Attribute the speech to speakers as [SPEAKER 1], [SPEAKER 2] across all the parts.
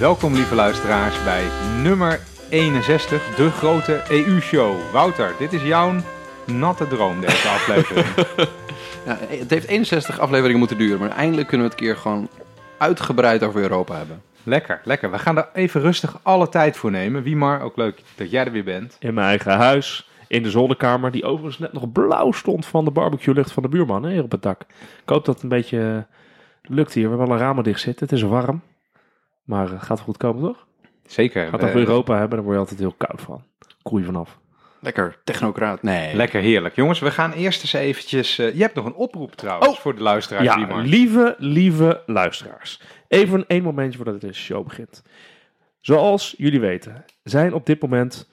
[SPEAKER 1] Welkom lieve luisteraars bij nummer 61, de grote EU-show. Wouter, dit is jouw natte droom deze aflevering.
[SPEAKER 2] Ja, het heeft 61 afleveringen moeten duren, maar eindelijk kunnen we het keer gewoon uitgebreid over Europa hebben.
[SPEAKER 1] lekker, lekker. We gaan er even rustig alle tijd voor nemen. Wie maar, ook leuk dat jij er weer bent.
[SPEAKER 3] in mijn eigen huis. In de zolderkamer, die overigens net nog blauw stond van de barbecue lucht van de buurman hè, hier op het dak. Ik hoop dat het een beetje lukt hier. We hebben alle ramen dicht zitten. Het is warm. Maar eh, gaat goed komen, toch?
[SPEAKER 1] Zeker.
[SPEAKER 3] Gaat over Europa hebben, dan word je altijd heel koud van. Koel je vanaf.
[SPEAKER 2] Lekker technocraat. Nee.
[SPEAKER 1] Lekker heerlijk. Jongens, we gaan eerst eens eventjes... eh, je hebt nog een oproep trouwens
[SPEAKER 3] Oh.
[SPEAKER 1] voor de luisteraars.
[SPEAKER 3] Ja, lieve, lieve luisteraars. Even één momentje voordat deze show begint. Zoals jullie weten, zijn op dit moment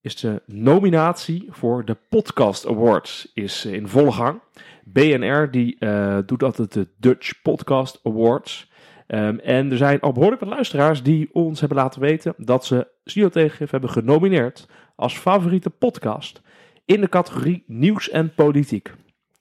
[SPEAKER 3] is de nominatie voor de Podcast Awards is eh, in volle gang. BNR die eh, doet altijd de Dutch Podcast Awards. Ehm, en er zijn al behoorlijk wat luisteraars die ons hebben laten weten dat ze Studio hebben genomineerd als favoriete podcast in de categorie nieuws en politiek.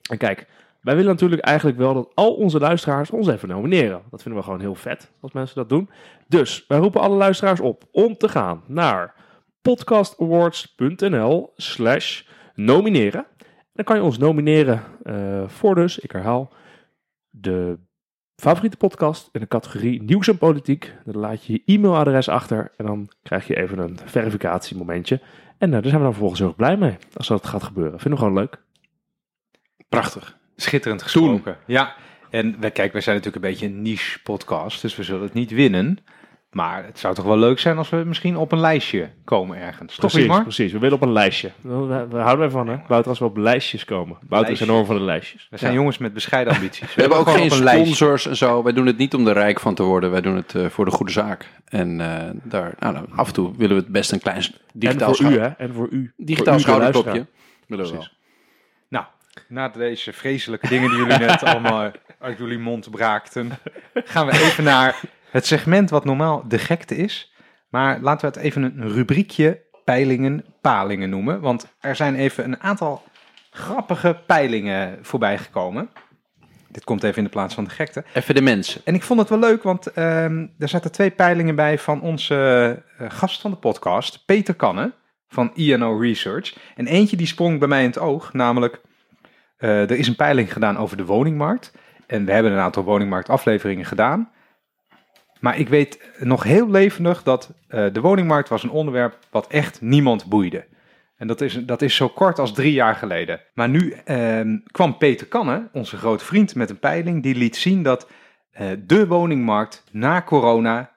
[SPEAKER 3] En kijk, wij willen natuurlijk eigenlijk wel dat al onze luisteraars ons even nomineren. Dat vinden we gewoon heel vet als mensen dat doen. Dus wij roepen alle luisteraars op om te gaan naar podcastawards.nl slash nomineren. Dan kan je ons nomineren eh, voor dus, ik herhaal, de favoriete podcast in de categorie nieuws en politiek. Dan laat je je e-mailadres achter en dan krijg je even een verificatiemomentje. En eh, daar zijn we dan vervolgens heel erg blij mee als dat gaat gebeuren. Vinden we gewoon leuk.
[SPEAKER 2] Prachtig.
[SPEAKER 1] Schitterend gesproken. Ja, en kijk, wij zijn natuurlijk een beetje een niche podcast, dus we zullen het niet winnen. Maar het zou toch wel leuk zijn als we misschien op een lijstje komen ergens. Toch,
[SPEAKER 3] Precies, precies. We willen op een lijstje. We, we houden ervan, hè? Wouter, als we op lijstjes komen. Wouter is enorm van de lijstjes.
[SPEAKER 1] We zijn
[SPEAKER 2] Ja.
[SPEAKER 1] jongens met bescheiden ambities.
[SPEAKER 2] We hebben ook geen sponsors en zo. Wij doen het niet om er rijk van te worden. Wij doen het eh, voor de goede zaak. En eh, daar, nou, nou, af en toe willen we het best een klein digitaal,
[SPEAKER 3] en voor u, hè? En voor u.
[SPEAKER 2] digitaal schouderklopje. Willen we wel.
[SPEAKER 1] Precies. Nou, na deze vreselijke dingen die jullie net allemaal uit jullie mond braakten, gaan we even naar het segment wat normaal de gekte is. Maar laten we het even een rubriekje peilingen, palingen noemen. Want er zijn even een aantal grappige peilingen voorbij gekomen. Dit komt even in de plaats van de gekte.
[SPEAKER 2] Even de mensen.
[SPEAKER 1] En ik vond het wel leuk, want ehm, er zaten twee peilingen bij van onze eh, gast van de podcast, Peter Kannen van INO Research. En eentje die sprong bij mij in het oog, namelijk eh, er is een peiling gedaan over de woningmarkt. En we hebben een aantal woningmarktafleveringen gedaan. Maar ik weet nog heel levendig dat eh, de woningmarkt was een onderwerp wat echt niemand boeide. En dat is, dat is zo kort als drie jaar geleden. Maar nu ehm, kwam Peter Kannen, onze grote vriend, met een peiling die liet zien dat eh, de woningmarkt na corona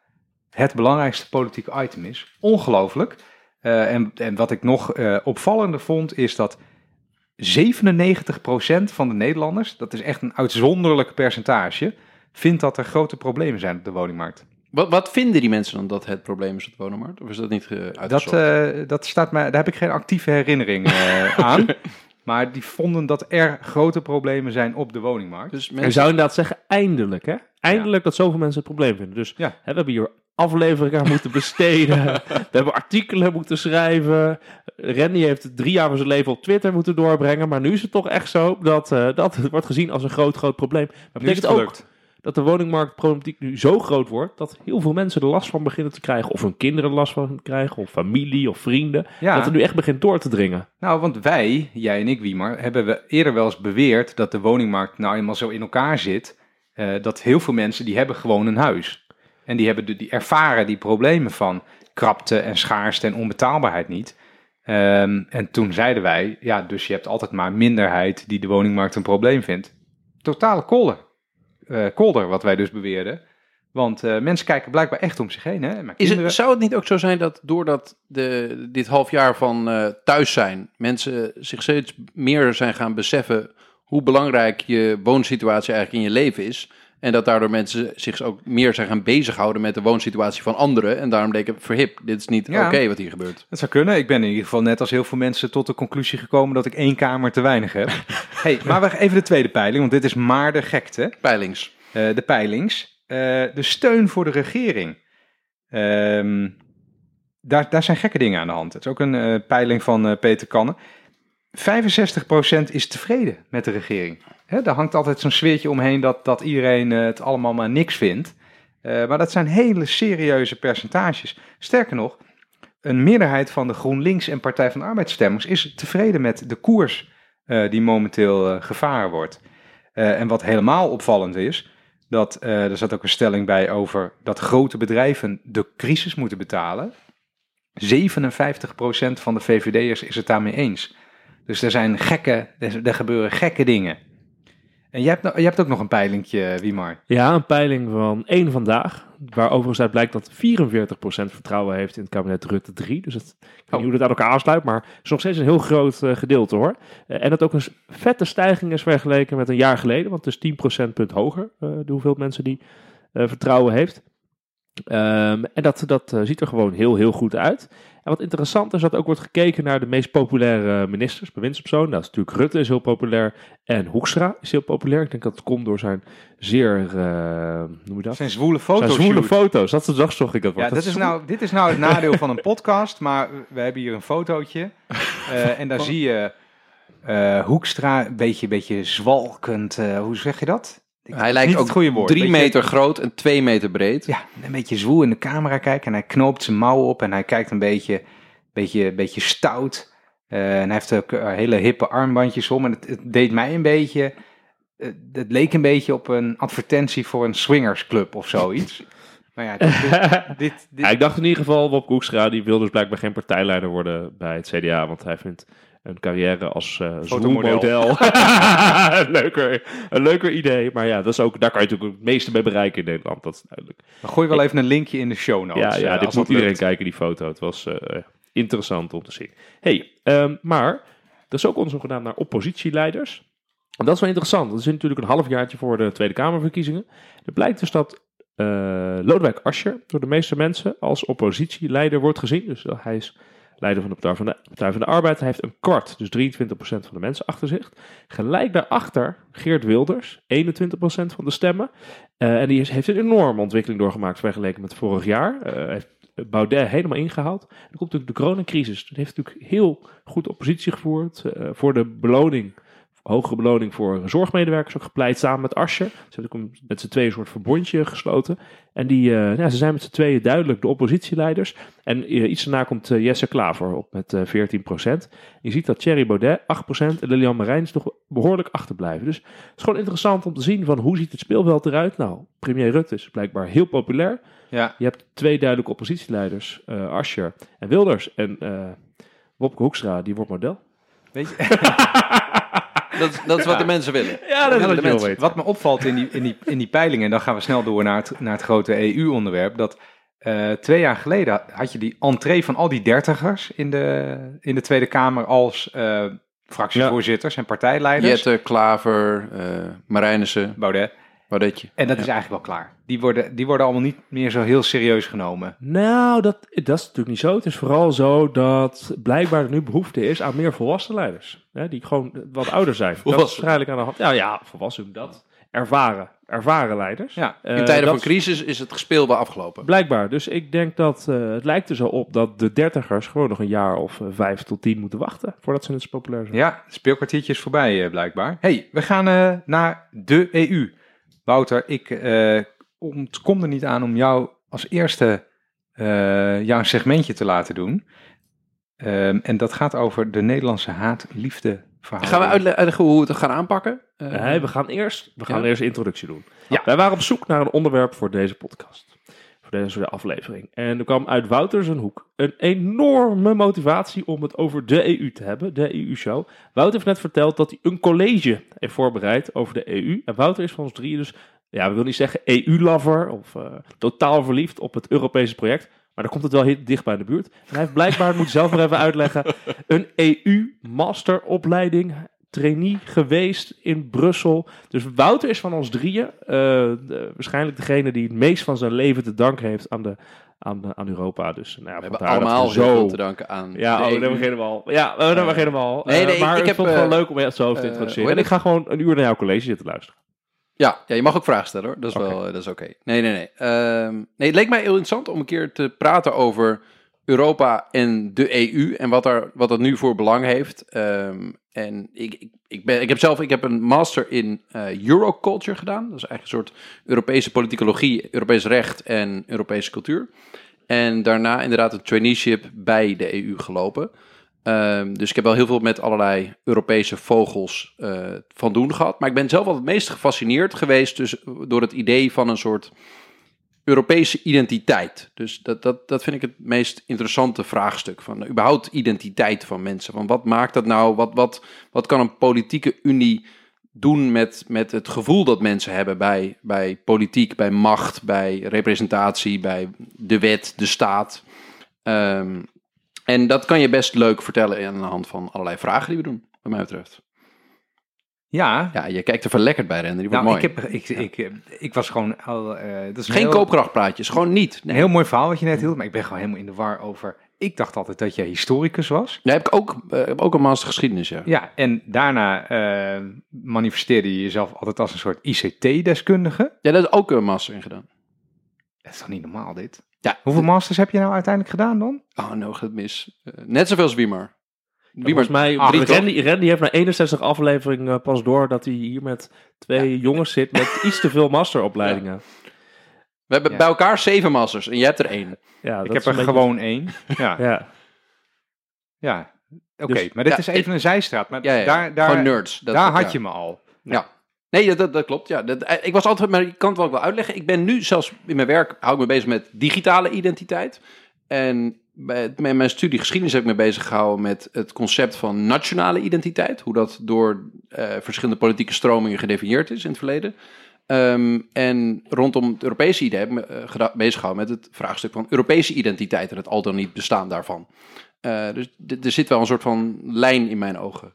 [SPEAKER 1] het belangrijkste politieke item is. Ongelooflijk. Eh, en, en wat ik nog opvallender vond, is dat 97% van de Nederlanders, dat is echt een uitzonderlijk percentage, vindt dat er grote problemen zijn op de woningmarkt.
[SPEAKER 2] Wat, wat vinden die mensen dan dat het probleem is op de woningmarkt? Of is dat niet eh,
[SPEAKER 1] Dat,
[SPEAKER 2] uitgezocht?
[SPEAKER 1] eh, dat staat mij, daar heb ik geen actieve herinnering eh, aan. Maar die vonden dat er grote problemen zijn op de woningmarkt.
[SPEAKER 2] dus
[SPEAKER 3] Je zou inderdaad zeggen, eindelijk, hè? Eindelijk dat zoveel mensen het probleem vinden. Dus
[SPEAKER 1] Ja.
[SPEAKER 3] hè, we hebben hier afleveringen aan moeten besteden. we hebben artikelen moeten schrijven. Randy heeft drie jaar van zijn leven op Twitter moeten doorbrengen. Maar nu is het toch echt zo dat, eh, dat het wordt gezien als een groot, groot probleem. Maar dat
[SPEAKER 1] Nu is het
[SPEAKER 3] betekent ook
[SPEAKER 1] gelukt.
[SPEAKER 3] Dat de woningmarktproblematiek nu zo groot wordt... dat heel veel mensen er last van beginnen te krijgen. Of hun kinderen er last van krijgen. Of familie of vrienden.
[SPEAKER 1] Ja.
[SPEAKER 3] Dat het nu echt begint door te dringen.
[SPEAKER 1] Nou, want wij, jij en ik, Wiemar, hebben we eerder wel eens beweerd dat de woningmarkt nou eenmaal zo in elkaar zit. eh, dat heel veel mensen die hebben gewoon een huis. En die, hebben de, die ervaren die problemen van krapte en schaarste en onbetaalbaarheid niet. Ehm, en toen zeiden wij, ja, dus je hebt altijd maar minderheid die de woningmarkt een probleem vindt. Totale kolder. Eh, kolder, wat wij dus beweerden. Want eh, mensen kijken blijkbaar echt om zich heen. Hè? Mijn
[SPEAKER 2] is
[SPEAKER 1] kinderen-
[SPEAKER 2] het, zou het niet ook zo zijn dat doordat de, dit half jaar van eh, thuis zijn, mensen zich steeds meer zijn gaan beseffen hoe belangrijk je woonsituatie eigenlijk in je leven is. En dat daardoor mensen zich ook meer zijn gaan bezighouden met de woonsituatie van anderen. En daarom denken, verhip, dit is niet
[SPEAKER 1] Ja.
[SPEAKER 2] oké wat hier gebeurt.
[SPEAKER 1] Dat zou kunnen. Ik ben in ieder geval net als heel veel mensen tot de conclusie gekomen dat ik één kamer te weinig heb. hey, maar we even de tweede peiling, want dit is maar de gekte.
[SPEAKER 2] Peilings.
[SPEAKER 1] Eh, de peilings. Eh, de steun voor de regering. Ehm, daar, daar zijn gekke dingen aan de hand. Het is ook een eh, peiling van Peter Kannen. 65% is tevreden met de regering. Hè, daar hangt altijd zo'n sfeertje omheen dat, dat iedereen eh, het allemaal maar niks vindt. Eh, maar dat zijn hele serieuze percentages. Sterker nog, een meerderheid van de GroenLinks en Partij van de Arbeidsstemmers is tevreden met de koers eh, die momenteel gevaren wordt. En wat helemaal opvallend is, dat er zat ook een stelling bij over dat grote bedrijven de crisis moeten betalen. 57% van de VVD'ers is het daarmee eens. Dus er zijn gekke, er gebeuren gekke dingen. En jij hebt, jij hebt ook nog een peilingje, Wiemar.
[SPEAKER 3] Ja, een peiling van één vandaag. Waar overigens uit blijkt dat 44% vertrouwen heeft in het kabinet Rutte 3. Dus het, ik weet niet
[SPEAKER 1] Oh.
[SPEAKER 3] hoe dat aan elkaar aansluit, maar het is nog steeds een heel groot eh, gedeelte hoor. Eh, en dat ook een vette stijging is vergeleken met een jaar geleden. Want het is 10 procentpunt hoger, eh, de hoeveel mensen die eh, vertrouwen heeft. Ehm, en dat, dat eh, ziet er gewoon heel, heel goed uit. En wat interessant is dat ook wordt gekeken naar de meest populaire ministers, bewindspersonen. Dat is natuurlijk Rutte is heel populair en Hoekstra is heel populair. Ik denk dat het komt door zijn zeer, eh, noem je
[SPEAKER 1] Dat zijn zwoele
[SPEAKER 3] Zijn
[SPEAKER 1] foto's.
[SPEAKER 3] zwoele foto's. Dat is de dagzocht ik dat
[SPEAKER 1] Ja,
[SPEAKER 3] wordt.
[SPEAKER 1] dat is nou, dit is nou het nadeel van een podcast, maar we hebben hier een fotootje. Eh, en daar zie je eh, Hoekstra een beetje, beetje zwalkend, hoe zeg je dat? Ik-
[SPEAKER 2] Hij lijkt ook drie
[SPEAKER 1] Beetje-
[SPEAKER 2] meter groot en twee meter breed.
[SPEAKER 1] Ja, een beetje zwoel in de camera kijken en hij knoopt zijn mouwen op en hij kijkt een beetje, beetje, beetje stout. Eh, en hij heeft ook eh, hele hippe armbandjes om en het, het deed mij een beetje, eh, het leek een beetje op een advertentie voor een swingersclub of zoiets. Maar ja, dit, dit, dit, dit-
[SPEAKER 3] Ja, ik dacht in ieder geval, Wop Hoekstra, die wil dus blijkbaar geen partijleider worden bij het CDA. Want hij vindt een carrière als eh
[SPEAKER 1] Fotomodel.
[SPEAKER 3] zwoelmodel een, leuker, een leuker idee. Maar ja, dat is ook, daar kan je natuurlijk het meeste mee bereiken in Nederland. Dat is duidelijk.
[SPEAKER 1] Dan gooi wel even een linkje in de show notes.
[SPEAKER 3] ja, ja
[SPEAKER 1] eh,
[SPEAKER 3] dit moet iedereen
[SPEAKER 1] lukt.
[SPEAKER 3] kijken, die foto. Het was eh, interessant om te zien. hey, ehm, maar er is ook onderzoek gedaan naar oppositieleiders. En dat is wel interessant. Dat is natuurlijk een halfjaartje voor de Tweede Kamerverkiezingen. Er blijkt dus dat eh, Lodewijk Asscher door de meeste mensen als oppositieleider wordt gezien. Dus eh, hij is leider van de Partij van de, Arbeid. Heeft een kwart, dus 23% van de mensen achter zich. Gelijk daarachter Geert Wilders, 21% van de stemmen. Eh, en die heeft een enorme ontwikkeling doorgemaakt vergeleken met vorig jaar. Hij heeft Baudet helemaal ingehaald. Er komt natuurlijk de coronacrisis. Dat heeft natuurlijk heel goed oppositie gevoerd eh, voor de beloning. Hogere beloning voor zorgmedewerkers ook gepleit samen met Asscher. Ze hebben ook met z'n tweeën een soort verbondje gesloten. En die, eh, ja, ze zijn met z'n tweeën duidelijk de oppositieleiders. En eh, iets daarna komt eh, Jesse Klaver op met eh 14%. Je ziet dat Thierry Baudet 8% en Lilian Marijns toch behoorlijk achterblijven. Dus het is gewoon interessant om te zien van hoe ziet het speelveld eruit. Nou, premier Rutte is blijkbaar heel populair.
[SPEAKER 1] Ja,
[SPEAKER 3] Je hebt twee duidelijke oppositieleiders, Asscher en Wilders. En Wopke Hoekstra, die wordt model.
[SPEAKER 1] weet je,
[SPEAKER 2] Dat, is- dat is wat de mensen willen.
[SPEAKER 3] Ja,
[SPEAKER 2] dat.
[SPEAKER 1] Wat me opvalt in die, in die, in die peilingen, en dan gaan we snel door naar het, naar het grote EU-onderwerp, dat eh, twee jaar geleden had je die entree van al die dertigers in de, in de Tweede Kamer als eh, fractievoorzitters en partijleiders.
[SPEAKER 2] Jette, Klaver, eh Marijnissen,
[SPEAKER 1] Baudet.
[SPEAKER 2] Baudetje.
[SPEAKER 1] En dat
[SPEAKER 2] Ja.
[SPEAKER 1] is eigenlijk wel klaar. Die worden, die worden allemaal niet meer zo heel serieus genomen.
[SPEAKER 3] Nou, dat, dat is natuurlijk niet zo. Het is vooral zo dat blijkbaar er nu behoefte is aan meer volwassen leiders. Hè, die gewoon wat ouder zijn. Dat is
[SPEAKER 2] Volwassen.
[SPEAKER 3] waarschijnlijk aan de hand. Ja, ja, volwassen dat. Ervaren. Ervaren leiders.
[SPEAKER 1] Ja,
[SPEAKER 3] Eh,
[SPEAKER 2] In tijden van crisis is het gespeel wel afgelopen.
[SPEAKER 3] Blijkbaar. Dus ik denk dat eh, het lijkt er zo op dat de dertigers gewoon nog een jaar of eh, vijf tot tien moeten wachten voordat ze zo populair zijn.
[SPEAKER 1] Ja, het speelkwartiertje is voorbij blijkbaar. hey, we gaan eh, naar de EU. Wouter, ik eh ontkom er niet aan om jou als eerste eh jouw segmentje te laten doen. Ehm, en dat gaat over de Nederlandse haat-liefde.
[SPEAKER 2] Gaan we uitle- uitleggen hoe we het gaan aanpakken? Eh,
[SPEAKER 3] Nee, we gaan eerst, we gaan
[SPEAKER 2] Ja?
[SPEAKER 3] eerst een introductie doen.
[SPEAKER 1] Ja.
[SPEAKER 3] Wij waren op zoek naar een onderwerp voor deze podcast. Voor deze aflevering. En er kwam uit Wouter zijn hoek een enorme motivatie om het over de EU te hebben. De EU-show. Wouter heeft net verteld dat hij een college heeft voorbereid over de EU. En Wouter is van ons drieën dus, ja, we willen niet zeggen EU-lover of eh, totaal verliefd op het Europese project. Maar dan komt het wel heel dicht bij de buurt. En hij heeft blijkbaar, moet zelf maar even uitleggen, een EU-masteropleiding trainee geweest in Brussel. Dus Wouter is van ons drieën eh, de- waarschijnlijk degene die het meest van zijn leven te danken heeft aan, de, aan, de- aan Europa. Dus, nou ja,
[SPEAKER 2] we hebben allemaal
[SPEAKER 3] we
[SPEAKER 2] heel veel te danken aan
[SPEAKER 3] Ja, oh,
[SPEAKER 2] EU.
[SPEAKER 3] dan beginnen we al. Ja, oh,
[SPEAKER 2] Eh,
[SPEAKER 3] beginnen we al.
[SPEAKER 2] nee,
[SPEAKER 3] Eh,
[SPEAKER 2] nee,
[SPEAKER 3] maar
[SPEAKER 2] ik
[SPEAKER 3] ik,
[SPEAKER 2] heb,
[SPEAKER 3] vond het gewoon
[SPEAKER 2] eh,
[SPEAKER 3] leuk om je zo te
[SPEAKER 2] eh,
[SPEAKER 3] introduceren. en ik ga gewoon een uur naar jouw college zitten luisteren.
[SPEAKER 2] Ja, ja, je mag ook vragen stellen hoor. Dat is wel, eh, dat is oké. Nee, nee, nee. Ehm, nee, het leek mij heel interessant om een keer te praten over Europa en de EU en wat, er, wat dat nu voor belang heeft. Ehm, en ik, ik, ben, ik heb zelf ik heb een master in eh, Euroculture gedaan. Dat is eigenlijk een soort Europese politicologie, Europees recht en Europese cultuur. En daarna inderdaad een traineeship bij de EU gelopen. Ehm, dus ik heb wel heel veel met allerlei Europese vogels eh, van doen gehad. Maar ik ben zelf altijd het meest gefascineerd geweest dus, door het idee van een soort Europese identiteit. Dus dat, dat, dat vind ik het meest interessante vraagstuk. Van überhaupt identiteit van mensen. Van wat maakt dat nou? Wat, wat, wat kan een politieke unie doen met, met het gevoel dat mensen hebben bij, bij politiek, bij macht, bij representatie, bij de wet, de staat? Ehm, en dat kan je best leuk vertellen aan de hand van allerlei vragen die we doen, wat mij betreft.
[SPEAKER 1] Ja,
[SPEAKER 2] Ja, je kijkt er verlekkerd bij, Render. Die wordt
[SPEAKER 1] nou,
[SPEAKER 2] mooi.
[SPEAKER 1] ik, heb, ik, ik, eh, ik was gewoon al. eh dat is een
[SPEAKER 2] Geen
[SPEAKER 1] heel,
[SPEAKER 2] koopkrachtpraatjes, gewoon niet.
[SPEAKER 1] Een heel mooi verhaal wat je net hield, maar ik ben gewoon helemaal in de war over. Ik dacht altijd dat jij historicus was.
[SPEAKER 2] Daar heb ik ook, eh, heb ook een master geschiedenis, ja.
[SPEAKER 1] Ja, en daarna manifesteerde je jezelf altijd als een soort ICT-deskundige.
[SPEAKER 2] Ja, daar is ook een master in gedaan.
[SPEAKER 1] Dat is toch niet normaal, dit?
[SPEAKER 2] Ja.
[SPEAKER 1] Hoeveel masters heb je nou uiteindelijk gedaan dan?
[SPEAKER 2] Oh, nou gaat het mis. Net zoveel als Wiemer. Wiemer,
[SPEAKER 3] Volgens mij,
[SPEAKER 1] Ah,
[SPEAKER 3] Randy,
[SPEAKER 2] drie,
[SPEAKER 3] Randy, heeft na 61 afleveringen pas door dat hij hier met twee jongens zit met iets te veel masteropleidingen.
[SPEAKER 2] we hebben
[SPEAKER 1] Ja.
[SPEAKER 2] bij elkaar zeven masters en jij hebt er één.
[SPEAKER 3] Ja,
[SPEAKER 1] ik heb er
[SPEAKER 3] beetje-
[SPEAKER 1] gewoon één. Ja, ja.
[SPEAKER 3] Ja,
[SPEAKER 1] oké.
[SPEAKER 3] Dus-
[SPEAKER 1] maar dit
[SPEAKER 2] Ja,
[SPEAKER 1] is even een zijstraat. Maar
[SPEAKER 2] Ja, ja,
[SPEAKER 1] daar, daar,
[SPEAKER 2] Gewoon nerds. Dat-
[SPEAKER 1] daar had
[SPEAKER 2] ja.
[SPEAKER 1] je me al.
[SPEAKER 2] Ja. Nee, dat, dat, dat klopt. Ja. Dat, eh, ik was altijd, maar ik kan het wel ook wel uitleggen. Ik ben nu zelfs in mijn werk, hou ik me bezig met digitale identiteit. En bij met mijn studie geschiedenis heb ik me bezig gehouden met het concept van nationale identiteit. Hoe dat door eh, verschillende politieke stromingen gedefinieerd is in het verleden. Ehm, en rondom het Europese idee heb ik me geda- bezig gehouden met het vraagstuk van Europese identiteit en het al dan niet bestaan daarvan. Eh, dus er zit wel een soort van lijn in mijn ogen.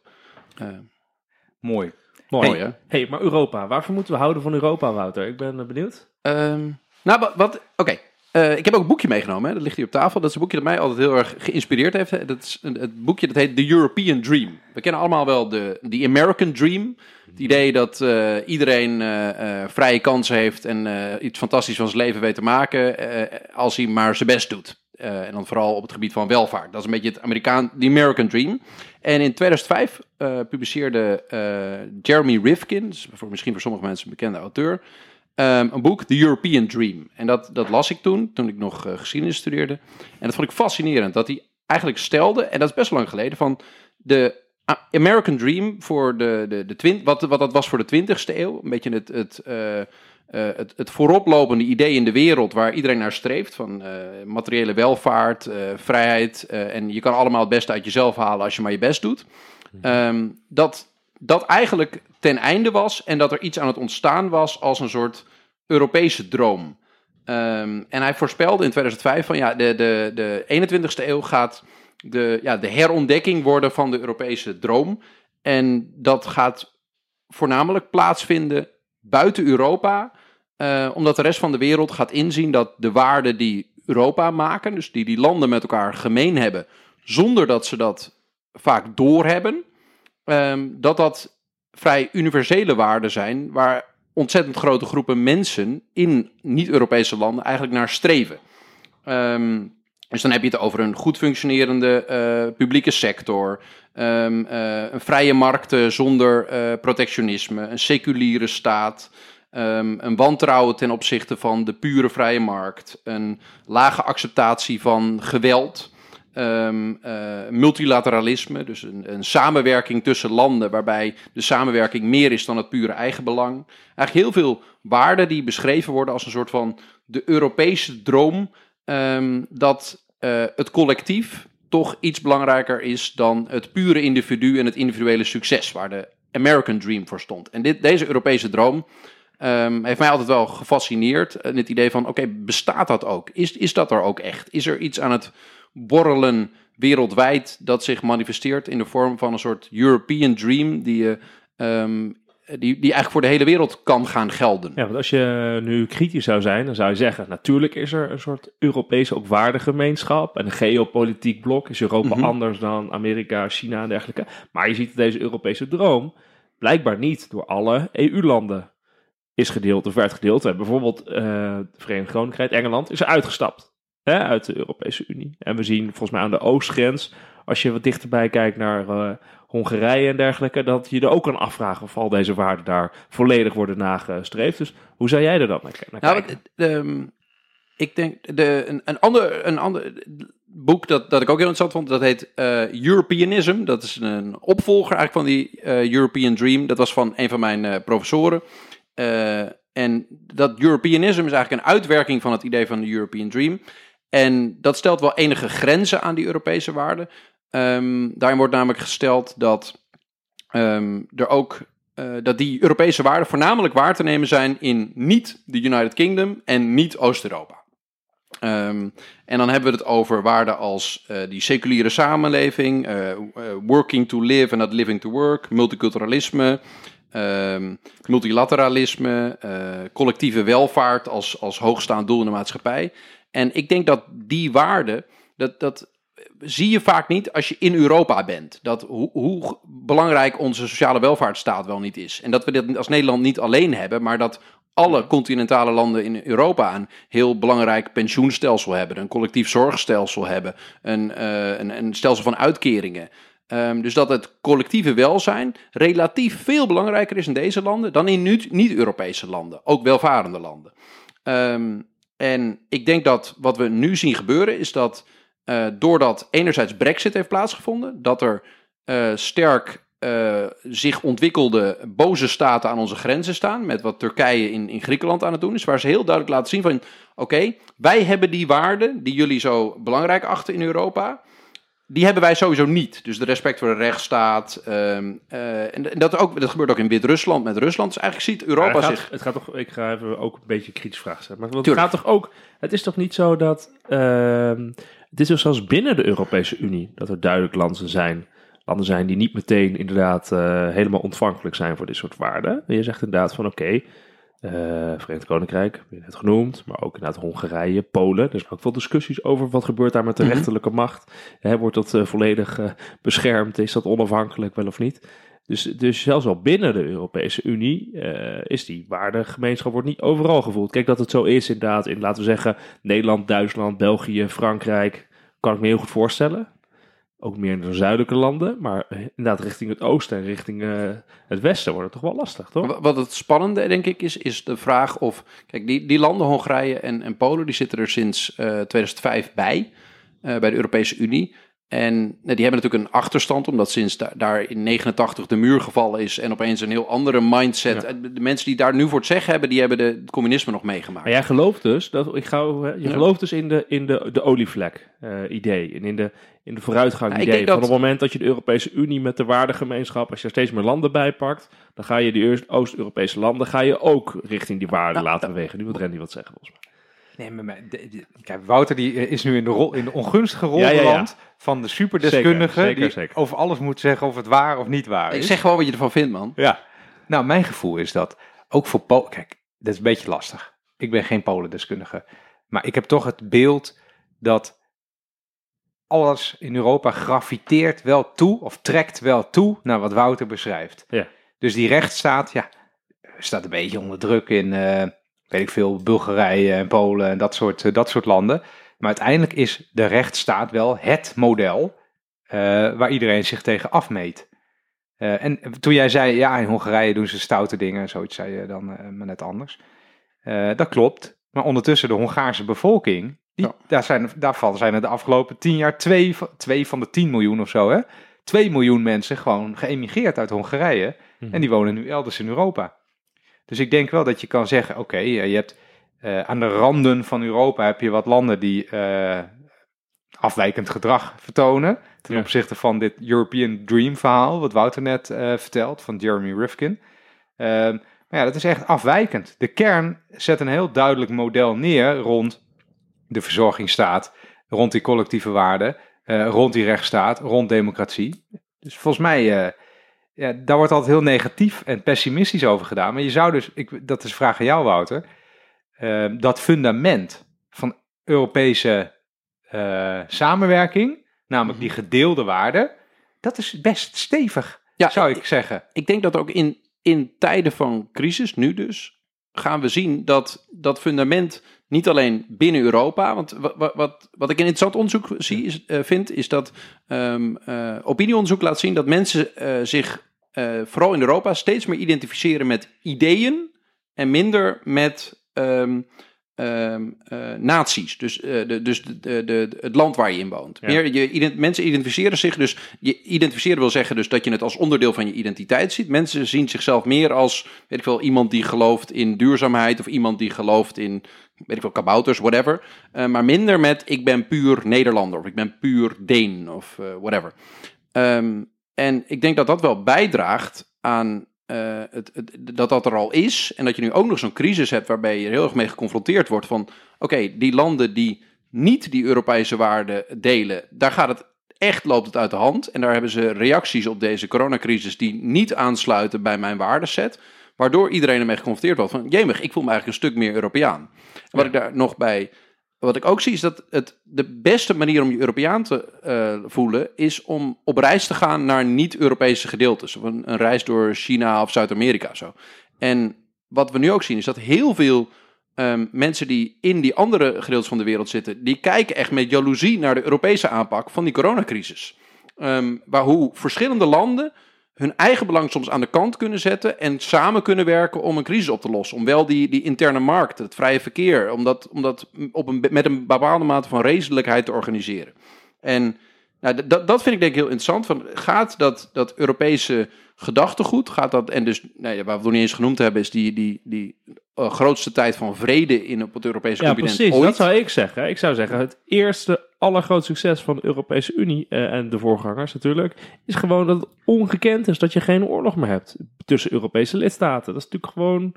[SPEAKER 1] Mooi.
[SPEAKER 3] mooi.
[SPEAKER 2] mooi, hè?
[SPEAKER 3] hey, maar Europa. Waarvoor moeten we houden van Europa, Wouter? Ik ben benieuwd.
[SPEAKER 2] Ehm, nou, wat... wat Oké. Eh, ik heb ook een boekje meegenomen, hè. dat ligt hier op tafel. Dat is een boekje dat mij altijd heel erg geïnspireerd heeft. Dat is een, het boekje dat heet The European Dream. We kennen allemaal wel de, de American Dream. Het idee dat eh, iedereen eh, vrije kansen heeft en iets fantastisch van zijn leven weet te maken als hij maar zijn best doet. En dan vooral op het gebied van welvaart. Dat is een beetje het Amerikaan, de American Dream. En in 2005 eh, publiceerde Jeremy Rifkin, voor, misschien voor sommige mensen een bekende auteur, Ehm, een boek, The European Dream. En dat, dat las ik toen, toen ik nog eh, geschiedenis studeerde. En dat vond ik fascinerend, dat hij eigenlijk stelde, en dat is best lang geleden, van de American Dream voor de, de, de twint, wat, wat dat was voor de 20ste eeuw. Een beetje het, het, eh, het, het vooroplopende idee in de wereld waar iedereen naar streeft. Van materiële welvaart, vrijheid. en je kan allemaal het beste uit jezelf halen als je maar je best doet. Ehm, dat dat eigenlijk ten einde was en dat er iets aan het ontstaan was als een soort Europese droom. Ehm, en hij voorspelde in 2005 van ja, de, de, de 21ste eeuw gaat de, ja, de herontdekking worden van de Europese droom. En dat gaat voornamelijk plaatsvinden buiten Europa, eh, omdat de rest van de wereld gaat inzien dat de waarden die Europa maken, dus die die landen met elkaar gemeen hebben, zonder dat ze dat vaak doorhebben, ehm, dat dat vrij universele waarden zijn waar ontzettend grote groepen mensen in niet-Europese landen eigenlijk naar streven. Ehm, dus dan heb je het over een goed functionerende eh, publieke sector, ehm, eh, een vrije markten zonder eh, protectionisme, een seculiere staat, een wantrouwen ten opzichte van de pure vrije markt, een lage acceptatie van geweld, ehm, eh, multilateralisme, dus een, een samenwerking tussen landen waarbij de samenwerking meer is dan het pure eigenbelang. Eigenlijk heel veel waarden die beschreven worden als een soort van de Europese droom ehm, dat eh, het collectief toch iets belangrijker is dan het pure individu en het individuele succes, waar de American Dream voor stond. En dit, deze Europese droom ehm, heeft mij altijd wel gefascineerd. En het idee van, oké, bestaat dat ook? Is, is dat er ook echt? Is er iets aan het borrelen wereldwijd dat zich manifesteert in de vorm van een soort European Dream die, je, ehm, die, die eigenlijk voor de hele wereld kan gaan gelden?
[SPEAKER 3] Ja, want als je nu kritisch zou zijn, dan zou je zeggen: natuurlijk is er een soort Europese ook waardegemeenschap. En een geopolitiek blok is Europa
[SPEAKER 2] Mhm.
[SPEAKER 3] anders dan Amerika, China en dergelijke. Maar je ziet dat deze Europese droom blijkbaar niet door alle EU-landen is gedeeld of werd gedeeld. Bijvoorbeeld eh, het Verenigd Koninkrijk, Engeland, is er uitgestapt. Hè, uit de Europese Unie. En we zien volgens mij aan de oostgrens, als je wat dichterbij kijkt naar eh, Hongarije en dergelijke, dat je er ook kan afvragen of al deze waarden daar volledig worden nagestreefd. Dus hoe zou jij er dan naar, naar
[SPEAKER 2] Nou,
[SPEAKER 3] kijken?
[SPEAKER 2] ehm, ik denk, de, een, een, ander, een ander boek dat, dat ik ook heel interessant vond, dat heet eh, Europeanism. Dat is een opvolger eigenlijk van die eh, European Dream. Dat was van een van mijn professoren. En dat Europeanism is eigenlijk een uitwerking van het idee van de European Dream. En dat stelt wel enige grenzen aan die Europese waarden. Ehm, daarin wordt namelijk gesteld dat ehm, er ook eh, dat die Europese waarden voornamelijk waar te nemen zijn in niet de United Kingdom en niet Oost-Europa. Ehm, en dan hebben we het over waarden als eh, die seculiere samenleving, eh, working to live en not living to work, multiculturalisme, multilateralisme, collectieve welvaart als, als hoogstaand doel in de maatschappij. En ik denk dat die waarden, dat, dat zie je vaak niet als je in Europa bent. Dat hoe, hoe belangrijk onze sociale welvaartsstaat wel niet is. En dat we dit als Nederland niet alleen hebben, maar dat alle continentale landen in Europa een heel belangrijk pensioenstelsel hebben, een collectief zorgstelsel hebben, een, eh, een, een stelsel van uitkeringen. Ehm, dus dat het collectieve welzijn relatief veel belangrijker is in deze landen dan in niet- niet-Europese landen, ook welvarende landen. Ehm, en ik denk dat wat we nu zien gebeuren is dat eh, doordat enerzijds Brexit heeft plaatsgevonden, dat er eh, sterk eh, zich ontwikkelde boze staten aan onze grenzen staan, met wat Turkije in, in Griekenland aan het doen is, waar ze heel duidelijk laten zien van, oké, wij hebben die waarden die jullie zo belangrijk achten in Europa, die hebben wij sowieso niet. Dus de respect voor de rechtsstaat. ehm, eh, en dat, ook, dat gebeurt ook in Wit-Rusland met Rusland. Dus eigenlijk ziet Europa
[SPEAKER 3] Maar het gaat,
[SPEAKER 2] zich...
[SPEAKER 3] het gaat toch, ik ga even ook een beetje kritisch vragen stellen. Maar het
[SPEAKER 2] Tuurlijk.
[SPEAKER 3] gaat toch ook, het is toch niet zo dat, ehm het is toch zelfs binnen de Europese Unie dat er duidelijk landen zijn, landen zijn die niet meteen inderdaad eh, helemaal ontvankelijk zijn voor dit soort waarden. En je zegt inderdaad van oké, Verenigd Koninkrijk, heb je net genoemd, maar ook inderdaad Hongarije, Polen. Er zijn ook veel discussies over wat gebeurt daar met de
[SPEAKER 2] Mhm.
[SPEAKER 3] rechterlijke macht. Hè, wordt dat eh, volledig eh, beschermd? Is dat onafhankelijk wel of niet? Dus, dus zelfs al binnen de Europese Unie eh, is die waardegemeenschap wordt niet overal gevoeld. Kijk, dat het zo is inderdaad in, laten we zeggen, Nederland, Duitsland, België, Frankrijk, kan ik me heel goed voorstellen. Ook meer in de zuidelijke landen, maar eh, inderdaad richting het oosten en richting eh, het westen wordt het toch wel lastig, toch?
[SPEAKER 2] Wa- Wat het spannende, denk ik, is, is de vraag of... Kijk, die, die landen, Hongarije en, en Polen, die zitten er sinds eh, 2005 bij, eh, bij de Europese Unie. En nou, die hebben natuurlijk een achterstand, omdat sinds da- daar in 89 de muur gevallen is en opeens een heel andere mindset.
[SPEAKER 3] Ja.
[SPEAKER 2] De mensen die daar nu voor het zeggen hebben, die hebben de, het communisme nog meegemaakt.
[SPEAKER 3] Maar jij gelooft dus, dat, ik ga, je
[SPEAKER 2] Ja.
[SPEAKER 3] gelooft dus in de, in de, de olievlek eh, idee en in de, in de vooruitgang idee. Van
[SPEAKER 2] dat-
[SPEAKER 3] het moment dat je de Europese Unie met de waardegemeenschap, als je er steeds meer landen bij pakt, dan ga je die Oost-Europese landen ga je ook richting die waarden
[SPEAKER 2] Ja,
[SPEAKER 3] laten bewegen. Nu wil Randy wat zeggen volgens mij.
[SPEAKER 1] Nee, maar, maar de- de- kijk, Wouter die is nu in de, rol, in de ongunstige rol
[SPEAKER 3] Ja, ja, ja.
[SPEAKER 1] beland van de superdeskundige
[SPEAKER 3] Zeker, zeker,
[SPEAKER 1] die
[SPEAKER 3] zeker.
[SPEAKER 1] over alles moet zeggen of het waar of niet waar
[SPEAKER 2] Ik
[SPEAKER 1] is.
[SPEAKER 2] zeg gewoon wat je ervan vindt, man.
[SPEAKER 1] Ja. Nou, mijn gevoel is dat ook voor Polen. Kijk, dat is een beetje lastig. Ik ben geen Polendeskundige. Maar ik heb toch het beeld dat alles in Europa graviteert wel toe, of trekt wel toe naar wat Wouter beschrijft.
[SPEAKER 3] Ja.
[SPEAKER 1] Dus die rechtsstaat, ja, staat een beetje onder druk in, eh, weet ik veel, Bulgarije en Polen en dat soort, eh, dat soort landen. Maar uiteindelijk is de rechtsstaat wel het model eh, waar iedereen zich tegen afmeet. Eh, en toen jij zei, ja, in Hongarije doen ze stoute dingen, zoiets zei je dan maar net anders. Dat klopt. Maar ondertussen de Hongaarse bevolking, die,
[SPEAKER 2] Ja.
[SPEAKER 1] daar zijn, daarvan zijn er de afgelopen tien jaar twee, van- twee van de 10 miljoen of zo, hè? Twee miljoen mensen gewoon geëmigreerd uit Hongarije. En die wonen nu elders in Europa. Dus ik denk wel dat je kan zeggen, oké, eh, je hebt eh, aan de randen van Europa heb je wat landen die eh, afwijkend gedrag vertonen. Ten
[SPEAKER 3] Ja.
[SPEAKER 1] opzichte van dit European Dream verhaal, wat Wouter net vertelt, van Jeremy Rifkin. Ehm, maar ja, dat is echt afwijkend. De kern zet een heel duidelijk model neer rond de verzorgingsstaat, rond die collectieve waarden, rond die rechtsstaat, rond democratie. Dus volgens mij, ja, daar wordt altijd heel negatief en pessimistisch over gedaan. Maar je zou dus, ik, dat is een vraag aan jou Wouter, eh, dat fundament van Europese eh, samenwerking, namelijk die gedeelde waarden, dat is best stevig,
[SPEAKER 2] Ja,
[SPEAKER 1] zou ik zeggen.
[SPEAKER 2] ik denk dat ook in, in tijden van crisis, nu dus, gaan we zien dat dat fundament niet alleen binnen Europa, want wat, wat, wat ik een interessant onderzoek zie, is, eh, vind, is dat um, uh, opinieonderzoek laat zien dat mensen uh, zich vooral in Europa steeds meer identificeren met ideeën en minder met um, um, naties. Dus, de, dus de, de, het land waar je in woont.
[SPEAKER 3] Ja.
[SPEAKER 2] Meer, je, mensen identificeren zich dus. Je identificeren wil zeggen dus dat je het als onderdeel van je identiteit ziet. Mensen zien zichzelf meer als, weet ik wel, iemand die gelooft in duurzaamheid of iemand die gelooft in weet ik wel, kabouters, whatever. Uh, maar minder met ik ben puur Nederlander of ik ben puur Deen of whatever. Um, en ik denk dat dat wel bijdraagt aan uh, het, het, dat dat er al is. En dat je nu ook nog zo'n crisis hebt waarbij je heel erg mee geconfronteerd wordt van... Oké, okay, die landen die niet die Europese waarden delen, daar gaat het echt loopt het uit de hand. En daar hebben ze reacties op deze coronacrisis die niet aansluiten bij mijn waardeset. Waardoor iedereen ermee geconfronteerd wordt van, jemig, ik voel me eigenlijk een stuk meer Europeaan. En wat ik daar nog bij, wat ik ook zie is dat het de beste manier om je Europeaan te uh, voelen is om op reis te gaan naar niet-Europese gedeeltes. Een, een, reis door China of Zuid-Amerika zo. En wat we nu ook zien is dat heel veel um, mensen die in die andere gedeeltes van de wereld zitten, die kijken echt met jaloezie naar de Europese aanpak van die coronacrisis. Um, waar hoe verschillende landen hun eigen belang soms aan de kant kunnen zetten en samen kunnen werken om een crisis op te lossen. Om wel die, die interne markt, het vrije verkeer, om dat, om dat op een, met een bepaalde mate van redelijkheid te organiseren. En nou, dat, vind ik denk ik heel interessant. Van, gaat dat, dat Europese gedachtegoed, gaat dat, en dus, ja, wat we nog niet eens genoemd hebben, is die, die, die uh, grootste tijd van vrede in op het Europese
[SPEAKER 3] ja,
[SPEAKER 2] continent
[SPEAKER 3] precies,
[SPEAKER 2] ooit.
[SPEAKER 3] dat zou ik zeggen. Ik zou zeggen, het eerste allergrootste succes van de Europese Unie uh, en de voorgangers natuurlijk, is gewoon dat het ongekend is dat je geen oorlog meer hebt tussen Europese lidstaten. Dat is natuurlijk gewoon...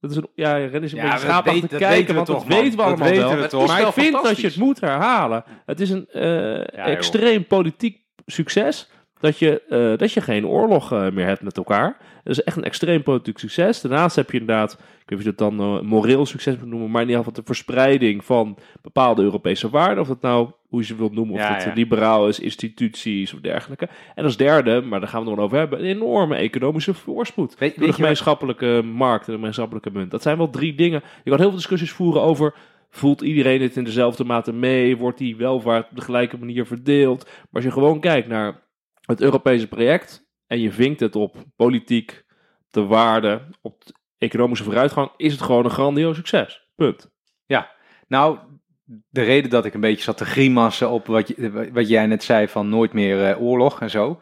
[SPEAKER 3] Dat is een, ja, Ren is een
[SPEAKER 1] Ja,
[SPEAKER 3] beetje schaapachtig
[SPEAKER 1] dat
[SPEAKER 3] kijken, want
[SPEAKER 1] toch,
[SPEAKER 3] dat weten we allemaal
[SPEAKER 1] weten
[SPEAKER 3] wel.
[SPEAKER 1] we toch.
[SPEAKER 3] Maar ik vind dat je het moet herhalen. Het is een eh, extreem politiek succes dat je, eh, dat je geen oorlog eh, meer hebt met elkaar. Dat is echt een extreem politiek succes. Daarnaast heb je inderdaad, ik weet niet of je het dan eh, moreel succes moet noemen, maar in ieder geval de verspreiding van bepaalde Europese waarden. Of dat nou, hoe je ze wilt noemen, of
[SPEAKER 1] Ja,
[SPEAKER 3] het
[SPEAKER 1] ja.
[SPEAKER 3] liberaal is, instituties of dergelijke. En als derde, maar daar gaan we het nog over hebben, een enorme economische voorspoed.
[SPEAKER 1] Weet,
[SPEAKER 3] Door de
[SPEAKER 1] wat-
[SPEAKER 3] gemeenschappelijke markt en de gemeenschappelijke munt. Dat zijn wel drie dingen. Je kan heel veel discussies voeren over. Voelt iedereen het in dezelfde mate mee? Wordt die welvaart op de gelijke manier verdeeld? Maar als je gewoon kijkt naar het Europese project en je vinkt het op politiek, de waarde, op de economische vooruitgang, is het gewoon een grandioos succes. Punt.
[SPEAKER 1] Nou, de reden dat ik een beetje zat te grimassen op wat, je, wat jij net zei van nooit meer eh, oorlog en zo,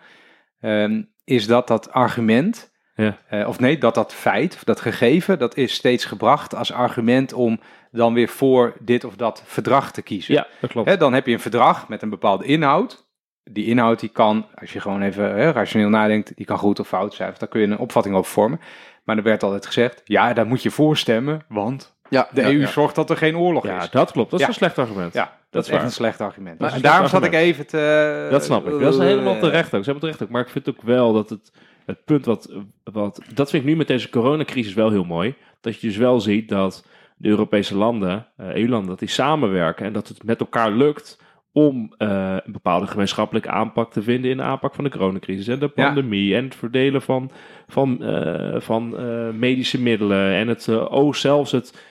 [SPEAKER 1] ehm, is dat dat argument,
[SPEAKER 3] Ja.
[SPEAKER 1] eh, of nee, dat dat feit, of dat gegeven, dat is steeds gebracht als argument om dan weer voor dit of dat verdrag te kiezen.
[SPEAKER 3] Ja, dat klopt.
[SPEAKER 1] Hè, dan heb je een verdrag met een bepaalde inhoud. Die inhoud die kan, als je gewoon even hè, rationeel nadenkt, die kan goed of fout zijn. Of daar kun je een opvatting over vormen. Maar er werd altijd gezegd, ja, daar moet je voor stemmen, want
[SPEAKER 2] Ja,
[SPEAKER 1] de
[SPEAKER 2] ja,
[SPEAKER 1] EU
[SPEAKER 2] ja.
[SPEAKER 1] zorgt dat er geen oorlog
[SPEAKER 3] Ja,
[SPEAKER 1] is.
[SPEAKER 3] dat klopt. Dat is
[SPEAKER 1] Ja.
[SPEAKER 3] een slecht argument.
[SPEAKER 1] Ja, dat,
[SPEAKER 3] dat
[SPEAKER 1] is echt
[SPEAKER 3] waar.
[SPEAKER 1] een slecht argument.
[SPEAKER 3] Een
[SPEAKER 1] daarom zat ik even te...
[SPEAKER 3] Dat snap ik. Dat is helemaal
[SPEAKER 1] eh,
[SPEAKER 3] terecht ook. Ze hebben terecht ook. Maar ik vind ook wel dat het, het punt wat, wat... Dat vind ik nu met deze coronacrisis wel heel mooi. Dat je dus wel ziet dat de Europese landen, eh, EU-landen, dat die samenwerken. En dat het met elkaar lukt om eh, een bepaalde gemeenschappelijke aanpak te vinden in de aanpak van de coronacrisis. En de
[SPEAKER 1] Ja.
[SPEAKER 3] pandemie en het verdelen van, van, eh, van eh, medische middelen. En het, oh, zelfs het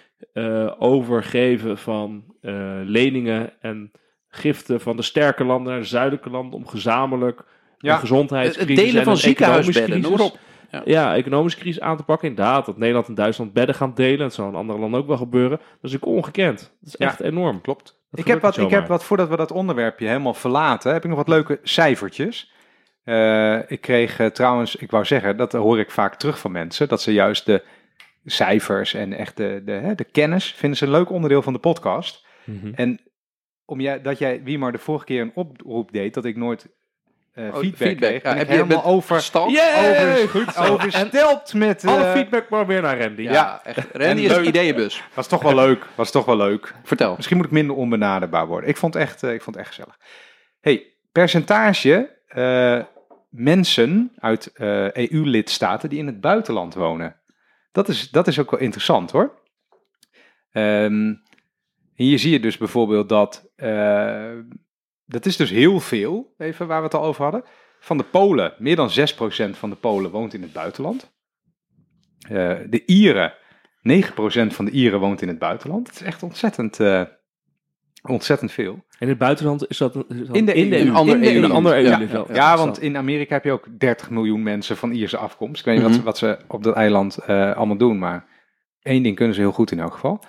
[SPEAKER 3] overgeven van leningen en giften van de sterke landen naar de zuidelijke landen om gezamenlijk
[SPEAKER 1] Ja.
[SPEAKER 3] een gezondheidscrisis
[SPEAKER 2] Het delen
[SPEAKER 3] en
[SPEAKER 2] van ziekenhuisbedden, noem op. Ja.
[SPEAKER 3] ja, economische crisis aan te pakken. Inderdaad, dat Nederland en Duitsland bedden gaan delen. Dat zou in andere landen ook wel gebeuren. Dat is ook ongekend. Dat is echt enorm.
[SPEAKER 1] Klopt.
[SPEAKER 3] Dat
[SPEAKER 1] Ik heb, wat, ik heb wat, voordat we dat onderwerpje helemaal verlaten, heb ik nog wat leuke cijfertjes. Eh, ik kreeg eh, trouwens, ik wou zeggen, dat hoor ik vaak terug van mensen, dat ze juist de cijfers en echt de, de, de kennis vinden ze een leuk onderdeel van de podcast.
[SPEAKER 3] Mhm.
[SPEAKER 1] En om jij, dat jij, wie maar de vorige keer een oproep deed, dat ik nooit eh,
[SPEAKER 2] Oh,
[SPEAKER 1] feedback,
[SPEAKER 2] feedback. Ja, heb je
[SPEAKER 1] helemaal over,
[SPEAKER 2] Stal?
[SPEAKER 3] Yay!
[SPEAKER 1] over,
[SPEAKER 3] Goed zo. En
[SPEAKER 1] overstelpt met... eh,
[SPEAKER 3] alle feedback maar weer naar Randy.
[SPEAKER 2] Ja,
[SPEAKER 1] Ja.
[SPEAKER 2] echt. Randy is een ideeënbus.
[SPEAKER 1] Was toch wel leuk, was toch wel leuk.
[SPEAKER 2] Vertel.
[SPEAKER 1] Misschien moet ik minder onbenaderbaar worden. Ik vond het echt, eh, ik vond echt gezellig. hey, percentage eh, mensen uit eh, EU-lidstaten die in het buitenland wonen. Dat is, dat is ook wel interessant hoor. Ehm, hier zie je dus bijvoorbeeld dat, eh, dat is dus heel veel, even waar we het al over hadden. Van de Polen, meer dan 6% van de Polen woont in het buitenland. Eh, de Ieren, 9% van de Ieren woont in het buitenland. Dat is echt ontzettend, eh, ontzettend veel.
[SPEAKER 3] En in het buitenland is dat, is dat
[SPEAKER 1] In de EU.
[SPEAKER 3] EU.
[SPEAKER 2] Een ander
[SPEAKER 3] In de
[SPEAKER 2] EU.
[SPEAKER 3] Een ander EU.
[SPEAKER 2] Ja, ja,
[SPEAKER 1] Ja, want in Amerika heb je ook 30 miljoen mensen van Ierse afkomst. Ik weet niet wat, ze,
[SPEAKER 2] Mhm.
[SPEAKER 1] wat ze op dat eiland eh, allemaal doen, maar één ding kunnen ze heel goed in elk geval.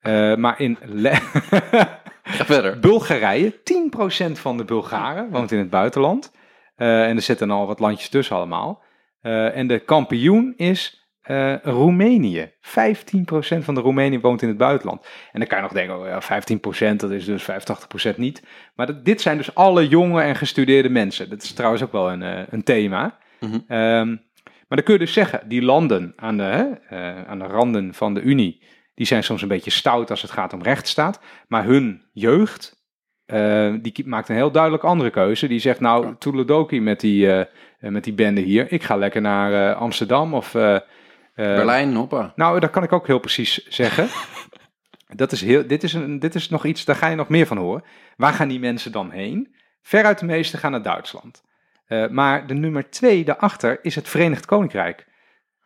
[SPEAKER 1] Eh, maar in Le-
[SPEAKER 2] Ga verder.
[SPEAKER 1] Bulgarije, 10% van de Bulgaren woont in het buitenland. Eh, en er zitten al wat landjes tussen allemaal. Eh, en de kampioen is eh, Roemenië. 15% van de Roemenië woont in het buitenland. En dan kan je nog denken, oh ja, 15% dat is dus 85% niet. Maar dat, dit zijn dus alle jonge en gestudeerde mensen. Dat is trouwens ook wel een, een thema.
[SPEAKER 2] Mhm.
[SPEAKER 1] Ehm, maar dan kun je dus zeggen, die landen aan de, hè, aan de randen van de Unie, die zijn soms een beetje stout als het gaat om rechtsstaat. Maar hun jeugd, eh, die maakt een heel duidelijk andere keuze. Die zegt, nou, toedeledokie met die, eh, met die bende hier. Ik ga lekker naar Amsterdam of...
[SPEAKER 2] Berlijn, hoppa.
[SPEAKER 1] Nou, dat kan ik ook heel precies zeggen. dat is heel, dit, is een, dit is nog iets, daar ga je nog meer van horen. Waar gaan die mensen dan heen? Veruit de meeste gaan naar Duitsland. Maar de nummer twee daarachter is het Verenigd Koninkrijk.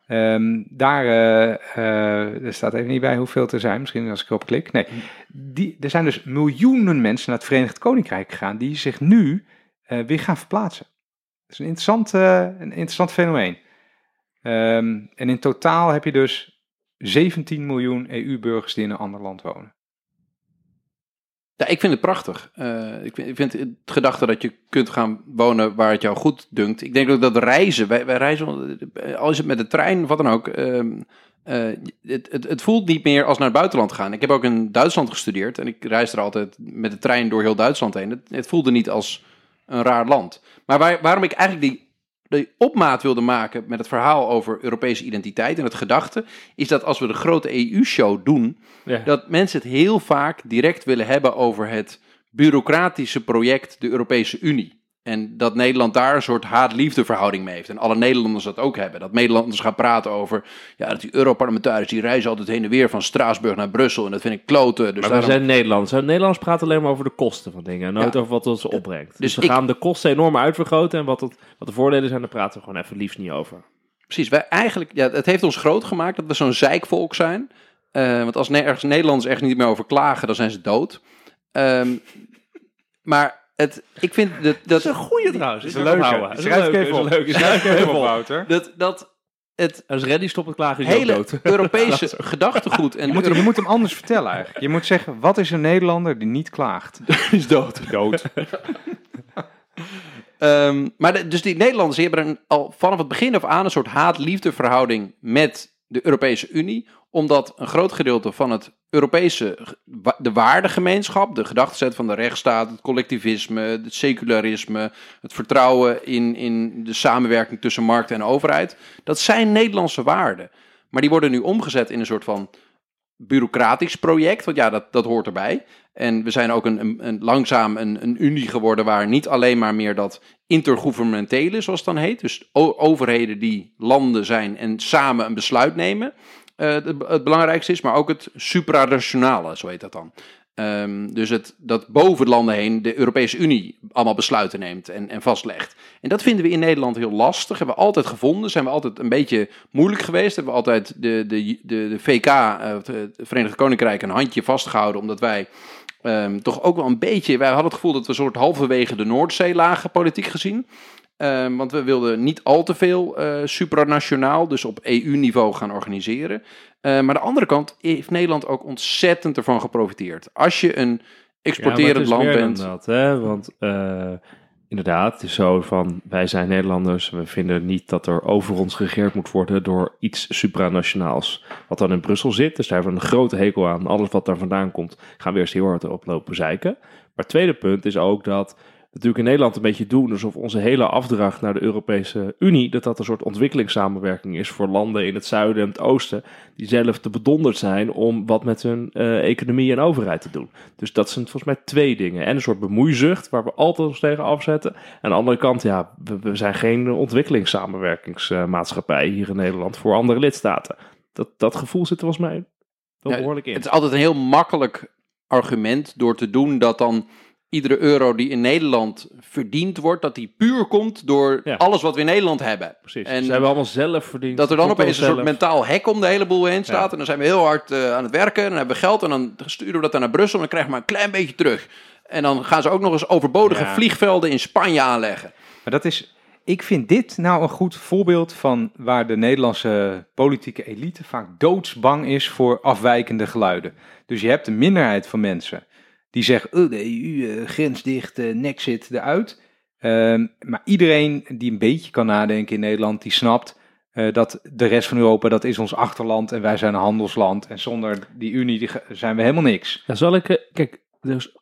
[SPEAKER 1] Ehm, daar eh, eh, staat even niet bij hoeveel er zijn, misschien als ik erop klik. Nee, die, er zijn dus miljoenen mensen naar het Verenigd Koninkrijk gegaan die zich nu eh, weer gaan verplaatsen. Dat is een interessant, een interessant fenomeen. Ehm, en in totaal heb je dus 17 miljoen EU-burgers die in een ander land wonen.
[SPEAKER 2] Ja, ik vind het prachtig. Eh, ik, vind, ik vind het gedachte dat je kunt gaan wonen waar het jou goed dunkt. Ik denk ook dat reizen, wij, wij reizen, al het met de trein wat dan ook. ehm, eh, het, het, het voelt niet meer als naar het buitenland gaan. Ik heb ook in Duitsland gestudeerd en ik reis er altijd met de trein door heel Duitsland heen. Het, het voelde niet als een raar land. Maar waar, waarom ik eigenlijk die, die opmaat wilde maken met het verhaal over Europese identiteit en het gedachte, is dat als we de grote EU-show doen,
[SPEAKER 3] Ja.
[SPEAKER 2] dat mensen het heel vaak direct willen hebben over het bureaucratische project, de Europese Unie. En dat Nederland daar een soort haat-liefde verhouding mee heeft. En alle Nederlanders dat ook hebben. Dat Nederlanders gaan praten over. Ja, dat die Europarlementariërs die reizen altijd heen en weer van Straatsburg naar Brussel. En dat vind ik kloten. Dus
[SPEAKER 3] Maar we zijn Nederlanders. hè. Nederlanders praten alleen maar over de kosten van dingen. En nooit
[SPEAKER 2] Ja.
[SPEAKER 3] over wat het ze opbrengt. Dus,
[SPEAKER 2] Dus
[SPEAKER 3] we
[SPEAKER 2] ik-
[SPEAKER 3] gaan de kosten enorm uitvergroten. En wat, het, wat de voordelen zijn, daar praten we gewoon even liefst niet over.
[SPEAKER 2] Precies, wij eigenlijk, ja, het heeft ons groot gemaakt dat we zo'n zeikvolk zijn. Eh, want als ergens Nederlanders ergens niet meer over klagen, dan zijn ze dood. Ehm, maar het, ik vind dat, dat,
[SPEAKER 3] Dat is een goeie trouwens.
[SPEAKER 1] is een leuke. Schrijf even op.
[SPEAKER 3] Schrijf even op.
[SPEAKER 1] Wouter.
[SPEAKER 2] dat, dat het
[SPEAKER 3] Als Reddy stopt met klagen, is
[SPEAKER 2] hele
[SPEAKER 3] dood.
[SPEAKER 2] Europese gedachtegoed en
[SPEAKER 1] Je moet, je moet hem anders vertellen eigenlijk. Je moet zeggen, wat is een Nederlander die niet klaagt?
[SPEAKER 2] is dood.
[SPEAKER 1] Dood.
[SPEAKER 2] Ehm, maar de- dus die Nederlanders die hebben een, al vanaf het begin af aan een soort haat-liefde verhouding met de Europese Unie. Omdat een groot gedeelte van het Europese, de waardegemeenschap, de gedachteset van de rechtsstaat, het collectivisme, het secularisme, het vertrouwen in, in de samenwerking tussen markt en overheid. Dat zijn Nederlandse waarden. Maar die worden nu omgezet in een soort van bureaucratisch project. Want ja, dat, dat hoort erbij. En we zijn ook een, een, langzaam een, een unie geworden waar niet alleen maar meer dat intergouvernementele, zoals het dan heet. Dus overheden die landen zijn en samen een besluit nemen. eh, het, het belangrijkste is, maar ook het supranationale, zo heet dat dan. Ehm, dus het, dat boven landen heen de Europese Unie allemaal besluiten neemt en, en vastlegt. En dat vinden we in Nederland heel lastig. Hebben we altijd gevonden. Zijn we altijd een beetje moeilijk geweest. Hebben we altijd de, de, de, de VK, eh, het Verenigd Koninkrijk, een handje vastgehouden. Omdat wij ehm, toch ook wel een beetje... Wij hadden het gevoel dat we een soort halverwege de Noordzee lagen, politiek gezien. Ehm, want we wilden niet al te veel eh, supranationaal, dus op EU-niveau gaan organiseren. Eh, maar aan de andere kant heeft Nederland ook ontzettend ervan geprofiteerd. Als je een exporterend land bent.
[SPEAKER 3] Dat, hè? Want eh, inderdaad, het is zo van wij zijn Nederlanders. We vinden niet dat er over ons geregeerd moet worden door iets supranationaals. Wat dan in Brussel zit. Dus daar hebben we een grote hekel aan. Alles wat daar vandaan komt, gaan we eerst heel hard erop lopen zeiken. Maar het tweede punt is ook dat natuurlijk in Nederland een beetje doen alsof onze hele afdracht naar de Europese Unie, dat dat een soort ontwikkelingssamenwerking is voor landen in het zuiden en het oosten, die zelf te bedonderd zijn om wat met hun eh, economie en overheid te doen. Dus dat zijn volgens mij twee dingen. En een soort bemoeizucht waar we altijd ons tegen afzetten. Aan de andere kant, ja, we, we zijn geen ontwikkelingssamenwerkingsmaatschappij hier in Nederland voor andere lidstaten. Dat, dat gevoel zit er volgens mij wel behoorlijk in.
[SPEAKER 2] Het is altijd een heel makkelijk argument door te doen dat dan iedere euro die in Nederland verdiend wordt, dat die puur komt door
[SPEAKER 3] Ja.
[SPEAKER 2] alles wat we in Nederland hebben.
[SPEAKER 3] Precies.
[SPEAKER 2] En
[SPEAKER 3] Ze hebben allemaal zelf verdiend.
[SPEAKER 2] Dat er dan opeens een soort mentaal hek om de hele boel heen staat.
[SPEAKER 3] Ja.
[SPEAKER 2] En dan zijn we heel hard eh, aan het werken. En dan hebben we geld. En dan sturen we dat dan naar Brussel. En dan krijgen we maar een klein beetje terug. En dan gaan ze ook nog eens overbodige
[SPEAKER 1] Ja.
[SPEAKER 2] vliegvelden in Spanje aanleggen.
[SPEAKER 1] Maar dat is, ik vind dit nou een goed voorbeeld van waar de Nederlandse politieke elite vaak doodsbang is voor afwijkende geluiden. Dus je hebt een minderheid van mensen die zeggen, oh, de EU, eh, grens dicht, eh, nek zit eruit. Ehm, maar iedereen die een beetje kan nadenken in Nederland, die snapt eh, dat de rest van Europa, dat is ons achterland en wij zijn een handelsland. En zonder die Unie die zijn we helemaal niks.
[SPEAKER 3] Ja, zal ik... Kijk, dus,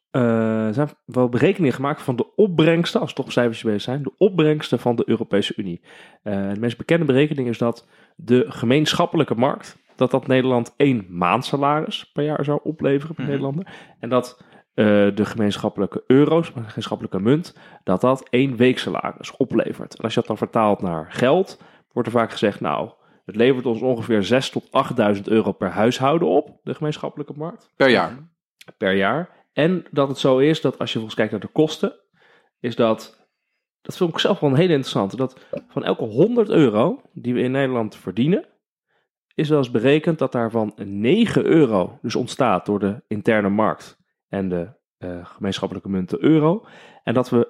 [SPEAKER 3] zijn wel berekeningen gemaakt van de opbrengsten, als toch cijfertjes bezig zijn, de opbrengsten van de Europese Unie. De meest bekende berekening is dat de gemeenschappelijke markt, dat dat Nederland één maandsalaris per jaar zou opleveren per
[SPEAKER 1] Mhm.
[SPEAKER 3] Nederlander. En dat de gemeenschappelijke euro's, de gemeenschappelijke munt, dat dat één weeksalaris oplevert. En als je dat dan vertaalt naar geld, wordt er vaak gezegd, nou, het levert ons ongeveer 6 tot 8.000 euro per huishouden op, de gemeenschappelijke markt
[SPEAKER 2] Per jaar.
[SPEAKER 3] per jaar. En dat het zo is dat als je volgens kijkt naar de kosten, is dat, dat vind ik zelf wel een hele interessante, dat van elke 100 euro die we in Nederland verdienen, is wel eens berekend dat daarvan 9 euro dus ontstaat door de interne markt en de eh, gemeenschappelijke munt de euro. En dat we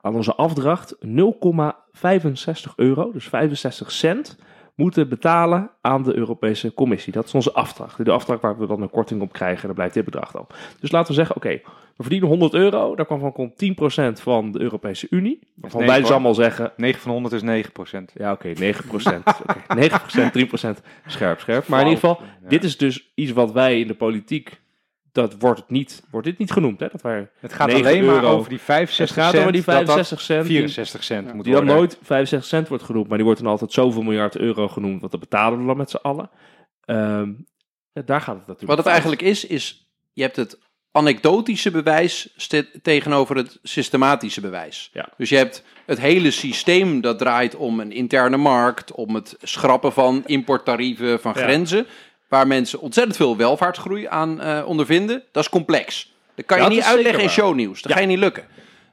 [SPEAKER 3] aan onze afdracht 0,65 euro, dus 65 cent, moeten betalen aan de Europese Commissie. Dat is onze afdracht. De afdracht waar we dan een korting op krijgen, en dan blijft dit bedrag dan. Dus laten we zeggen, oké, we verdienen 100 euro, daar kwam van komt 10% van de Europese Unie. Waarvan wij dus allemaal zeggen,
[SPEAKER 1] 9 van 100 is 9 procent.
[SPEAKER 3] ja oké, 9%. Oké, 9%, 3% scherp, scherp. Maar in ieder geval, dit is dus iets wat wij in de politiek, dat wordt, het niet, wordt dit niet genoemd. Hè? Dat wij,
[SPEAKER 1] Het gaat
[SPEAKER 3] 9
[SPEAKER 1] alleen maar over die 65
[SPEAKER 3] het gaat
[SPEAKER 1] cent.
[SPEAKER 3] over die
[SPEAKER 1] dat dat
[SPEAKER 3] 65 cent. die-
[SPEAKER 1] 64 cent moet
[SPEAKER 3] die dan nooit 65 cent wordt genoemd, maar die wordt dan altijd zoveel miljard euro genoemd, want dat betalen we dan met z'n allen. Ehm, ja, daar gaat het natuurlijk
[SPEAKER 2] Wat het eigenlijk is, is je hebt het anekdotische bewijs tegenover het systematische bewijs.
[SPEAKER 3] Ja.
[SPEAKER 2] Dus je hebt het hele systeem dat draait om een interne markt, om het schrappen van importtarieven, van
[SPEAKER 3] Ja.
[SPEAKER 2] grenzen, waar mensen ontzettend veel welvaartsgroei aan eh, ondervinden. Dat is complex. Dat kan je
[SPEAKER 3] Dat
[SPEAKER 2] niet uitleggen in shownieuws. Dat
[SPEAKER 3] Ja.
[SPEAKER 2] ga je niet lukken.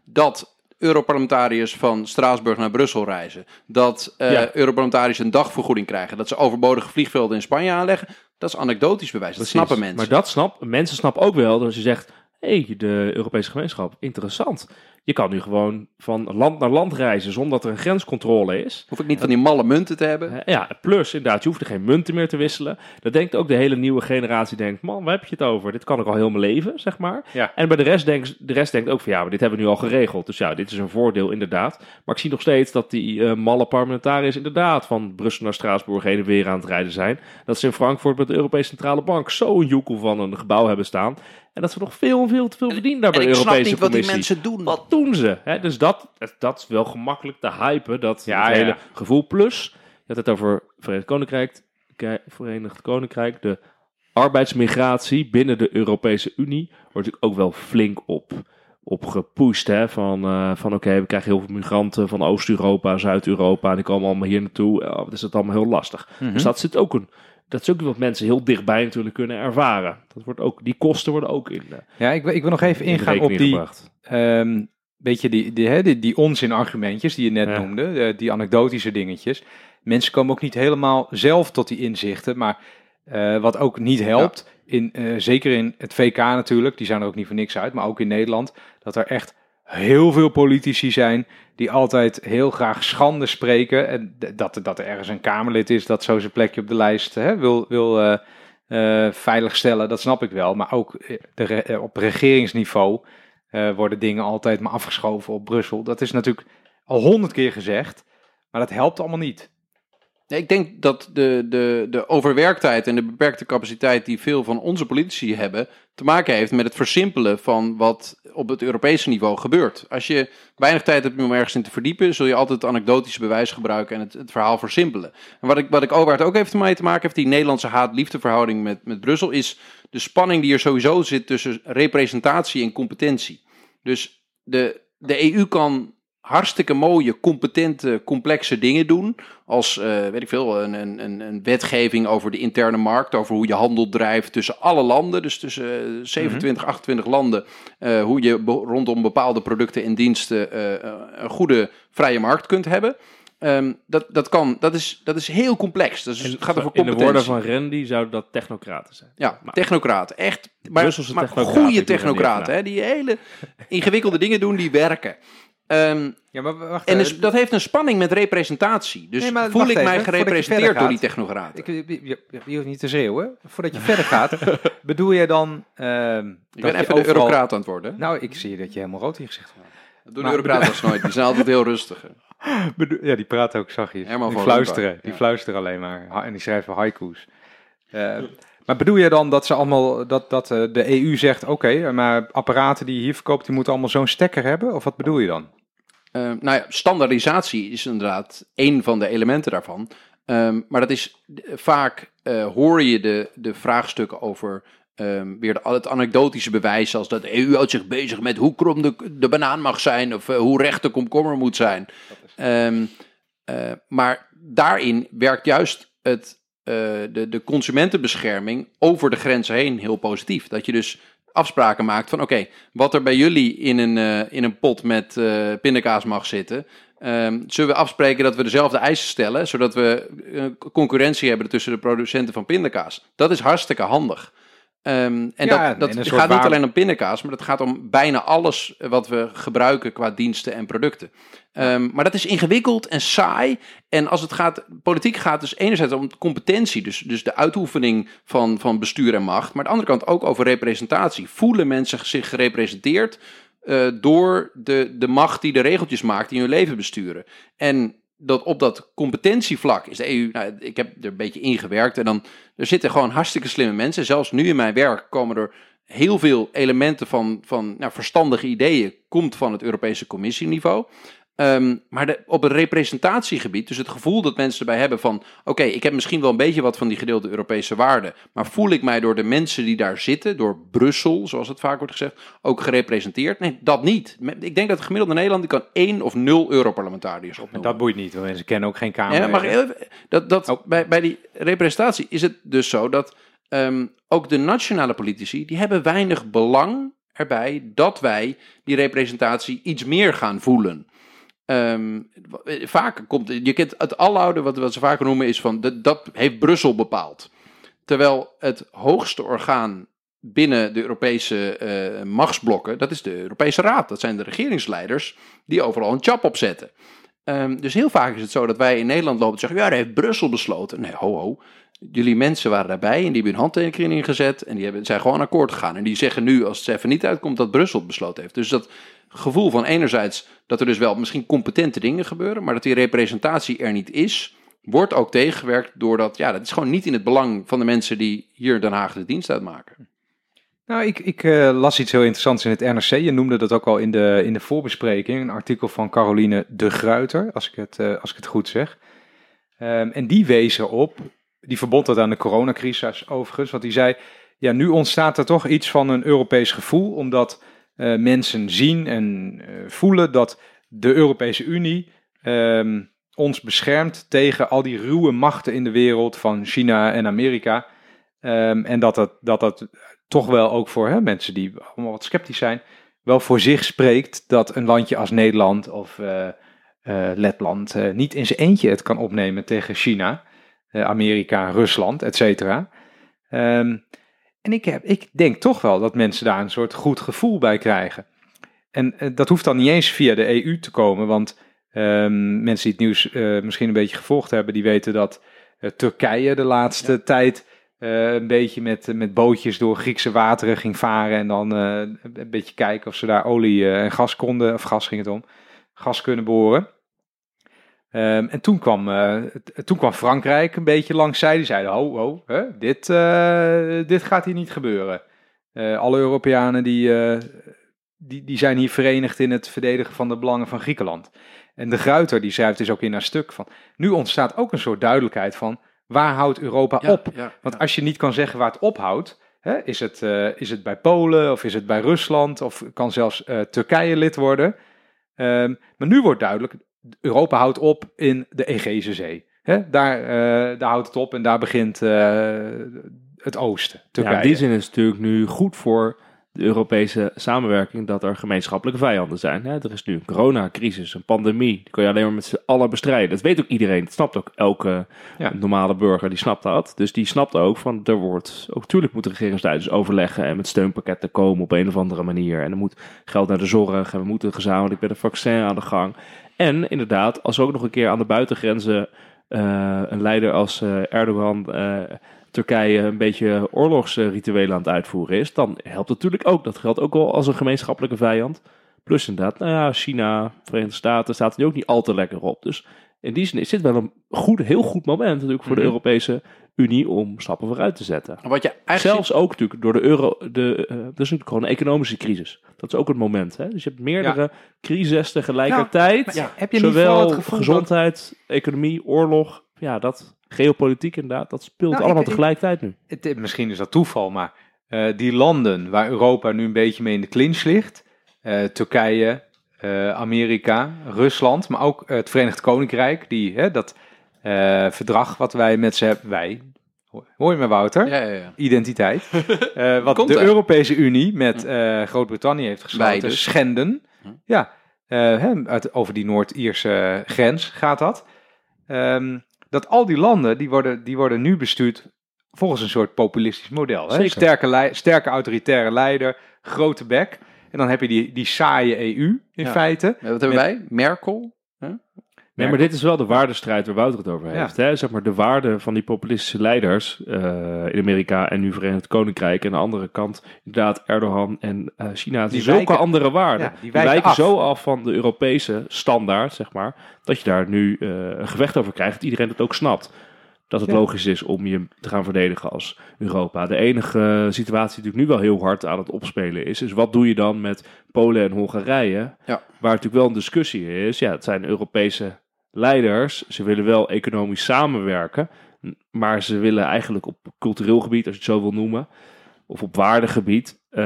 [SPEAKER 2] Dat Europarlementariërs van Straatsburg naar Brussel reizen. Dat
[SPEAKER 3] Ja.
[SPEAKER 2] Europarlementariërs een dagvergoeding krijgen. Dat ze overbodige vliegvelden in Spanje aanleggen. Dat is anekdotisch bewijs. Dat
[SPEAKER 3] Precies.
[SPEAKER 2] snappen mensen.
[SPEAKER 3] Maar dat snap, mensen snappen ook wel dat als je zegt, hé, hey, de Europese gemeenschap, interessant. Je kan nu gewoon van land naar land reizen zonder dat er een grenscontrole is.
[SPEAKER 2] Hoef ik niet van die malle munten te hebben.
[SPEAKER 3] Eh, Ja, plus inderdaad, je hoeft er geen munten meer te wisselen. Dat denkt ook de hele nieuwe generatie, denkt, man, waar heb je het over? Dit kan ik al heel mijn leven, zeg maar.
[SPEAKER 1] Ja.
[SPEAKER 3] En bij de rest, denkt, de rest denkt ook van, ja, maar dit hebben we nu al geregeld. Dus ja, dit is een voordeel inderdaad. Maar ik zie nog steeds dat die eh, malle parlementariërs inderdaad van Brussel naar Straatsburg heen en weer aan het rijden zijn. Dat ze in Frankfurt met de Europese Centrale Bank zo'n joekel van een gebouw hebben staan. En dat ze nog veel, veel te veel verdienen daar bij
[SPEAKER 2] En
[SPEAKER 3] de
[SPEAKER 2] ik snap
[SPEAKER 3] Europese
[SPEAKER 2] niet wat die
[SPEAKER 3] Commissie.
[SPEAKER 2] mensen doen.
[SPEAKER 3] Wat doen ze? Hè? Dus dat, dat is wel gemakkelijk te hypen, dat
[SPEAKER 1] Ja,
[SPEAKER 3] hele gevoel. Plus, je had het over Verenigd Koninkrijk, Verenigd Koninkrijk, de arbeidsmigratie binnen de Europese Unie wordt natuurlijk ook wel flink op, op gepusht. Hè? Van, eh, van oké, we krijgen heel veel migranten van Oost-Europa, Zuid-Europa, en die komen allemaal hier naartoe. Wat is het allemaal heel lastig.
[SPEAKER 1] Mhm.
[SPEAKER 3] Dus dat zit ook een... Dat is ook wat mensen heel dichtbij natuurlijk kunnen ervaren. Dat wordt ook, die kosten worden ook in, de,
[SPEAKER 1] Ja, ik, wil- ik wil nog even
[SPEAKER 3] in
[SPEAKER 1] ingaan op die,
[SPEAKER 3] gebracht.
[SPEAKER 1] Beetje die, die, die, die onzin-argumentjes die je net
[SPEAKER 3] Ja.
[SPEAKER 1] noemde, eh, die anekdotische dingetjes. Mensen komen ook niet helemaal zelf tot die inzichten, maar eh, wat ook niet helpt, in, eh, zeker in het VK natuurlijk, die zijn er ook niet voor niks uit, maar ook in Nederland, dat er echt heel veel politici zijn die altijd heel graag schande spreken. En dat, er- dat er ergens een Kamerlid is dat zo zijn plekje op de lijst hè, wil, wil veiligstellen, dat snap ik wel. Maar ook de op regeringsniveau eh, worden dingen altijd maar afgeschoven op Brussel. Dat is natuurlijk al honderd keer gezegd, maar dat helpt allemaal niet.
[SPEAKER 2] Nee, ik denk dat de, de, de overwerktheid en de beperkte capaciteit die veel van onze politici hebben, te maken heeft met het versimpelen van wat op het Europese niveau gebeurt. Als je weinig tijd hebt om ergens in te verdiepen, zul je altijd het anekdotische bewijs gebruiken en het, verhaal versimpelen. En wat ik, wat ik het ook heeft mee te maken heeft, die Nederlandse haat-liefdeverhouding met, met Brussel, is de spanning die er sowieso zit tussen representatie en competentie. Dus de, de EU kan hartstikke mooie, competente, complexe dingen doen. Als, eh, weet ik veel, een, een, een wetgeving over de interne markt, over hoe je handel drijft tussen alle landen. Dus tussen uh, 27, 28 landen. Uh, hoe je rondom bepaalde producten en diensten uh, een goede vrije markt kunt hebben. Um, dat, dat, kan, dat, is, dat is heel complex. Dus het gaat over
[SPEAKER 3] competentie. In de woorden van Randy zouden dat technocraten zijn.
[SPEAKER 2] Ja, maar, technocraten. Echt. Maar, maar technocraten goede technocraten. Hè, die hele ingewikkelde dingen doen die werken. Um, ja, maar wacht, en dus, dat heeft een spanning met representatie. Dus nee, voel ik mij gerepresenteerd door die technocraten?
[SPEAKER 1] Ik, je, je, hoeft niet te schreeuwen. Voordat je verder gaat, bedoel je dan... Uh,
[SPEAKER 2] ik ben even de eurocraat aan het worden.
[SPEAKER 1] Nou, ik zie dat je helemaal rood in je gezicht hebt.
[SPEAKER 2] Dat doen de eurocraten nooit. Die zijn altijd heel rustig.
[SPEAKER 1] Ja, die praten ook zachtjes. Herman die fluisteren. Die fluisteren alleen maar. En die schrijven haiku's. Uh, maar bedoel je dan dat ze allemaal dat, dat uh, de EU zegt: oké, maar apparaten die je hier verkoopt, die moeten allemaal zo'n stekker hebben? Of wat bedoel je dan?
[SPEAKER 2] Uh, nou ja, standaardisatie is inderdaad één van de elementen daarvan. Um, maar dat is vaak hoor je de, de vraagstukken over Um, weer de, het anekdotische bewijs, als dat de EU houdt zich bezig met hoe krom de, de banaan mag zijn of uh, hoe recht de komkommer moet zijn. Um, uh, maar daarin werkt juist het, uh, de, de consumentenbescherming over de grenzen heen heel positief. Dat je dus afspraken maakt van oké, wat er bij jullie in een, in een pot met pindakaas mag zitten, Um, zullen we afspreken dat we dezelfde eisen stellen, zodat we concurrentie hebben tussen de producenten van pindakaas? Dat is hartstikke handig. Um, en ja, dat, dat gaat niet alleen om pindakaas, maar dat gaat om bijna alles wat we gebruiken qua diensten en producten. Um, maar dat is ingewikkeld en saai. En als het gaat, politiek gaat dus enerzijds om competentie, dus, dus de uitoefening van, van bestuur en macht, maar aan de andere kant ook over representatie. Voelen mensen zich gerepresenteerd uh, door de, de macht die de regeltjes maakt die hun leven besturen? En dat op dat competentievlak is de EU, nou, ik heb er een beetje ingewerkt en dan, er zitten gewoon hartstikke slimme mensen. Zelfs nu in mijn werk komen er heel veel elementen van, van nou, verstandige ideeën, komt van het Europese Commissieniveau. Um, maar de, op een representatiegebied, dus het gevoel dat mensen erbij hebben van: oké, ik heb misschien wel een beetje wat van die gedeelde Europese waarden, maar voel ik mij door de mensen die daar zitten, door Brussel, zoals het vaak wordt gezegd, ook gerepresenteerd? Nee, dat niet. Ik denk dat de gemiddelde Nederlander kan één of nul Europarlementariërs opnoemen.
[SPEAKER 1] Dat boeit niet, want mensen kennen ook geen Kamer.
[SPEAKER 2] Ja, maar dat, dat, oh. bij, bij die representatie is het dus zo dat um, ook de nationale politici, die hebben weinig belang erbij dat wij die representatie iets meer gaan voelen. Um, vaak komt, je kent het alloude, wat, ze vaak noemen, is van dat, heeft Brussel bepaald. Terwijl het hoogste orgaan binnen de Europese uh, machtsblokken, dat is de Europese Raad. Dat zijn de regeringsleiders die overal een chap opzetten. Um, dus heel vaak is het zo dat wij in Nederland lopen en zeggen, ja, dat heeft Brussel besloten. Nee, ho, ho. Jullie mensen waren daarbij en die hebben hun handtekening gezet en die hebben, zijn gewoon akkoord gegaan. En die zeggen nu, als het even niet uitkomt, dat Brussel het besloten heeft. Dus dat gevoel van enerzijds dat er dus wel misschien competente dingen gebeuren, maar dat die representatie er niet is, wordt ook tegengewerkt doordat, ja, dat is gewoon niet in het belang van de mensen die hier in Den Haag de dienst uitmaken.
[SPEAKER 1] Nou, ik, ik uh, las iets heel interessants in het NRC. Je noemde dat ook al in de, in de voorbespreking. Een artikel van Caroline de Gruiter, als ik het, uh, als ik het goed zeg. Um, en die wees erop, die verbond dat aan de coronacrisis overigens, want die zei, ja, nu ontstaat er toch iets van een Europees gevoel, omdat uh, mensen zien en uh, voelen dat de Europese Unie um, ons beschermt tegen al die ruwe machten in de wereld van China en Amerika. Um, en dat dat, dat dat toch wel ook voor hè, mensen die allemaal wat sceptisch zijn, wel voor zich spreekt dat een landje als Nederland of uh, Letland niet in zijn eentje het kan opnemen tegen China, Amerika, Rusland, et cetera. Um, en ik, heb, ik denk toch wel dat mensen daar een soort goed gevoel bij krijgen. En uh, dat hoeft dan niet eens via de EU te komen, want um, mensen die het nieuws uh, misschien een beetje gevolgd hebben, die weten dat uh, Turkije de laatste ja. tijd een beetje met, met bootjes door Griekse wateren ging varen en dan een beetje kijken of ze daar olie en gas konden, of gas ging het om, gas kunnen boren. Um, en toen kwam, uh, toen kwam Frankrijk een beetje langs zij. Die zeiden, ho, ho, hè, dit, uh, dit gaat hier niet gebeuren. Uh, alle Europeanen die, die, die zijn hier verenigd in het verdedigen van de belangen van Griekenland. En de Gruiter die schrijft dus ook in haar stuk van... Nu ontstaat ook een soort duidelijkheid van... Waar houdt Europa ja, op? Ja, Want als je niet kan zeggen waar het ophoudt... Hè, is, het, is het bij Polen of is het bij Rusland... of kan zelfs Turkije lid worden... Ehm, maar nu wordt duidelijk, Europa houdt op in de Egeïsche Zee. Hè? Daar, eh, daar houdt het op en daar begint eh, het oosten,
[SPEAKER 3] Ja,
[SPEAKER 1] Turkije.
[SPEAKER 3] in die zin is het natuurlijk nu goed voor de Europese samenwerking dat er gemeenschappelijke vijanden zijn. Hè? Er is nu een coronacrisis, een pandemie. Die kan je alleen maar met z'n allen bestrijden. Dat weet ook iedereen. Dat snapt ook elke
[SPEAKER 1] Ja.
[SPEAKER 3] normale burger. Die snapt dat. Dus die snapt ook van er wordt ook natuurlijk moeten regeringsleiders overleggen en met steunpakketten komen op een of andere manier. En er moet geld naar de zorg en we moeten gezamenlijk met een vaccin aan de gang. En inderdaad, als ook nog een keer aan de buitengrenzen eh, een leider als eh, Erdogan eh, Turkije een beetje oorlogsrituelen aan het uitvoeren is, dan helpt het natuurlijk ook. Dat geldt ook wel als een gemeenschappelijke vijand. Plus inderdaad, nou ja, China, Verenigde Staten staat er nu ook niet al te lekker op. Dus in die zin is dit wel een goed, heel goed moment natuurlijk voor
[SPEAKER 1] Mhm.
[SPEAKER 3] de Europese Unie om stappen vooruit te zetten.
[SPEAKER 2] Wat je eigenlijk
[SPEAKER 3] Zelfs ook natuurlijk door de euro, de, eh dat is natuurlijk gewoon een economische crisis. Dat is ook het moment. Hè? Dus je hebt meerdere crises tegelijkertijd.
[SPEAKER 1] Ja, heb je
[SPEAKER 3] Zowel
[SPEAKER 1] dat-
[SPEAKER 3] gezondheid, economie, oorlog, ja, dat geopolitiek inderdaad, dat speelt
[SPEAKER 1] Nou,
[SPEAKER 3] allemaal
[SPEAKER 1] ik-
[SPEAKER 3] tegelijkertijd nu.
[SPEAKER 1] Het, misschien is dat toeval, maar eh, die landen waar Europa nu een beetje mee in de clinch ligt, eh, Turkije, eh, Amerika, Rusland, maar ook het Verenigd Koninkrijk, die, hè, dat eh, verdrag wat wij met ze hebben, wij, hoor je me Wouter?
[SPEAKER 2] Ja, ja, ja.
[SPEAKER 1] Identiteit. Eh, wat
[SPEAKER 2] Komt
[SPEAKER 1] de. Europese Unie met eh, Groot-Brittannië heeft gesloten,
[SPEAKER 2] dus.
[SPEAKER 1] schenden.
[SPEAKER 2] Hm.
[SPEAKER 1] Ja, hè, uit, over die Noord-Ierse grens gaat dat. Ehm, dat al die landen, die worden, die worden nu bestuurd volgens een soort populistisch model. Hè? Sterke, sterke autoritaire leider, grote bek. En dan heb je die, die saaie EU in
[SPEAKER 2] Ja.
[SPEAKER 1] feite.
[SPEAKER 2] Wat hebben wij? Merkel?
[SPEAKER 3] Nee, maar dit is wel de waardestrijd waar Wouter het over
[SPEAKER 1] Ja.
[SPEAKER 3] heeft. Hè? Zeg maar de waarde van die populistische leiders eh, in Amerika en nu Verenigd Koninkrijk. En aan de andere kant inderdaad Erdogan en eh, China.
[SPEAKER 1] Die
[SPEAKER 3] zulke
[SPEAKER 1] wijken-
[SPEAKER 3] andere waarden.
[SPEAKER 1] Ja, die
[SPEAKER 3] die
[SPEAKER 1] wijken af.
[SPEAKER 3] zo af van de Europese standaard, zeg maar, dat je daar nu eh, een gevecht over krijgt. Dat iedereen het ook snapt. Dat het
[SPEAKER 1] Ja.
[SPEAKER 3] logisch is om je te gaan verdedigen als Europa. De enige situatie die natuurlijk nu wel heel hard aan het opspelen is, is wat doe je dan met Polen en Hongarije? Waar natuurlijk wel een discussie is. Ja, het zijn Europese leiders. Ze willen wel economisch samenwerken. Maar ze willen eigenlijk op cultureel gebied, als je het zo wil noemen, of op waardegebied, eh,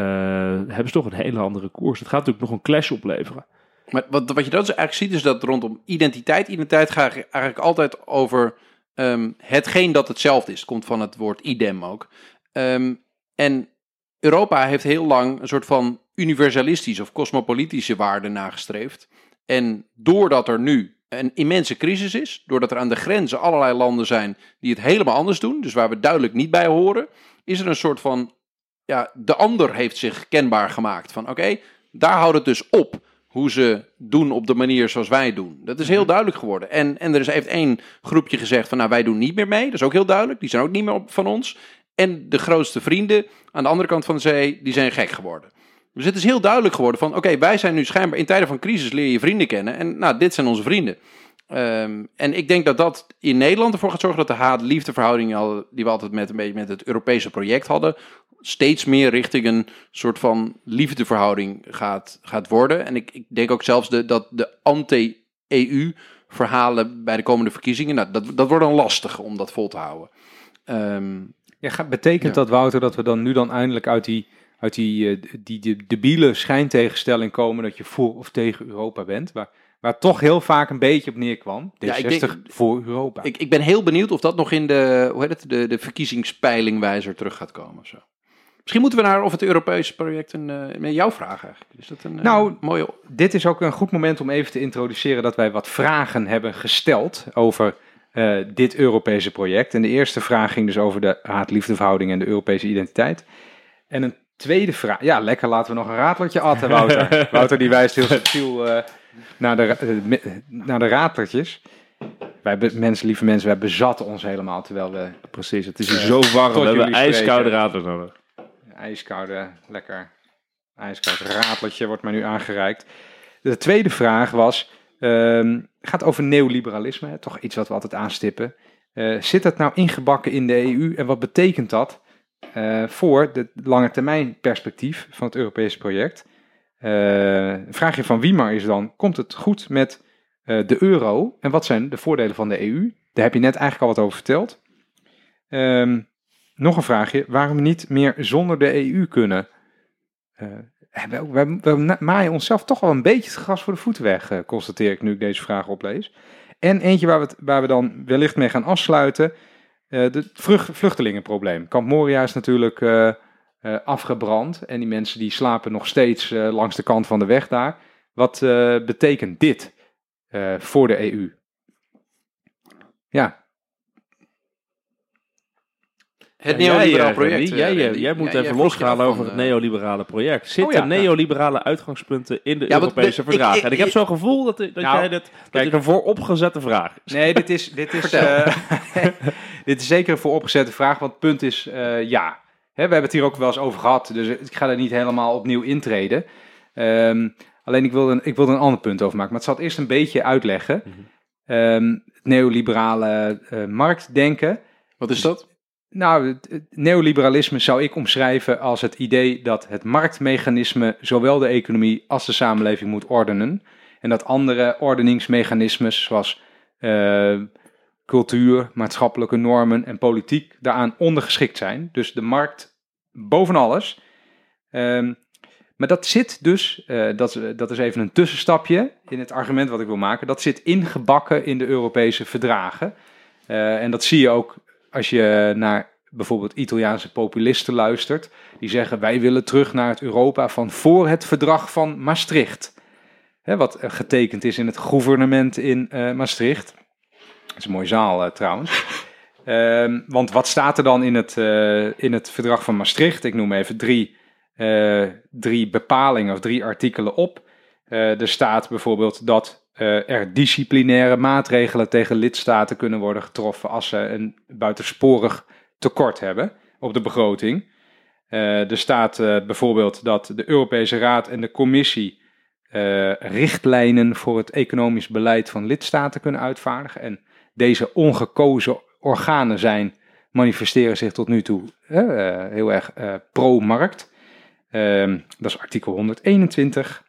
[SPEAKER 3] hebben ze toch een hele andere koers. Het gaat natuurlijk nog een clash opleveren.
[SPEAKER 2] Maar wat, wat je dan dus eigenlijk ziet, is dat rondom identiteit, identiteit gaat eigenlijk altijd over ehm, hetgeen dat hetzelfde is. Komt van het woord idem ook. Ehm, en Europa heeft heel lang een soort van universalistische of cosmopolitische waarden nagestreefd. En doordat er nu een immense crisis is, doordat er aan de grenzen allerlei landen zijn die het helemaal anders doen, dus waar we duidelijk niet bij horen, is er een soort van, ja, de ander heeft zich kenbaar gemaakt. Van oké, daar houdt het dus op hoe ze doen op de manier zoals wij doen. Dat is heel duidelijk geworden. En, en er is, heeft één groepje gezegd van nou wij doen niet meer mee. Dat is ook heel duidelijk. Die zijn ook niet meer op, van ons. En de grootste vrienden aan de andere kant van de zee, die zijn gek geworden. Dus het is heel duidelijk geworden van oké, wij zijn nu schijnbaar in tijden van crisis leer je vrienden kennen. En nou, dit zijn onze vrienden. Ehm, en ik denk dat dat in Nederland ervoor gaat zorgen dat de haat-liefdeverhouding al- die we altijd met een beetje met het Europese project hadden, steeds meer richting een soort van liefdeverhouding gaat, gaat worden. En ik, ik denk ook zelfs de, dat de anti-EU-verhalen bij de komende verkiezingen, nou, dat, dat wordt dan lastig om dat vol te houden. Ehm,
[SPEAKER 1] Ja, betekent
[SPEAKER 2] Ja.
[SPEAKER 1] dat, Wouter, dat we dan nu dan eindelijk uit die, uit die, eh, die, die debiele schijntegenstelling komen dat je voor of tegen Europa bent? Waar, waar toch heel vaak een beetje op neerkwam. D60
[SPEAKER 2] Ja, ik denk-
[SPEAKER 1] voor Europa.
[SPEAKER 2] ik, ik ben heel benieuwd of dat nog in de, hoe heet het, de, de verkiezingspeilingwijzer terug gaat komen. Zo. Misschien moeten we naar of het Europese project een, eh, met jouw vraag eigenlijk. Is dat een eh,
[SPEAKER 1] Nou,
[SPEAKER 2] mooie...
[SPEAKER 1] Dit is ook een goed moment om even te introduceren dat wij wat vragen hebben gesteld over eh, dit Europese project. En de eerste vraag ging dus over de haat-liefdeverhouding en de Europese identiteit. En een tweede vraag, ja lekker, laten we nog een raadlertje atten, Wouter. Wouter die wijst heel subtiel eh, naar, de, eh, me- naar de raadlertjes. Wij, mensen, lieve mensen, wij bezatten ons helemaal terwijl we
[SPEAKER 3] Precies, het is hier zo warm. We hebben ijskoude raad nodig.
[SPEAKER 1] ijskoude, lekker ijskoud raadletje wordt mij nu aangereikt. De tweede vraag was, ehm, gaat over neoliberalisme, toch iets wat we altijd aanstippen. Eh, zit dat nou ingebakken in de EU en wat betekent dat eh, voor het lange termijn perspectief van het Europese project? Een vraagje van Wiemar is dan, komt het goed met eh, de euro en wat zijn de voordelen van de EU? Daar heb je net eigenlijk al wat over verteld. Ehm, nog een vraagje, waarom niet meer zonder de EU kunnen? We, we, we maaien onszelf toch wel een beetje het gras voor de voeten weg, constateer ik nu ik deze vraag oplees. En eentje waar we, waar we dan wellicht mee gaan afsluiten, het vluchtelingenprobleem. Kamp Moria is natuurlijk eh, eh, afgebrand en die mensen die slapen nog steeds eh, langs de kant van de weg daar. Wat eh, betekent dit eh, voor de EU? Ja,
[SPEAKER 2] Het neoliberaal
[SPEAKER 3] jij,
[SPEAKER 2] project.
[SPEAKER 3] Jij,
[SPEAKER 2] eh,
[SPEAKER 3] jij,
[SPEAKER 2] Randy.
[SPEAKER 3] jij moet
[SPEAKER 2] Ja,
[SPEAKER 3] even losgaan over
[SPEAKER 2] van,
[SPEAKER 3] het
[SPEAKER 2] eh,
[SPEAKER 3] neoliberale project. Zitten
[SPEAKER 1] Oh ja,
[SPEAKER 3] neoliberale uitgangspunten in de Europese
[SPEAKER 2] ik-
[SPEAKER 3] verdragen?
[SPEAKER 2] ik-
[SPEAKER 3] en ik heb
[SPEAKER 2] ik-
[SPEAKER 3] zo'n gevoel dat, dat
[SPEAKER 1] Nou,
[SPEAKER 3] jij dit, dat
[SPEAKER 1] kijk.
[SPEAKER 3] dit een vooropgezette vraag is.
[SPEAKER 1] Nee, dit is, dit is. dit is zeker een vooropgezette vraag, want het punt is eh, ja. Hè, we hebben het hier ook wel eens over gehad, dus ik ga er niet helemaal opnieuw intreden. Ehm, alleen ik wilde, een, ik wilde een ander punt over maken, maar het zal het eerst een beetje uitleggen.
[SPEAKER 3] Mhm.
[SPEAKER 1] Ehm, het neoliberale eh, marktdenken.
[SPEAKER 2] Wat is dat?
[SPEAKER 1] Nou, het, het neoliberalisme zou ik omschrijven als het idee dat het marktmechanisme zowel de economie als de samenleving moet ordenen. En dat andere ordeningsmechanismes zoals eh, cultuur, maatschappelijke normen en politiek daaraan ondergeschikt zijn. Dus de markt boven alles. Ehm, maar dat zit dus, eh, dat, dat is even een tussenstapje in het argument wat ik wil maken, dat zit ingebakken in de Europese verdragen. Eh, en dat zie je ook als je naar bijvoorbeeld Italiaanse populisten luistert, die zeggen wij willen terug naar het Europa van voor het verdrag van Maastricht. Hè, wat getekend is in het gouvernement in eh, Maastricht. Dat is een mooie zaal eh, trouwens. Ehm, want wat staat er dan in het, eh, in het verdrag van Maastricht? Ik noem even drie, eh, drie bepalingen of drie artikelen op. Er staat bijvoorbeeld dat er disciplinaire maatregelen tegen lidstaten kunnen worden getroffen als ze een buitensporig tekort hebben op de begroting. Er staat bijvoorbeeld dat de Europese Raad en de Commissie richtlijnen voor het economisch beleid van lidstaten kunnen uitvaardigen. En deze ongekozen organen zijn, manifesteren zich tot nu toe eh, heel erg eh, pro-markt. Ehm, dat is artikel 121.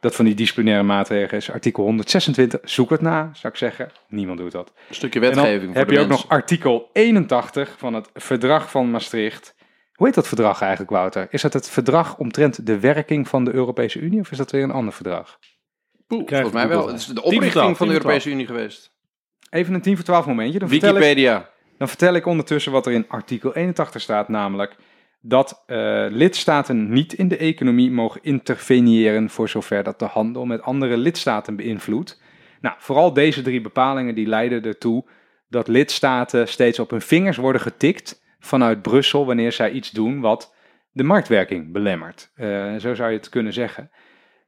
[SPEAKER 1] Dat van die disciplinaire maatregelen is artikel 126. Zoek het na, zou ik zeggen. Niemand doet dat.
[SPEAKER 2] Een stukje
[SPEAKER 1] En dan
[SPEAKER 2] wetgeving voor
[SPEAKER 1] heb je ook nog artikel 81 van het verdrag van Maastricht. Hoe heet dat verdrag eigenlijk, Wouter? Is dat het verdrag omtrent de werking van de Europese Unie of is dat weer een ander verdrag?
[SPEAKER 2] Poeh, volgens mij wel. Het is de oprichting van de Europese Unie geweest.
[SPEAKER 1] Even een 10 voor 12 momentje. Dan vertel, ik,
[SPEAKER 2] Wikipedia.
[SPEAKER 1] dan vertel ik ondertussen wat er in artikel 81 staat, namelijk dat eh, lidstaten niet in de economie mogen interveneren voor zover dat de handel met andere lidstaten beïnvloedt. Nou, vooral deze drie bepalingen die leiden ertoe dat lidstaten steeds op hun vingers worden getikt vanuit Brussel wanneer zij iets doen wat de marktwerking belemmert. Eh, zo zou je het kunnen zeggen.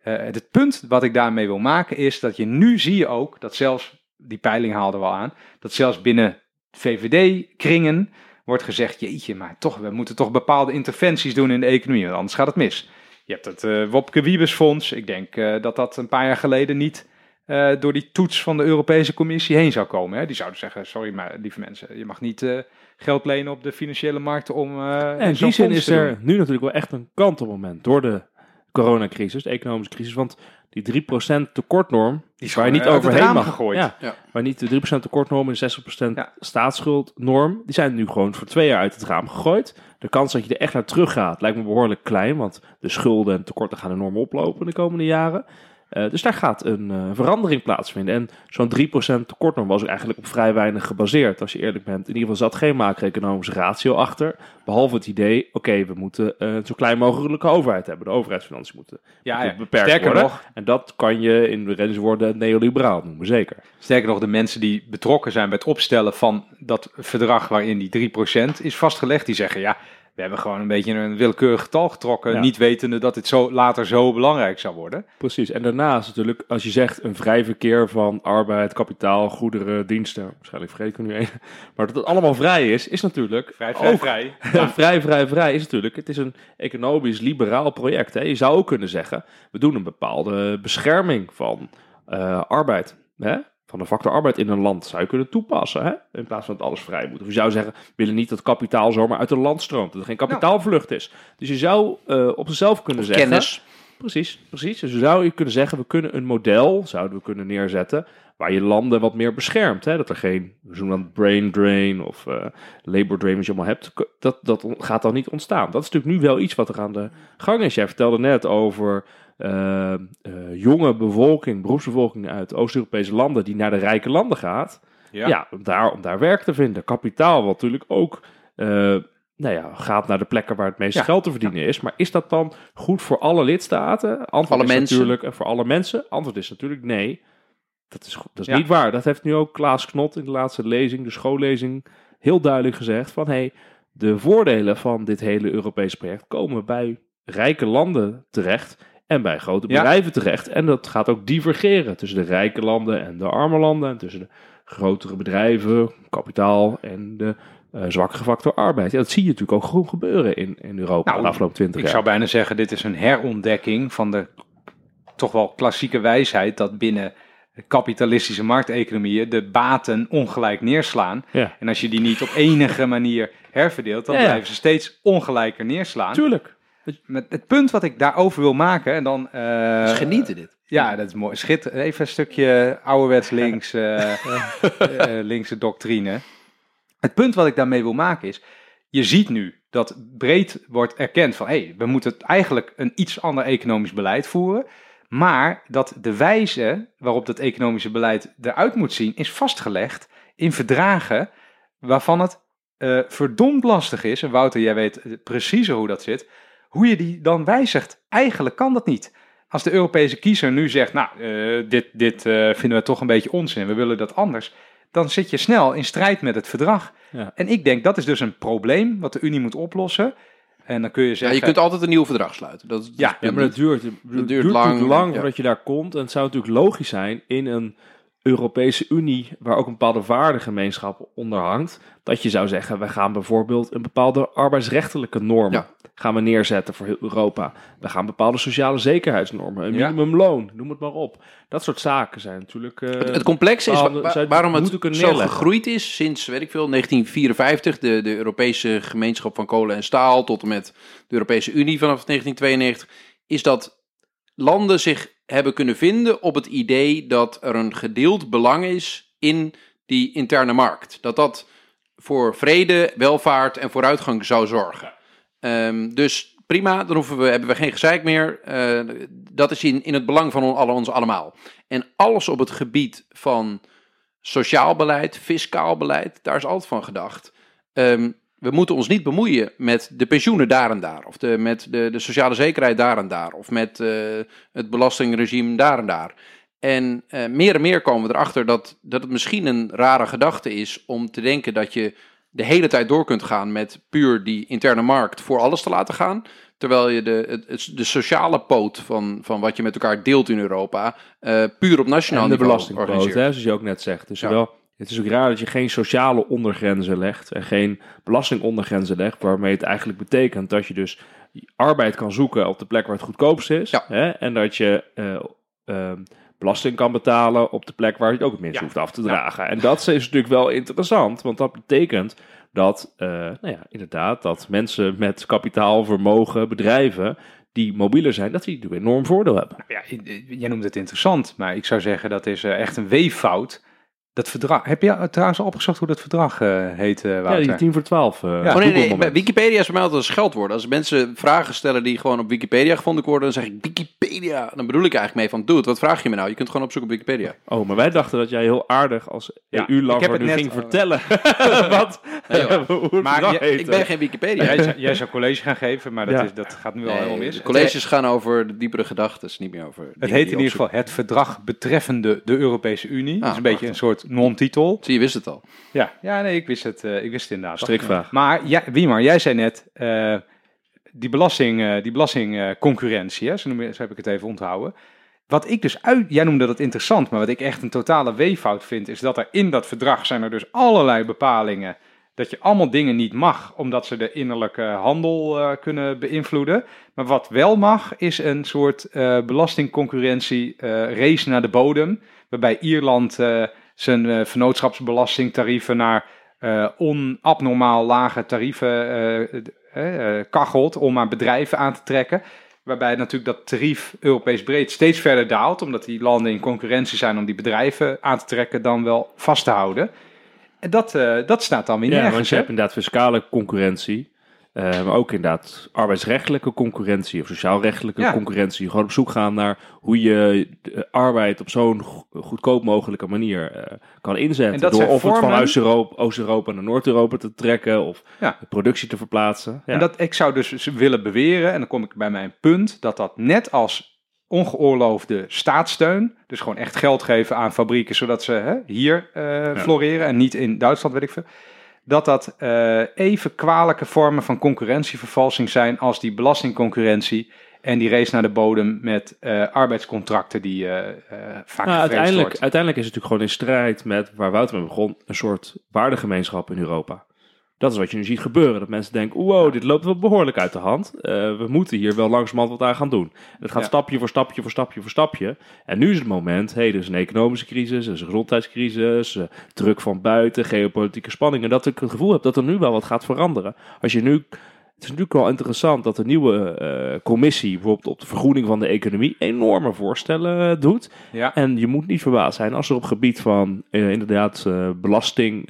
[SPEAKER 1] Eh, het punt wat ik daarmee wil maken is dat je nu zie je ook dat zelfs, die peiling haalde wel aan, dat zelfs binnen VVD-kringen wordt gezegd, jeetje, maar toch, we moeten toch bepaalde interventies doen in de economie, want anders gaat het mis. Je hebt het eh, Wopke Wiebes Fonds. Ik denk eh, dat dat een paar jaar geleden niet eh, door die toets van de Europese Commissie heen zou komen. Hè? Die zouden zeggen, sorry maar lieve mensen, je mag niet geld lenen op de financiële markten om
[SPEAKER 3] En in die zin is er nu natuurlijk wel echt een kantelmoment door de coronacrisis, de economische crisis. Want die 3% tekortnorm,
[SPEAKER 1] Die
[SPEAKER 3] waar je niet overheen mag.
[SPEAKER 1] gegooid.
[SPEAKER 3] Ja,
[SPEAKER 2] Ja.
[SPEAKER 3] Waar niet de 3% tekortnorm en 60%
[SPEAKER 1] Ja.
[SPEAKER 3] staatsschuldnorm, die zijn nu gewoon voor twee jaar uit het raam gegooid. De kans dat je er echt naar terug gaat lijkt me behoorlijk klein, want de schulden en tekorten gaan enorm oplopen de komende jaren. Eh, dus daar gaat een eh, verandering plaatsvinden. En zo'n 3% tekortnorm was ook eigenlijk op vrij weinig gebaseerd, als je eerlijk bent. In ieder geval zat geen macro-economische ratio achter. Behalve het idee, oké, we moeten een zo klein mogelijke overheid hebben. De overheidsfinanciën moeten
[SPEAKER 1] Ja, ja.
[SPEAKER 3] beperkt
[SPEAKER 1] Sterker
[SPEAKER 3] worden.
[SPEAKER 1] nog,
[SPEAKER 3] En dat kan je in de redenswoorden neoliberaal noemen, zeker.
[SPEAKER 1] Sterker nog, de mensen die betrokken zijn bij het opstellen van dat verdrag waarin die 3% is vastgelegd, die zeggen ja, we hebben gewoon een beetje een willekeurig getal getrokken,
[SPEAKER 3] Ja.
[SPEAKER 1] niet wetende dat dit zo, later zo belangrijk zou worden.
[SPEAKER 3] Precies. En daarnaast natuurlijk, als je zegt een vrij verkeer van arbeid, kapitaal, goederen, diensten. Waarschijnlijk vergeet ik er nu één. Maar dat het allemaal vrij is, is natuurlijk
[SPEAKER 1] Vrij, vrij,
[SPEAKER 3] ook
[SPEAKER 1] vrij.
[SPEAKER 3] Ja, vrij, vrij, vrij is natuurlijk. Het is een economisch liberaal project. Hè. Je zou ook kunnen zeggen, we doen een bepaalde bescherming van eh, arbeid. Hè? Van de factor arbeid in een land zou je kunnen toepassen. Hè? In plaats van dat alles vrij moet. Of je zou zeggen, we willen niet dat kapitaal zomaar uit een land stroomt. Dat er geen kapitaalvlucht is. Dus je zou eh, op zichzelf kunnen zeggen.
[SPEAKER 2] Kennis.
[SPEAKER 3] Precies, precies. Dus zou je kunnen zeggen, we kunnen een model, zouden we kunnen neerzetten, waar je landen wat meer beschermt. Hè? Dat er geen, we noemen dat brain drain of eh, labor drain, wat je allemaal hebt, dat, dat gaat dan niet ontstaan. Dat is natuurlijk nu wel iets wat er aan de gang is. Jij vertelde net over eh, eh, jonge bevolking, beroepsbevolking uit Oost-Europese landen die naar de rijke landen gaat. Ja, om, daar, om daar werk te vinden. Kapitaal, wat natuurlijk ook eh, nou ja, gaat naar de plekken waar het meeste
[SPEAKER 1] Ja,
[SPEAKER 3] geld te verdienen is. Maar is dat dan goed voor alle lidstaten? Antwoord
[SPEAKER 2] Alle
[SPEAKER 3] is
[SPEAKER 2] mensen?
[SPEAKER 3] natuurlijk voor alle mensen. Antwoord is natuurlijk nee. Dat is, dat is
[SPEAKER 1] Ja.
[SPEAKER 3] niet waar. Dat heeft nu ook Klaas Knot in de laatste lezing, de schoollezing, heel duidelijk gezegd. Van hey, de voordelen van dit hele Europese project komen bij rijke landen terecht en bij grote
[SPEAKER 1] Ja.
[SPEAKER 3] bedrijven terecht. En dat gaat ook divergeren tussen de rijke landen en de arme landen. En tussen de grotere bedrijven, kapitaal en de eh zwakkere factor arbeid. Ja, dat zie je natuurlijk ook gewoon gebeuren in, in Europa
[SPEAKER 1] Nou,
[SPEAKER 3] de afgelopen twintig
[SPEAKER 1] Ik
[SPEAKER 3] jaar.
[SPEAKER 1] zou bijna zeggen, dit is een herontdekking van de toch wel klassieke wijsheid dat binnen kapitalistische markteconomieën de baten ongelijk neerslaan.
[SPEAKER 3] Ja.
[SPEAKER 1] En als je die niet op enige manier herverdeelt, dan
[SPEAKER 3] ja.
[SPEAKER 1] blijven ze steeds ongelijker neerslaan.
[SPEAKER 3] Tuurlijk.
[SPEAKER 1] Met het punt wat ik daarover wil maken, en dan... eh,
[SPEAKER 2] genieten dit.
[SPEAKER 1] Ja, dat is mooi. Schitter. Even een stukje ouderwets links, eh, linkse doctrine. Het punt wat ik daarmee wil maken is, je ziet nu dat breed wordt erkend van, hé, hey, we moeten eigenlijk een iets ander economisch beleid voeren. Maar dat de wijze waarop dat economische beleid eruit moet zien, is vastgelegd in verdragen waarvan het verdomd lastig is. En Wouter, jij weet precies hoe dat zit. Hoe je die dan wijzigt. Eigenlijk kan dat niet. Als de Europese kiezer nu zegt, nou, eh, dit, dit eh, vinden we toch een beetje onzin, we willen dat anders, dan zit je snel in strijd met het verdrag.
[SPEAKER 3] Ja.
[SPEAKER 1] En ik denk dat is dus een probleem wat de Unie moet oplossen. En dan kun je
[SPEAKER 2] Ja,
[SPEAKER 1] zeggen,
[SPEAKER 2] je kunt altijd een nieuw verdrag sluiten. Dat,
[SPEAKER 1] Ja,
[SPEAKER 3] Ja, maar dat duurt, het duurt,
[SPEAKER 2] duurt
[SPEAKER 3] lang,
[SPEAKER 2] lang,
[SPEAKER 3] lang
[SPEAKER 2] ja.
[SPEAKER 3] voordat je daar komt. En het zou natuurlijk logisch zijn in een Europese Unie, waar ook een bepaalde waardegemeenschap onder hangt, dat je zou zeggen, we gaan bijvoorbeeld een bepaalde arbeidsrechtelijke normen
[SPEAKER 2] Ja.
[SPEAKER 3] gaan we neerzetten voor heel Europa. We gaan bepaalde sociale zekerheidsnormen, een
[SPEAKER 1] Ja.
[SPEAKER 3] minimumloon, noem het maar op. Dat soort zaken zijn natuurlijk... eh,
[SPEAKER 2] Het, het complexe is
[SPEAKER 3] Ah,
[SPEAKER 2] wa- wa-
[SPEAKER 3] zij
[SPEAKER 2] waarom het zo gegroeid is sinds, weet ik veel, 1954, de, de Europese gemeenschap van kolen en staal, tot en met de Europese Unie vanaf 1992, is dat landen zich hebben kunnen vinden op het idee dat er een gedeeld belang is in die interne markt. Dat dat voor vrede, welvaart en vooruitgang zou zorgen. Ehm, dus prima, dan hoeven we, hebben we geen gezeik meer. Eh, dat is in, in het belang van ons allemaal. En alles op het gebied van sociaal beleid, fiscaal beleid, daar is altijd van gedacht. Ehm, we moeten ons niet bemoeien met de pensioenen daar en daar. Of de, met de, de sociale zekerheid daar en daar. Of met eh, het belastingregime daar en daar. En eh, meer en meer komen we erachter dat, dat het misschien een rare gedachte is om te denken dat je de hele tijd door kunt gaan met puur die interne markt voor alles te laten gaan. Terwijl je de, de sociale poot van, van wat je met elkaar deelt in Europa eh, puur op nationaal
[SPEAKER 3] en de
[SPEAKER 2] niveau
[SPEAKER 3] belastingpoot, hè, zoals je ook net zegt. Dus
[SPEAKER 2] Ja.
[SPEAKER 3] wel, het is ook raar dat je geen sociale ondergrenzen legt en geen belastingondergrenzen legt, waarmee het eigenlijk betekent dat je dus arbeid kan zoeken op de plek waar het goedkoopst is.
[SPEAKER 2] Ja.
[SPEAKER 3] Hè, en dat je eh, ehm, belasting kan betalen op de plek waar je het ook het minst
[SPEAKER 1] Ja.
[SPEAKER 3] hoeft af te dragen. En dat is natuurlijk wel interessant, want dat betekent dat, eh, nou ja, inderdaad, dat mensen met kapitaal, vermogen, bedrijven die mobieler zijn, dat die een enorm voordeel hebben.
[SPEAKER 1] ja, jij noemt het interessant, maar ik zou zeggen dat is eh, echt een weeffout. Dat verdrag, heb je trouwens al opgezocht hoe dat verdrag eh, heet, eh,
[SPEAKER 3] Ja, die 10 voor 12. eh,
[SPEAKER 2] Oh nee, nee, Wikipedia is voor mij altijd een scheldwoord. Als mensen vragen stellen die gewoon op Wikipedia gevonden worden, dan zeg ik Wikipedia. Dan bedoel ik eigenlijk mee van, doe het, wat vraag je me nou? Je kunt gewoon opzoeken op Wikipedia.
[SPEAKER 3] Oh, maar wij dachten dat jij heel aardig als
[SPEAKER 1] Ja, ik
[SPEAKER 3] EU-lover
[SPEAKER 1] heb het
[SPEAKER 3] nu
[SPEAKER 1] net-
[SPEAKER 3] ging vertellen wat,
[SPEAKER 2] Nee,
[SPEAKER 3] hoe
[SPEAKER 1] Maar je-.
[SPEAKER 2] Ik ben geen Wikipedia.
[SPEAKER 1] Jij, zou- jij zou college gaan geven, maar dat,
[SPEAKER 3] Ja.
[SPEAKER 1] is, dat gaat nu al helemaal mis.
[SPEAKER 2] de colleges gaan over de diepere gedachten, niet meer over...
[SPEAKER 1] Het heet in ieder geval het verdrag betreffende de Europese Unie. dat is een beetje
[SPEAKER 2] prachtig.
[SPEAKER 1] een soort non-titel.
[SPEAKER 2] Zie je, wist het al.
[SPEAKER 1] Ja, ja nee, ik wist het, eh, ik wist het inderdaad.
[SPEAKER 3] Strikvraag.
[SPEAKER 1] Maar ja, Wiemar, jij zei net, eh, die belasting, eh, die belastingconcurrentie, hè, zo, noem je- zo heb ik het even onthouden. Wat ik dus uit, jij noemde dat interessant, maar wat ik echt een totale weeffout vind, is dat er in dat verdrag zijn er dus allerlei bepalingen dat je allemaal dingen niet mag, omdat ze de innerlijke handel kunnen beïnvloeden. Maar wat wel mag, is een soort eh, belastingconcurrentie race naar de bodem, waarbij Ierland zijn eh, vennootschapsbelastingtarieven naar eh onabnormaal lage tarieven eh, kachelt om maar bedrijven aan te trekken. Waarbij natuurlijk dat tarief Europees breed steeds verder daalt, omdat die landen in concurrentie zijn om die bedrijven aan te trekken dan wel vast te houden. En dat, dat staat dan weer
[SPEAKER 3] Ja,
[SPEAKER 1] nergens.
[SPEAKER 3] want je
[SPEAKER 1] hè?
[SPEAKER 3] hebt inderdaad fiscale concurrentie. Eh, maar ook inderdaad arbeidsrechtelijke concurrentie of sociaalrechtelijke
[SPEAKER 1] Ja.
[SPEAKER 3] concurrentie. Gewoon op zoek gaan naar hoe je de arbeid op zo'n go- goedkoop mogelijke manier eh, kan inzetten. Door of het van Oost-Europa naar Noord-Europa te trekken of
[SPEAKER 1] Ja.
[SPEAKER 3] de productie te verplaatsen. Ja.
[SPEAKER 1] En dat, ik zou dus willen beweren, en dan kom ik bij mijn punt, dat dat net als ongeoorloofde staatssteun, dus gewoon echt geld geven aan fabrieken zodat ze hè, hier eh, floreren en niet in Duitsland, weet ik veel, dat dat eh, even kwalijke vormen van concurrentievervalsing zijn als die belastingconcurrentie en die race naar de bodem met eh, arbeidscontracten die eh vaak
[SPEAKER 3] Nou, uiteindelijk,
[SPEAKER 1] wordt.
[SPEAKER 3] uiteindelijk is het natuurlijk gewoon in strijd met waar Wouter mee begon, een soort waardegemeenschap in Europa. Dat is wat je nu ziet gebeuren. Dat mensen denken, wow, dit loopt wel behoorlijk uit de hand. Eh, we moeten hier wel langzamerhand wat aan gaan doen. En het gaat
[SPEAKER 1] Ja.
[SPEAKER 3] stapje voor stapje voor stapje voor stapje. En nu is het moment, hey, er is een economische crisis, er is een gezondheidscrisis, eh, druk van buiten, geopolitieke spanningen. Dat ik het gevoel heb dat er nu wel wat gaat veranderen. Als je nu... Het is natuurlijk wel interessant dat de nieuwe eh, commissie bijvoorbeeld op de vergroening van de economie enorme voorstellen doet.
[SPEAKER 1] Ja.
[SPEAKER 3] En je moet niet verbaasd zijn als er op gebied van inderdaad belasting,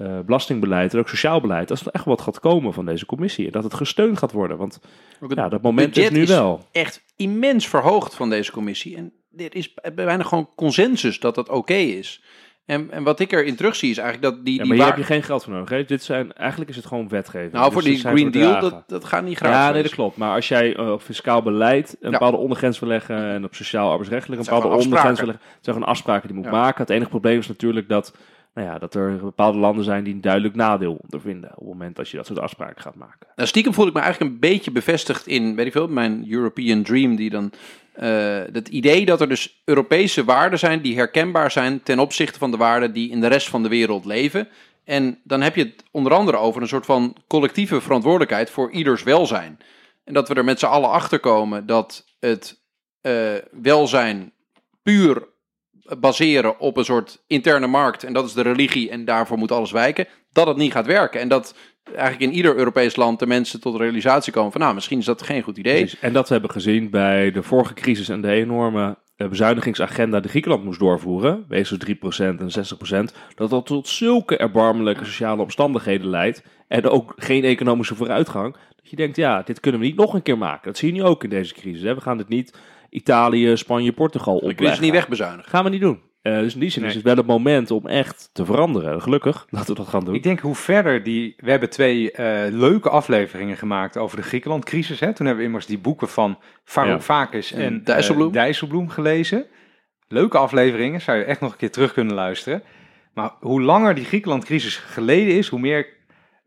[SPEAKER 3] eh, belastingbeleid en ook sociaal beleid, als er echt wat gaat komen van deze commissie. En dat het gesteund gaat worden. Want ja, dat moment is nu wel.
[SPEAKER 2] echt immens verhoogd van deze commissie. En er is bijna gewoon consensus dat dat oké is. En, en wat ik erin terugzie is eigenlijk dat die...
[SPEAKER 3] Ja,
[SPEAKER 2] die
[SPEAKER 3] maar hier
[SPEAKER 2] waar-
[SPEAKER 3] heb je geen geld voor nodig. Hè? Dit zijn, eigenlijk is het gewoon wetgeving.
[SPEAKER 2] Nou,
[SPEAKER 3] Dus
[SPEAKER 2] voor
[SPEAKER 3] dit
[SPEAKER 2] die
[SPEAKER 3] zijn
[SPEAKER 2] Green Deal, dat, dat gaat niet gratis.
[SPEAKER 3] Ja, nee, dat klopt. Maar als jij eh, op fiscaal beleid een
[SPEAKER 2] Ja.
[SPEAKER 3] bepaalde ondergrens wil leggen en op sociaal arbeidsrechtelijk een
[SPEAKER 2] Dat
[SPEAKER 3] bepaalde ondergrens wil leggen, het zijn gewoon afspraken die moet
[SPEAKER 2] Ja.
[SPEAKER 3] maken. Het enige probleem is natuurlijk dat, nou ja, dat er bepaalde landen zijn die een duidelijk nadeel ondervinden op het moment dat je dat soort afspraken gaat maken.
[SPEAKER 2] Nou, stiekem voel ik me eigenlijk een beetje bevestigd in, weet ik veel, mijn European Dream, die dan... eh het idee dat er dus Europese waarden zijn die herkenbaar zijn ten opzichte van de waarden die in de rest van de wereld leven. En dan heb je het onder andere over een soort van collectieve verantwoordelijkheid voor ieders welzijn. En dat we er met z'n allen achter komen dat het eh, welzijn puur baseren op een soort interne markt, en dat is de religie en daarvoor moet alles wijken, dat het niet gaat werken. En dat eigenlijk in ieder Europees land de mensen tot de realisatie komen van nou, misschien is dat geen goed idee.
[SPEAKER 3] En dat we hebben gezien bij de vorige crisis en de enorme eh, bezuinigingsagenda die Griekenland moest doorvoeren, wees 3% en 60%, dat dat tot zulke erbarmelijke sociale omstandigheden leidt en ook geen economische vooruitgang, dat je denkt, ja, dit kunnen we niet nog een keer maken. Dat zie je nu ook in deze crisis. Hè. We gaan dit niet Italië, Spanje, Portugal
[SPEAKER 2] De crisis
[SPEAKER 3] opleggen.
[SPEAKER 2] niet wegbezuinigen.
[SPEAKER 3] Gaan we niet doen. Eh, dus in die zin
[SPEAKER 1] Nee.
[SPEAKER 3] is het wel het moment om echt te veranderen. Gelukkig, laten we dat gaan doen.
[SPEAKER 1] Ik denk hoe verder die. We hebben twee eh, leuke afleveringen gemaakt over de Griekenland-crisis. Hè? Toen hebben we immers die boeken van Varoufakis
[SPEAKER 2] En
[SPEAKER 1] en,
[SPEAKER 2] Dijsselbloem.
[SPEAKER 1] eh, Dijsselbloem gelezen. Leuke afleveringen, zou je echt nog een keer terug kunnen luisteren. Maar hoe langer die Griekenland-crisis geleden is, hoe meer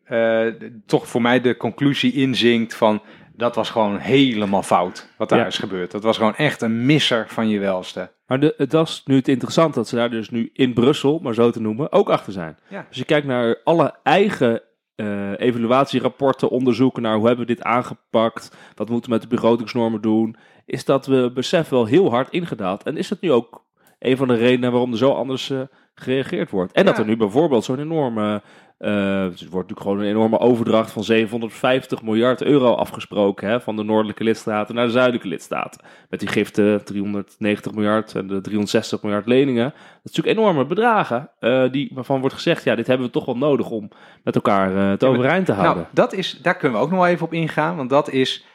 [SPEAKER 1] eh, toch voor mij de conclusie inzinkt van. Dat was gewoon helemaal fout wat daar
[SPEAKER 3] Ja.
[SPEAKER 1] is gebeurd. Dat was gewoon echt een misser van je welste.
[SPEAKER 3] Maar de, het was nu het interessant dat ze daar dus nu in Brussel, maar zo te noemen, ook achter zijn.
[SPEAKER 1] Ja.
[SPEAKER 3] Dus je kijkt naar alle eigen eh, evaluatierapporten, onderzoeken naar hoe hebben we dit aangepakt, wat moeten we met de begrotingsnormen doen, is dat we besef wel heel hard ingedaald. En is dat nu ook een van de redenen waarom er zo anders eh, gereageerd wordt. En dat er nu bijvoorbeeld zo'n enorme, eh, het wordt natuurlijk gewoon een enorme overdracht van 750 miljard euro afgesproken hè, van de noordelijke lidstaten naar de zuidelijke lidstaten. Met die giften 390 miljard en de 360 miljard leningen. Dat is natuurlijk enorme bedragen eh, die, waarvan wordt gezegd, ja, dit hebben we toch wel nodig om met elkaar eh, het overeind te houden.
[SPEAKER 1] Nou, dat is, daar kunnen we ook nog wel even op ingaan, want dat is,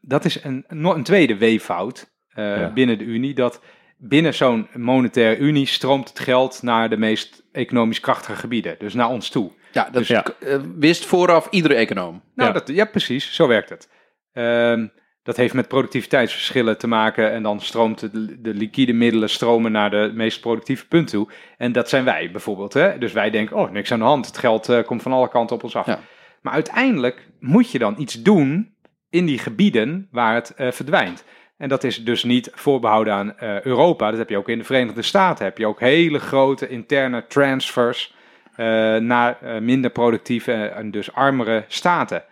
[SPEAKER 1] dat is een, een tweede weeffout
[SPEAKER 3] Ja.
[SPEAKER 1] binnen de Unie. Dat binnen zo'n monetaire Unie stroomt het geld naar de meest economisch krachtige gebieden, dus naar ons toe.
[SPEAKER 2] Ja, dat
[SPEAKER 3] Ja.
[SPEAKER 2] eh, wist vooraf iedere econoom.
[SPEAKER 1] Nou,
[SPEAKER 3] Ja.
[SPEAKER 1] Dat, ja precies, zo werkt het. Ehm, dat heeft met productiviteitsverschillen te maken en dan stroomt de, de liquide middelen stromen naar de meest productieve punt toe. En dat zijn wij bijvoorbeeld. Hè? Dus wij denken, oh, niks aan de hand. Het geld eh, komt van alle kanten op ons af.
[SPEAKER 2] Ja.
[SPEAKER 1] Maar uiteindelijk moet je dan iets doen in die gebieden waar het eh, verdwijnt. En dat is dus niet voorbehouden aan eh, Europa. Dat heb je ook in de Verenigde Staten. Heb je ook hele grote interne transfers eh, naar eh, minder productieve en dus armere staten.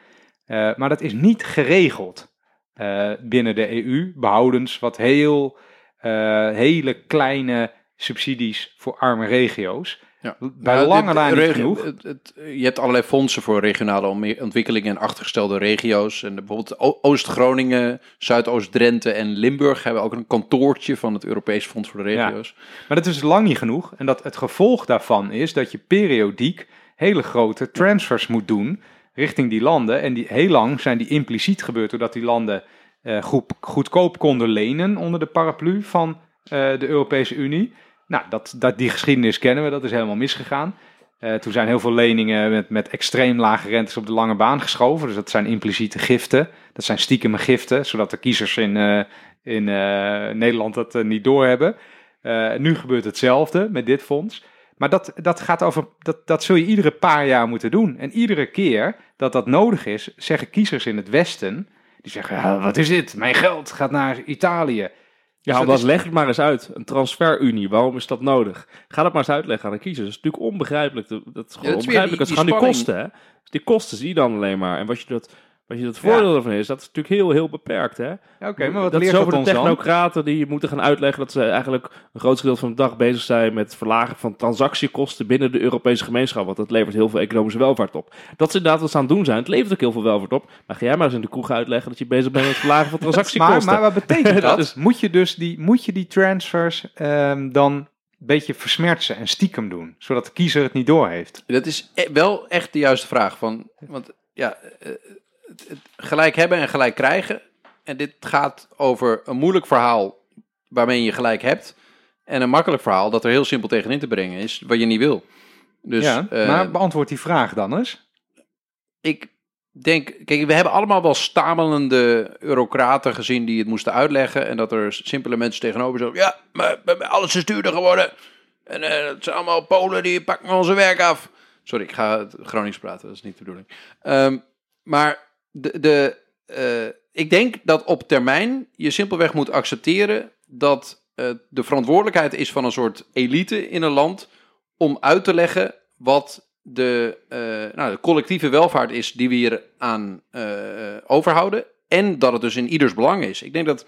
[SPEAKER 1] Maar dat is niet geregeld binnen de EU, behoudens wat heel, hele kleine subsidies voor arme regio's.
[SPEAKER 2] Ja.
[SPEAKER 1] Bij
[SPEAKER 2] Nou,
[SPEAKER 1] lange na niet
[SPEAKER 2] reg-
[SPEAKER 1] genoeg.
[SPEAKER 2] het- het- je hebt allerlei fondsen voor regionale ontwikkeling en achtergestelde regio's. En bijvoorbeeld Oost-Groningen, Zuidoost-Drenthe en Limburg hebben ook een kantoortje van het Europees Fonds voor de
[SPEAKER 1] Ja.
[SPEAKER 2] Regio's.
[SPEAKER 1] Maar dat is lang niet genoeg. En dat het gevolg daarvan is dat je periodiek hele grote transfers moet doen richting die landen. En die, heel lang zijn die impliciet gebeurd doordat die landen eh, goed, goedkoop konden lenen onder de paraplu van eh, de Europese Unie. Nou, dat, dat, die geschiedenis kennen we, dat is helemaal misgegaan. Eh, toen zijn heel veel leningen met, met extreem lage rentes op de lange baan geschoven. Dus dat zijn impliciete giften. Dat zijn stiekeme giften, zodat de kiezers in, eh, in eh, Nederland dat niet doorhebben. Nu gebeurt hetzelfde met dit fonds. Maar dat, dat gaat over, dat, dat zul je iedere paar jaar moeten doen. En iedere keer dat dat nodig is, zeggen kiezers in het Westen, die zeggen, wat is dit? Mijn geld gaat naar Italië.
[SPEAKER 3] Ja,
[SPEAKER 1] dat is-
[SPEAKER 3] leg het maar eens uit. Een transferunie, waarom is dat nodig? Ga dat maar eens uitleggen aan de kiezers. Dat is natuurlijk onbegrijpelijk. Dat is gewoon
[SPEAKER 2] dat is weer
[SPEAKER 3] onbegrijpelijk.
[SPEAKER 2] die-
[SPEAKER 3] Dat gaan die kosten, hè? Dus die kosten zie je dan alleen maar. En wat je dat, wat je dat voordeel ervan is, dat is natuurlijk heel, heel beperkt, hè?
[SPEAKER 1] Ja, Oké, maar wat
[SPEAKER 3] dat
[SPEAKER 1] leert
[SPEAKER 3] is
[SPEAKER 1] dat
[SPEAKER 3] over de
[SPEAKER 1] ons dan?
[SPEAKER 3] technocraten die moeten gaan uitleggen dat ze eigenlijk een groot gedeelte van de dag bezig zijn met het verlagen van transactiekosten binnen de Europese gemeenschap. Want dat levert heel veel economische welvaart op. Dat ze inderdaad wat ze aan het doen zijn. Het levert ook heel veel welvaart op. Maar ga jij maar eens in de kroeg uitleggen dat je bezig bent met het verlagen van
[SPEAKER 1] Maar,
[SPEAKER 3] transactiekosten.
[SPEAKER 1] maar wat betekent
[SPEAKER 3] Dat
[SPEAKER 1] dat?
[SPEAKER 3] is-
[SPEAKER 1] moet, je dus die, moet je die transfers ehm, dan een beetje versmertsen en stiekem doen, zodat de kiezer het niet doorheeft?
[SPEAKER 2] Dat is e- wel echt de juiste vraag. Van, want ja, eh, het, het gelijk hebben en gelijk krijgen. En dit gaat over een moeilijk verhaal waarmee je gelijk hebt. En een makkelijk verhaal dat er heel simpel tegenin te brengen is, wat je niet wil. Dus
[SPEAKER 1] ja,
[SPEAKER 2] eh,
[SPEAKER 1] maar beantwoord die vraag dan eens.
[SPEAKER 2] ik denk, kijk, we hebben allemaal wel stamelende eurocraten gezien die het moesten uitleggen. En dat er simpele mensen tegenover zo, ja, maar, maar- alles is duurder geworden. En eh het zijn allemaal Polen die pakken onze werk af. Sorry, ik ga het Gronings praten, dat is niet de bedoeling. Ehm, maar de, de, eh, ik denk dat op termijn je simpelweg moet accepteren dat eh, de verantwoordelijkheid is van een soort elite in een land om uit te leggen wat de, eh, nou, de collectieve welvaart is die we hier aan overhouden. En dat het dus in ieders belang is. Ik denk dat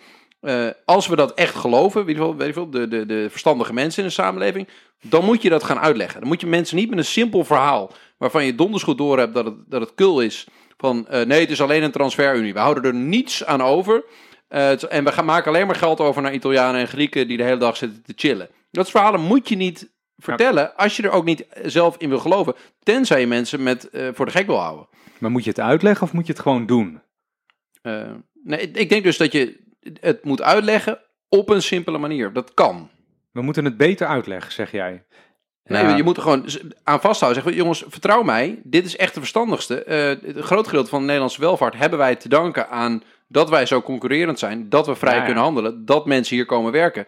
[SPEAKER 2] als we dat echt geloven, weet je wel, de, de, de verstandige mensen in de samenleving, dan moet je dat gaan uitleggen. Dan moet je mensen niet met een simpel verhaal, waarvan je donders goed door hebt dat het, dat het kul is, van eh, nee, het is alleen een transferunie. We houden er niets aan over. Eh, en we gaan maken alleen maar geld over naar Italianen en Grieken die de hele dag zitten te chillen. Dat verhalen moet je niet vertellen als je er ook niet zelf in wil geloven. Tenzij je mensen met, eh, voor de gek wil houden.
[SPEAKER 1] Maar moet je het uitleggen of moet je het gewoon doen?
[SPEAKER 2] Nee, ik denk dus dat je het moet uitleggen op een simpele manier. Dat kan.
[SPEAKER 1] We moeten het beter uitleggen, zeg jij.
[SPEAKER 2] Nee,
[SPEAKER 1] Ja.
[SPEAKER 2] je moet er gewoon aan vasthouden. Zeggen, jongens, vertrouw mij. Dit is echt de verstandigste. Eh een groot gedeelte van de Nederlandse welvaart hebben wij te danken aan dat wij zo concurrerend zijn. Dat we vrij
[SPEAKER 1] Ja, ja.
[SPEAKER 2] kunnen handelen. Dat mensen hier komen werken.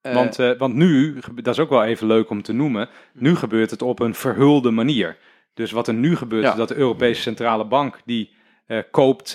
[SPEAKER 2] Eh,
[SPEAKER 1] Want, eh, want nu, dat is ook wel even leuk om te noemen, nu gebeurt het op een verhulde manier. Dus wat er nu gebeurt, is dat de Europese Centrale Bank, die koopt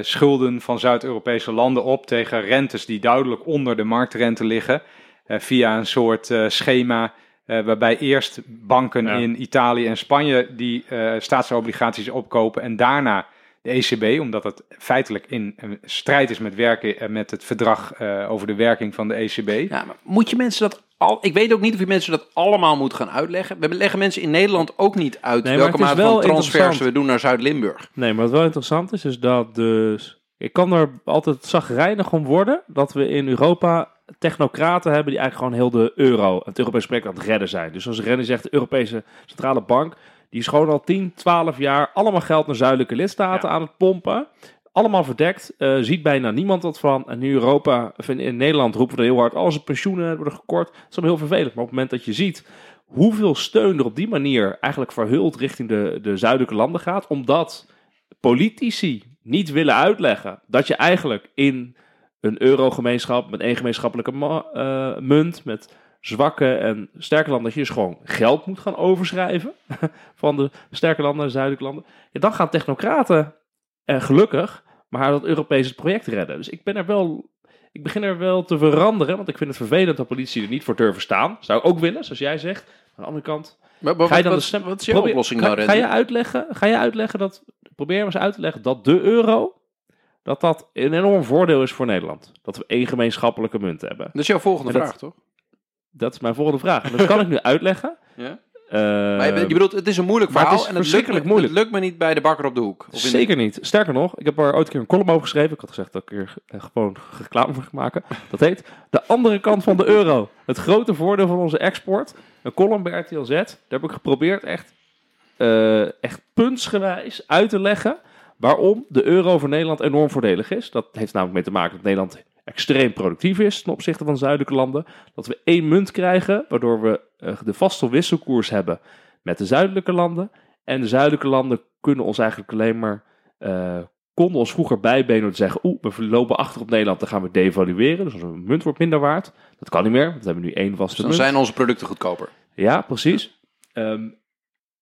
[SPEAKER 1] schulden van Zuid-Europese landen op tegen rentes die duidelijk onder de marktrente liggen, via een soort schema eh, waarbij eerst banken
[SPEAKER 3] Ja.
[SPEAKER 1] in Italië en Spanje die eh, staatsobligaties opkopen en daarna de ECB, omdat het feitelijk in strijd is met, werken, eh, met het verdrag eh, over de werking van de ECB.
[SPEAKER 2] Ja, maar moet je mensen dat al... Ik weet ook niet of je mensen dat allemaal moet gaan uitleggen. We leggen mensen in Nederland ook niet uit
[SPEAKER 3] Nee, maar
[SPEAKER 2] welke mate
[SPEAKER 3] wel
[SPEAKER 2] van transfers we doen naar Zuid-Limburg.
[SPEAKER 3] Nee, maar wat wel interessant is, is dat dus... Ik kan er altijd zagrijnig om worden dat we in Europa technocraten hebben die eigenlijk gewoon heel de euro, het Europese project aan het redden zijn. Dus zoals Rennie zegt, de Europese Centrale Bank, die is gewoon al 10, 12 jaar allemaal geld naar zuidelijke lidstaten
[SPEAKER 1] Ja.
[SPEAKER 3] aan het pompen. Allemaal verdekt, eh, ziet bijna niemand wat van. En nu Europa, of in, in Nederland roepen we er heel hard, al onze pensioenen worden gekort. Dat is allemaal heel vervelend. Maar op het moment dat je ziet hoeveel steun er op die manier eigenlijk verhuld richting de, de zuidelijke landen gaat, omdat politici niet willen uitleggen dat je eigenlijk in een eurogemeenschap met één gemeenschappelijke eh, munt, met zwakke en sterke landen, dat je dus gewoon geld moet gaan overschrijven van de sterke landen naar de zuidelijke landen. Ja, dan gaan technocraten eh, gelukkig maar dat Europese project redden. Dus ik ben er wel, ik begin er wel te veranderen, want ik vind het vervelend dat politici er niet voor durven staan. Zou ik ook willen, zoals jij zegt. Aan de andere kant,
[SPEAKER 2] Maar, maar
[SPEAKER 3] Ga je dan
[SPEAKER 2] wat,
[SPEAKER 3] de stem-
[SPEAKER 2] wat is jouw oplossing
[SPEAKER 3] ga,
[SPEAKER 2] nou,
[SPEAKER 3] ga je uitleggen, ga je uitleggen dat, probeer eens uit te leggen dat de euro, dat dat een enorm voordeel is voor Nederland. Dat we één gemeenschappelijke munt hebben.
[SPEAKER 2] Dat is jouw volgende
[SPEAKER 3] dat-
[SPEAKER 2] vraag, toch?
[SPEAKER 3] Dat is mijn volgende vraag. Dat kan ik nu uitleggen.
[SPEAKER 2] Ja? Maar je, bedoelt, het is een moeilijk
[SPEAKER 3] het
[SPEAKER 2] verhaal
[SPEAKER 3] is
[SPEAKER 2] en het lukt, me,
[SPEAKER 3] moeilijk.
[SPEAKER 2] het lukt me niet bij de bakker op de hoek. Of in de-
[SPEAKER 3] Zeker niet. Sterker nog, ik heb er ooit een keer een column over geschreven. Ik had gezegd dat ik er eh, gewoon reclame voor ga maken. Dat heet De andere kant van de euro. Het grote voordeel van onze export. Een column bij RTL Z. Daar heb ik geprobeerd echt, eh, echt puntsgewijs uit te leggen waarom de euro voor Nederland enorm voordelig is. Dat heeft namelijk mee te maken dat Nederland extreem productief is ten opzichte van zuidelijke landen. Dat we één munt krijgen, waardoor we eh, de vaste wisselkoers hebben met de zuidelijke landen. En de zuidelijke landen kunnen ons eigenlijk alleen maar, eh, konden ons vroeger bijbenen door te zeggen, oeh, we lopen achter op Nederland, dan gaan we devalueren. Dus onze munt wordt minder waard. Dat kan niet meer, want we hebben nu één vaste
[SPEAKER 2] Dus dan
[SPEAKER 3] munt.
[SPEAKER 2] zijn onze producten goedkoper.
[SPEAKER 3] Ja, precies. Ehm,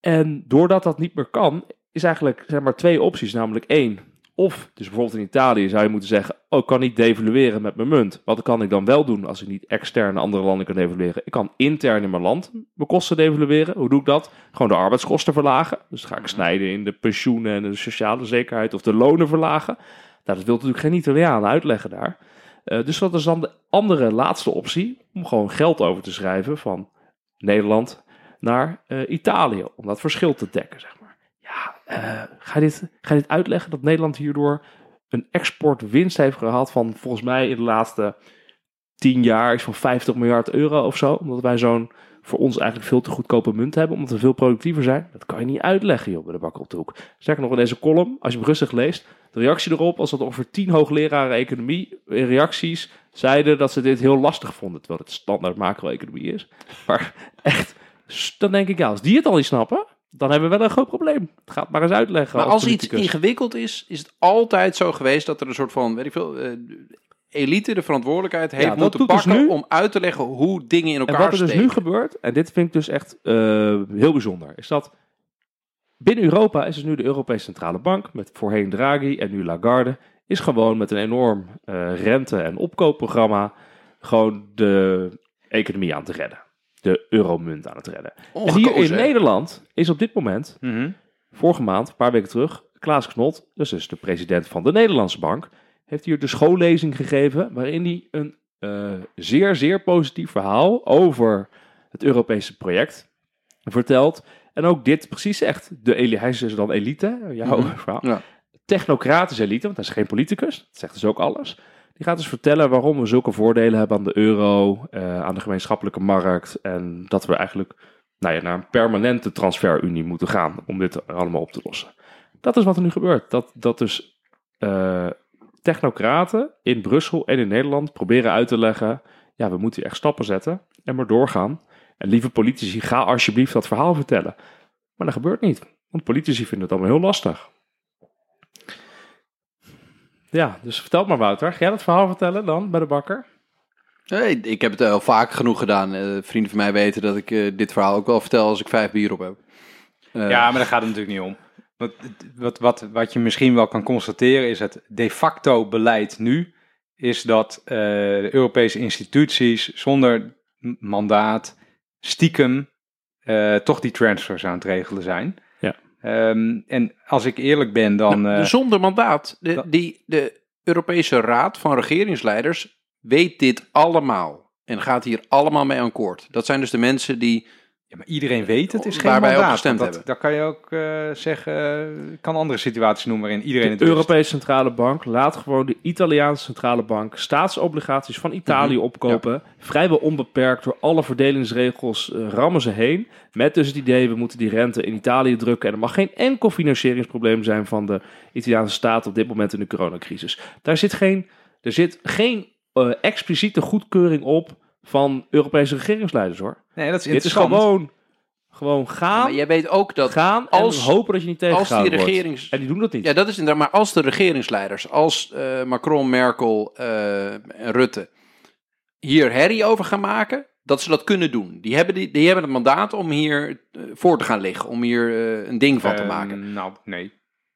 [SPEAKER 3] en doordat dat niet meer kan, is eigenlijk zeg maar twee opties. Namelijk één, of dus bijvoorbeeld in Italië zou je moeten zeggen, oh, ik kan niet devalueren met mijn munt. Wat kan ik dan wel doen als ik niet extern andere landen kan devalueren? Ik kan intern in mijn land mijn kosten devalueren. Hoe doe ik dat? Gewoon de arbeidskosten verlagen. Dus dan ga ik snijden in de pensioenen en de sociale zekerheid of de lonen verlagen. Nou, dat wil natuurlijk geen Italiaan uitleggen daar. Eh, dus dat is dan de andere laatste optie, om gewoon geld over te schrijven van Nederland naar eh, Italië, om dat verschil te dekken, zeg maar. Eh, ga, je dit, uitleggen dat Nederland hierdoor een exportwinst heeft gehad van volgens mij in de laatste tien jaar is van 50 miljard euro of zo, omdat wij zo'n voor ons eigenlijk veel te goedkope munt hebben, omdat we veel productiever zijn. Dat kan je niet uitleggen, joh, bij de bakker op de hoek. Nog, in deze column, als je hem rustig leest, de reactie erop was dat ongeveer tien hoogleraren economie in reacties zeiden dat ze dit heel lastig vonden, terwijl het standaard macro-economie is. Maar echt, dan denk ik, ja, als die het al niet snappen, dan hebben we wel een groot probleem. Het maar eens uitleggen.
[SPEAKER 2] Maar als iets
[SPEAKER 3] politicus.
[SPEAKER 2] ingewikkeld is, is het altijd zo geweest dat er een soort van, weet ik veel, eh, elite de verantwoordelijkheid heeft
[SPEAKER 3] Ja,
[SPEAKER 2] moeten
[SPEAKER 3] dus
[SPEAKER 2] pakken
[SPEAKER 3] nu-
[SPEAKER 2] om uit te leggen hoe dingen in
[SPEAKER 3] En
[SPEAKER 2] elkaar
[SPEAKER 3] wat er dus nu gebeurt, en dit vind ik dus echt eh, heel bijzonder, is dat binnen Europa is dus nu de Europese Centrale Bank, met voorheen Draghi en nu Lagarde, is gewoon met een enorm eh, rente- en opkoopprogramma gewoon de economie aan te redden. De euromunt aan het redden. En hier in? Nederland is op dit moment
[SPEAKER 1] Mhm.
[SPEAKER 3] vorige maand, een paar weken terug, Klaas Knot, dus, dus de president van de Nederlandse Bank, heeft hier de schoollezing gegeven waarin hij een eh, zeer, zeer positief verhaal over het Europese project vertelt. En ook dit precies zegt. De, eli- hij is dus dan elite, jouw
[SPEAKER 2] Mhm.
[SPEAKER 3] verhaal.
[SPEAKER 2] Ja.
[SPEAKER 3] Technocratische elite, want hij is geen politicus. Dat zegt dus ook alles. Die gaat dus vertellen waarom we zulke voordelen hebben aan de euro, eh, aan de gemeenschappelijke markt. En dat we eigenlijk nou ja, naar een permanente transferunie moeten gaan om dit allemaal op te lossen. Dat is wat er nu gebeurt. Dat, dat dus eh, technocraten in Brussel en in Nederland proberen uit te leggen: ja, we moeten hier echt stappen zetten en maar doorgaan. En lieve politici, ga alsjeblieft dat verhaal vertellen. Maar dat gebeurt niet, want politici vinden het allemaal heel lastig. Ja, dus vertel maar Wouter, ga jij dat verhaal vertellen dan bij de bakker?
[SPEAKER 2] Nee, ik heb het al vaak genoeg gedaan. Eh, vrienden van mij weten dat ik eh, dit verhaal ook wel vertel als ik vijf bier op heb. Eh,
[SPEAKER 1] Ja, maar daar gaat het natuurlijk niet om. Wat, wat, wat, wat je misschien wel kan constateren is het de facto beleid nu is dat eh, de Europese instituties zonder mandaat stiekem eh, toch die transfers aan het regelen zijn. Ehm, en als ik eerlijk ben, dan...
[SPEAKER 2] Nou,
[SPEAKER 1] eh,
[SPEAKER 2] zonder mandaat. De,
[SPEAKER 1] dat-
[SPEAKER 2] die, de Europese Raad van Regeringsleiders weet dit allemaal. En gaat hier allemaal mee akkoord. Dat zijn dus de mensen die...
[SPEAKER 1] ja, maar iedereen weet het is geen
[SPEAKER 2] Waar wij op
[SPEAKER 1] mandaat.
[SPEAKER 2] gestemd
[SPEAKER 1] dat,
[SPEAKER 2] hebben.
[SPEAKER 1] dat kan je ook eh, zeggen, eh, ik kan andere situaties noemen waarin iedereen het
[SPEAKER 3] De
[SPEAKER 1] wist.
[SPEAKER 3] Europese Centrale Bank laat gewoon de Italiaanse Centrale Bank staatsobligaties van Italië
[SPEAKER 2] Mhm.
[SPEAKER 3] opkopen. Vrijwel onbeperkt door alle verdelingsregels eh, rammen ze heen. Met dus het idee, we moeten die rente in Italië drukken. En er mag geen enkel financieringsprobleem zijn van de Italiaanse staat op dit moment in de coronacrisis. Daar zit geen, er zit geen eh, expliciete goedkeuring op van Europese regeringsleiders hoor.
[SPEAKER 1] Nee, dat is
[SPEAKER 3] Dit is gewoon, gewoon gaan,
[SPEAKER 2] Maar jij weet ook dat
[SPEAKER 3] gaan
[SPEAKER 2] als-
[SPEAKER 3] en hopen dat je niet
[SPEAKER 2] als die
[SPEAKER 3] tegengehouden wordt.
[SPEAKER 2] regerings...
[SPEAKER 3] En die doen dat niet.
[SPEAKER 2] Ja, dat is inderdaad. Maar als de regeringsleiders, als eh, Macron, Merkel eh, en Rutte hier herrie over gaan maken, dat ze dat kunnen doen. Die hebben, die, die hebben het mandaat om hier eh, voor te gaan liggen, om hier een ding van te maken.
[SPEAKER 1] Nou, nee.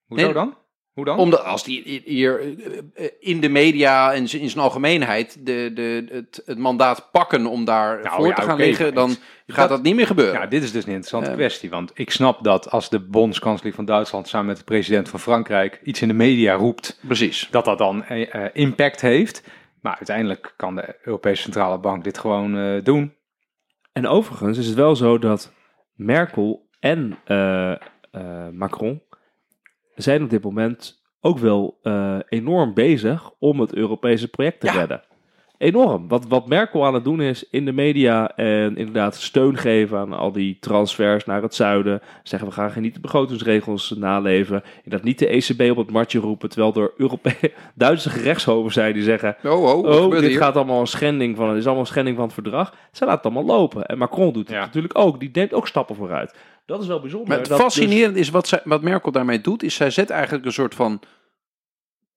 [SPEAKER 1] Hoezo
[SPEAKER 2] Nee.
[SPEAKER 1] dan? Hoe dan?
[SPEAKER 2] Omdat als die hier eh, eh, in de media en in zijn algemeenheid de, de, het, het mandaat pakken om daar
[SPEAKER 1] Nou,
[SPEAKER 2] voor
[SPEAKER 1] ja,
[SPEAKER 2] te gaan liggen, dan
[SPEAKER 1] het-
[SPEAKER 2] gaat dat niet meer gebeuren.
[SPEAKER 1] Ja, dit is dus een interessante
[SPEAKER 2] Eh.
[SPEAKER 1] kwestie. Want ik snap dat als de bondskanselier van Duitsland samen met de president van Frankrijk iets in de media roept,
[SPEAKER 2] Precies.
[SPEAKER 1] dat dat dan impact heeft. Maar uiteindelijk kan de Europese Centrale Bank dit gewoon eh, doen.
[SPEAKER 3] En overigens is het wel zo dat Merkel en eh, eh, Macron zijn op dit moment ook wel eh, enorm bezig om het Europese project te
[SPEAKER 2] Ja.
[SPEAKER 3] redden. Enorm. Wat, wat Merkel aan het doen is in de media en inderdaad steun geven aan al die transfers naar het zuiden. Zeggen we gaan geen niet de begrotingsregels naleven. Inderdaad niet de ECB op het matje roepen. Terwijl er Europe Duitse gerechtshoven zijn die zeggen...
[SPEAKER 2] Oh, oh,
[SPEAKER 3] Oh, dit
[SPEAKER 2] hier?
[SPEAKER 3] gaat allemaal een schending van, dit is allemaal een schending van het verdrag. Ze laten het allemaal lopen. En Macron doet het
[SPEAKER 1] Ja.
[SPEAKER 3] natuurlijk ook. Die neemt ook stappen vooruit. Dat is wel bijzonder.
[SPEAKER 2] Maar het
[SPEAKER 3] dat dus-
[SPEAKER 2] is wat, zij, wat Merkel daarmee doet, is zij zet eigenlijk een soort van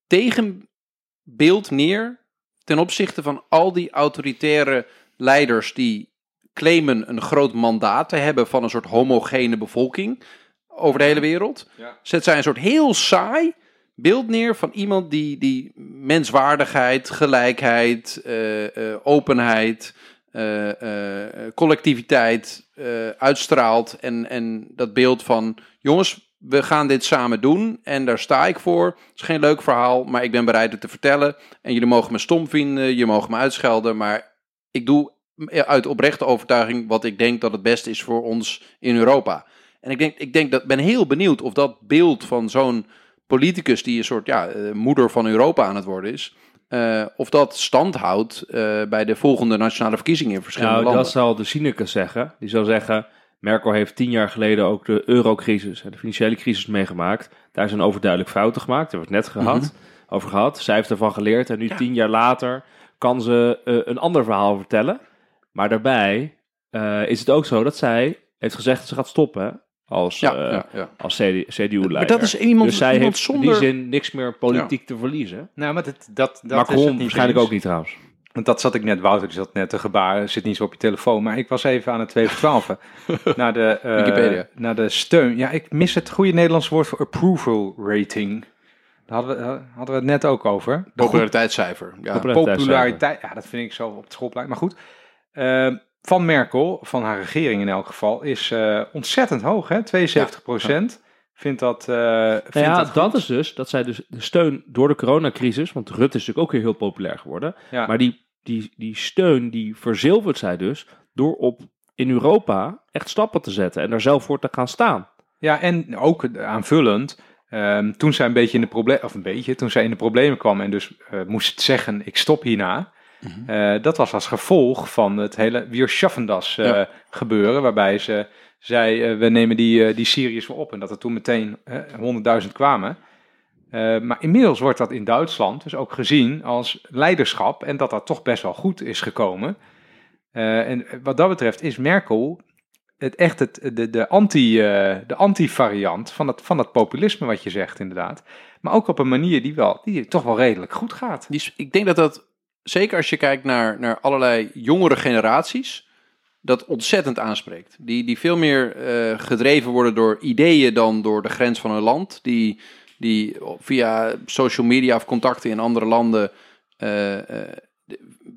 [SPEAKER 2] tegenbeeld neer ten opzichte van al die autoritaire leiders die claimen een groot mandaat te hebben van een soort homogene bevolking over de hele wereld.
[SPEAKER 1] Ja.
[SPEAKER 2] Zet zij een soort heel saai beeld neer van iemand die, die menswaardigheid, gelijkheid, eh, eh, openheid, eh, eh, collectiviteit eh, uitstraalt. En, en dat beeld van, jongens, we gaan dit samen doen en daar sta ik voor. Het is geen leuk verhaal, maar ik ben bereid het te vertellen. En jullie mogen me stom vinden, je mogen me uitschelden, maar ik doe uit oprechte overtuiging wat ik denk dat het beste is voor ons in Europa. En ik denk, ik denk dat ben heel benieuwd of dat beeld van zo'n politicus die een soort ja, moeder van Europa aan het worden is, eh, of dat stand houdt eh, bij de volgende nationale verkiezingen in verschillende
[SPEAKER 3] Nou,
[SPEAKER 2] landen.
[SPEAKER 3] dat zal de cynicus zeggen. Die zal zeggen, Merkel heeft tien jaar geleden ook de eurocrisis en de financiële crisis meegemaakt. Daar zijn overduidelijk fouten gemaakt. Daar hebben we het net gehad, over gehad. Zij heeft ervan geleerd en nu tien jaar later kan ze eh, een ander verhaal vertellen. Maar daarbij eh, is het ook zo dat zij heeft gezegd dat ze gaat stoppen als,
[SPEAKER 2] ja,
[SPEAKER 3] eh,
[SPEAKER 2] ja, ja.
[SPEAKER 3] als CDU-leider.
[SPEAKER 2] Maar dat is iemand,
[SPEAKER 3] dus zij
[SPEAKER 2] iemand
[SPEAKER 3] heeft
[SPEAKER 2] zonder...
[SPEAKER 3] in die zin niks meer politiek te verliezen.
[SPEAKER 1] Nou, maar dat, dat, dat is het niet
[SPEAKER 3] waarschijnlijk
[SPEAKER 1] eens.
[SPEAKER 3] ook niet trouwens.
[SPEAKER 1] Want dat zat ik net, Wouter, die zat net te gebaren, zit niet zo op je telefoon. Maar ik was even aan het 2 voor 12. naar, de, eh,
[SPEAKER 2] Wikipedia.
[SPEAKER 1] naar de steun. Ja, ik mis het goede Nederlands woord voor approval rating. Daar hadden we, eh, hadden we het net ook over. De
[SPEAKER 2] Populariteitscijfer. Ja.
[SPEAKER 3] Populariteit.
[SPEAKER 1] populariteit. Ja, dat vind ik zo op het schoolplein. Maar goed, eh, van Merkel, van haar regering in elk geval, is eh, ontzettend hoog. Hè? 72 procent. Vindt dat, eh vindt
[SPEAKER 3] Nou ja,
[SPEAKER 1] dat,
[SPEAKER 3] is dus dat zij dus de steun door de coronacrisis, want Rutte is natuurlijk ook weer heel populair geworden,
[SPEAKER 1] Ja.
[SPEAKER 3] maar die, die, die steun die verzilvert zij dus door op in Europa echt stappen te zetten en daar zelf voor te gaan staan.
[SPEAKER 1] Ja, en ook aanvullend, ehm, toen zij een beetje in de problemen, of een beetje, toen zij in de problemen kwam en dus eh, moest zeggen, ik stop hierna.
[SPEAKER 2] Mhm.
[SPEAKER 1] eh, dat was als gevolg van het hele Wir schaffen das eh,
[SPEAKER 2] Ja.
[SPEAKER 1] gebeuren, waarbij ze zei, eh, we nemen die, die Syriërs weer op. En dat er toen meteen 100.000 kwamen. Maar inmiddels wordt dat in Duitsland dus ook gezien als leiderschap en dat dat toch best wel goed is gekomen. En wat dat betreft is Merkel het echt het, de, de, anti, de anti-variant van het, van het populisme wat je zegt inderdaad. Maar ook op een manier die, wel, die toch wel redelijk goed gaat.
[SPEAKER 2] Die ik denk dat dat, zeker als je kijkt naar, naar allerlei jongere generaties, dat ontzettend aanspreekt. Die, die veel meer eh, gedreven worden door ideeën dan door de grens van hun land. Die, die via social media of contacten in andere landen eh, eh,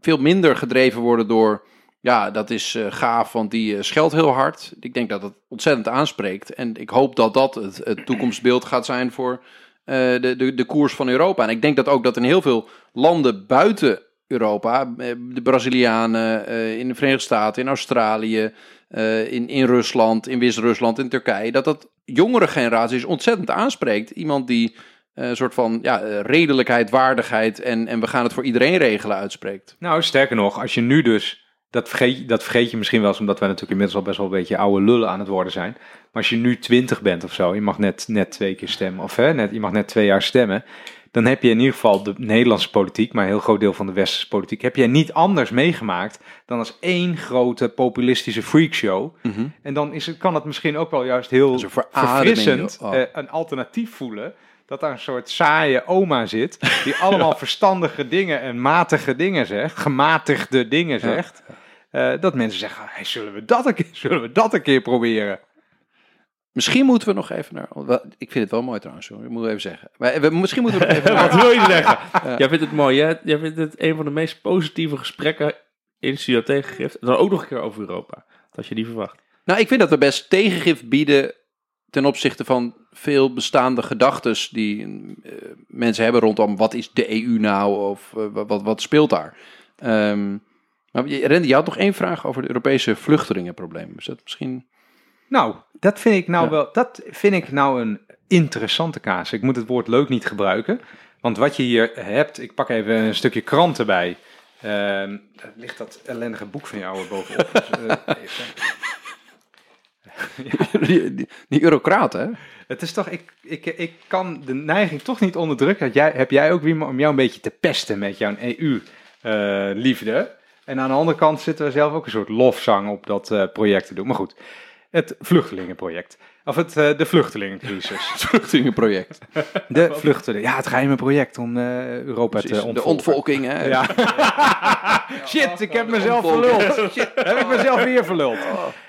[SPEAKER 2] veel minder gedreven worden door... Ja, dat is gaaf, want die scheldt heel hard. Ik denk dat het ontzettend aanspreekt. En ik hoop dat dat het, het toekomstbeeld gaat zijn voor de, de, de koers van Europa. En ik denk dat ook dat in heel veel landen buiten Europa, eh, de Brazilianen, eh, in de Verenigde Staten, in Australië, eh, in, in Rusland, in Wit-Rusland, in Turkije, dat dat jongere generaties ontzettend aanspreekt. Iemand die een soort van ja, redelijkheid, waardigheid en, en we gaan het voor iedereen regelen uitspreekt.
[SPEAKER 1] Nou, sterker nog, als je nu dus, dat vergeet, dat vergeet je misschien wel eens, omdat wij natuurlijk inmiddels al best wel een beetje oude lullen aan het worden zijn. Maar als je nu 20 bent of zo, je mag net, net twee keer stemmen, of hè, net, je mag net twee jaar stemmen, dan heb je in ieder geval de Nederlandse politiek, maar een heel groot deel van de westerse politiek, heb je niet anders meegemaakt dan als één grote populistische freakshow. En dan is het, kan het misschien ook wel juist heel verfrissend.
[SPEAKER 2] Oh.
[SPEAKER 1] eh, een alternatief voelen. Dat daar een soort saaie oma zit, die allemaal verstandige dingen en matige dingen zegt, gematigde dingen zegt. Eh, dat mensen zeggen, hey, zullen, we dat een keer, zullen we dat een keer proberen?
[SPEAKER 2] Misschien moeten we nog even naar. Ik vind het wel mooi trouwens, hoor. ik moet even zeggen. Maar we, misschien moeten we nog even
[SPEAKER 3] Wat wil je zeggen? Jij vindt het mooi, jij, jij vindt het een van de meest positieve gesprekken in Tegengif. En dan ook nog een keer over Europa. Dat had je niet verwacht.
[SPEAKER 2] Nou, ik vind dat we best tegengif bieden ten opzichte van veel bestaande gedachten die eh, mensen hebben rondom wat is de EU nou of eh, wat, wat, speelt daar. Ehm maar je- Randy, je had nog één vraag over het Europese vluchtelingenprobleem. Is dat misschien...
[SPEAKER 1] Nou, dat vind ik nou
[SPEAKER 3] Ja.
[SPEAKER 1] wel, dat vind ik nou een interessante kaas. Ik moet het woord leuk niet gebruiken. Want wat je hier hebt, ik pak even een stukje krant erbij. Ehm, ligt dat ellendige boek van jou er bovenop. Dus, eh, even.
[SPEAKER 2] die, die, hè?
[SPEAKER 1] Het is toch, ik, ik, ik kan de neiging toch niet onderdrukken. Dat jij, heb jij ook weer om jou een beetje te pesten met jouw EU-liefde. en aan de andere kant zitten we zelf ook een soort lofzang op dat eh, project te doen. Maar goed, het vluchtelingenproject. Of het, eh, de vluchtelingencrisis.
[SPEAKER 2] Het vluchtelingenproject.
[SPEAKER 1] De vluchtelingen. Ja, het geheime project om eh, Europa
[SPEAKER 2] Precies,
[SPEAKER 1] te
[SPEAKER 2] de
[SPEAKER 1] ontvolken.
[SPEAKER 2] ontvolking, hè?
[SPEAKER 1] Ja. Shit, ik heb mezelf verluld. Shit, heb ik mezelf weer verluld.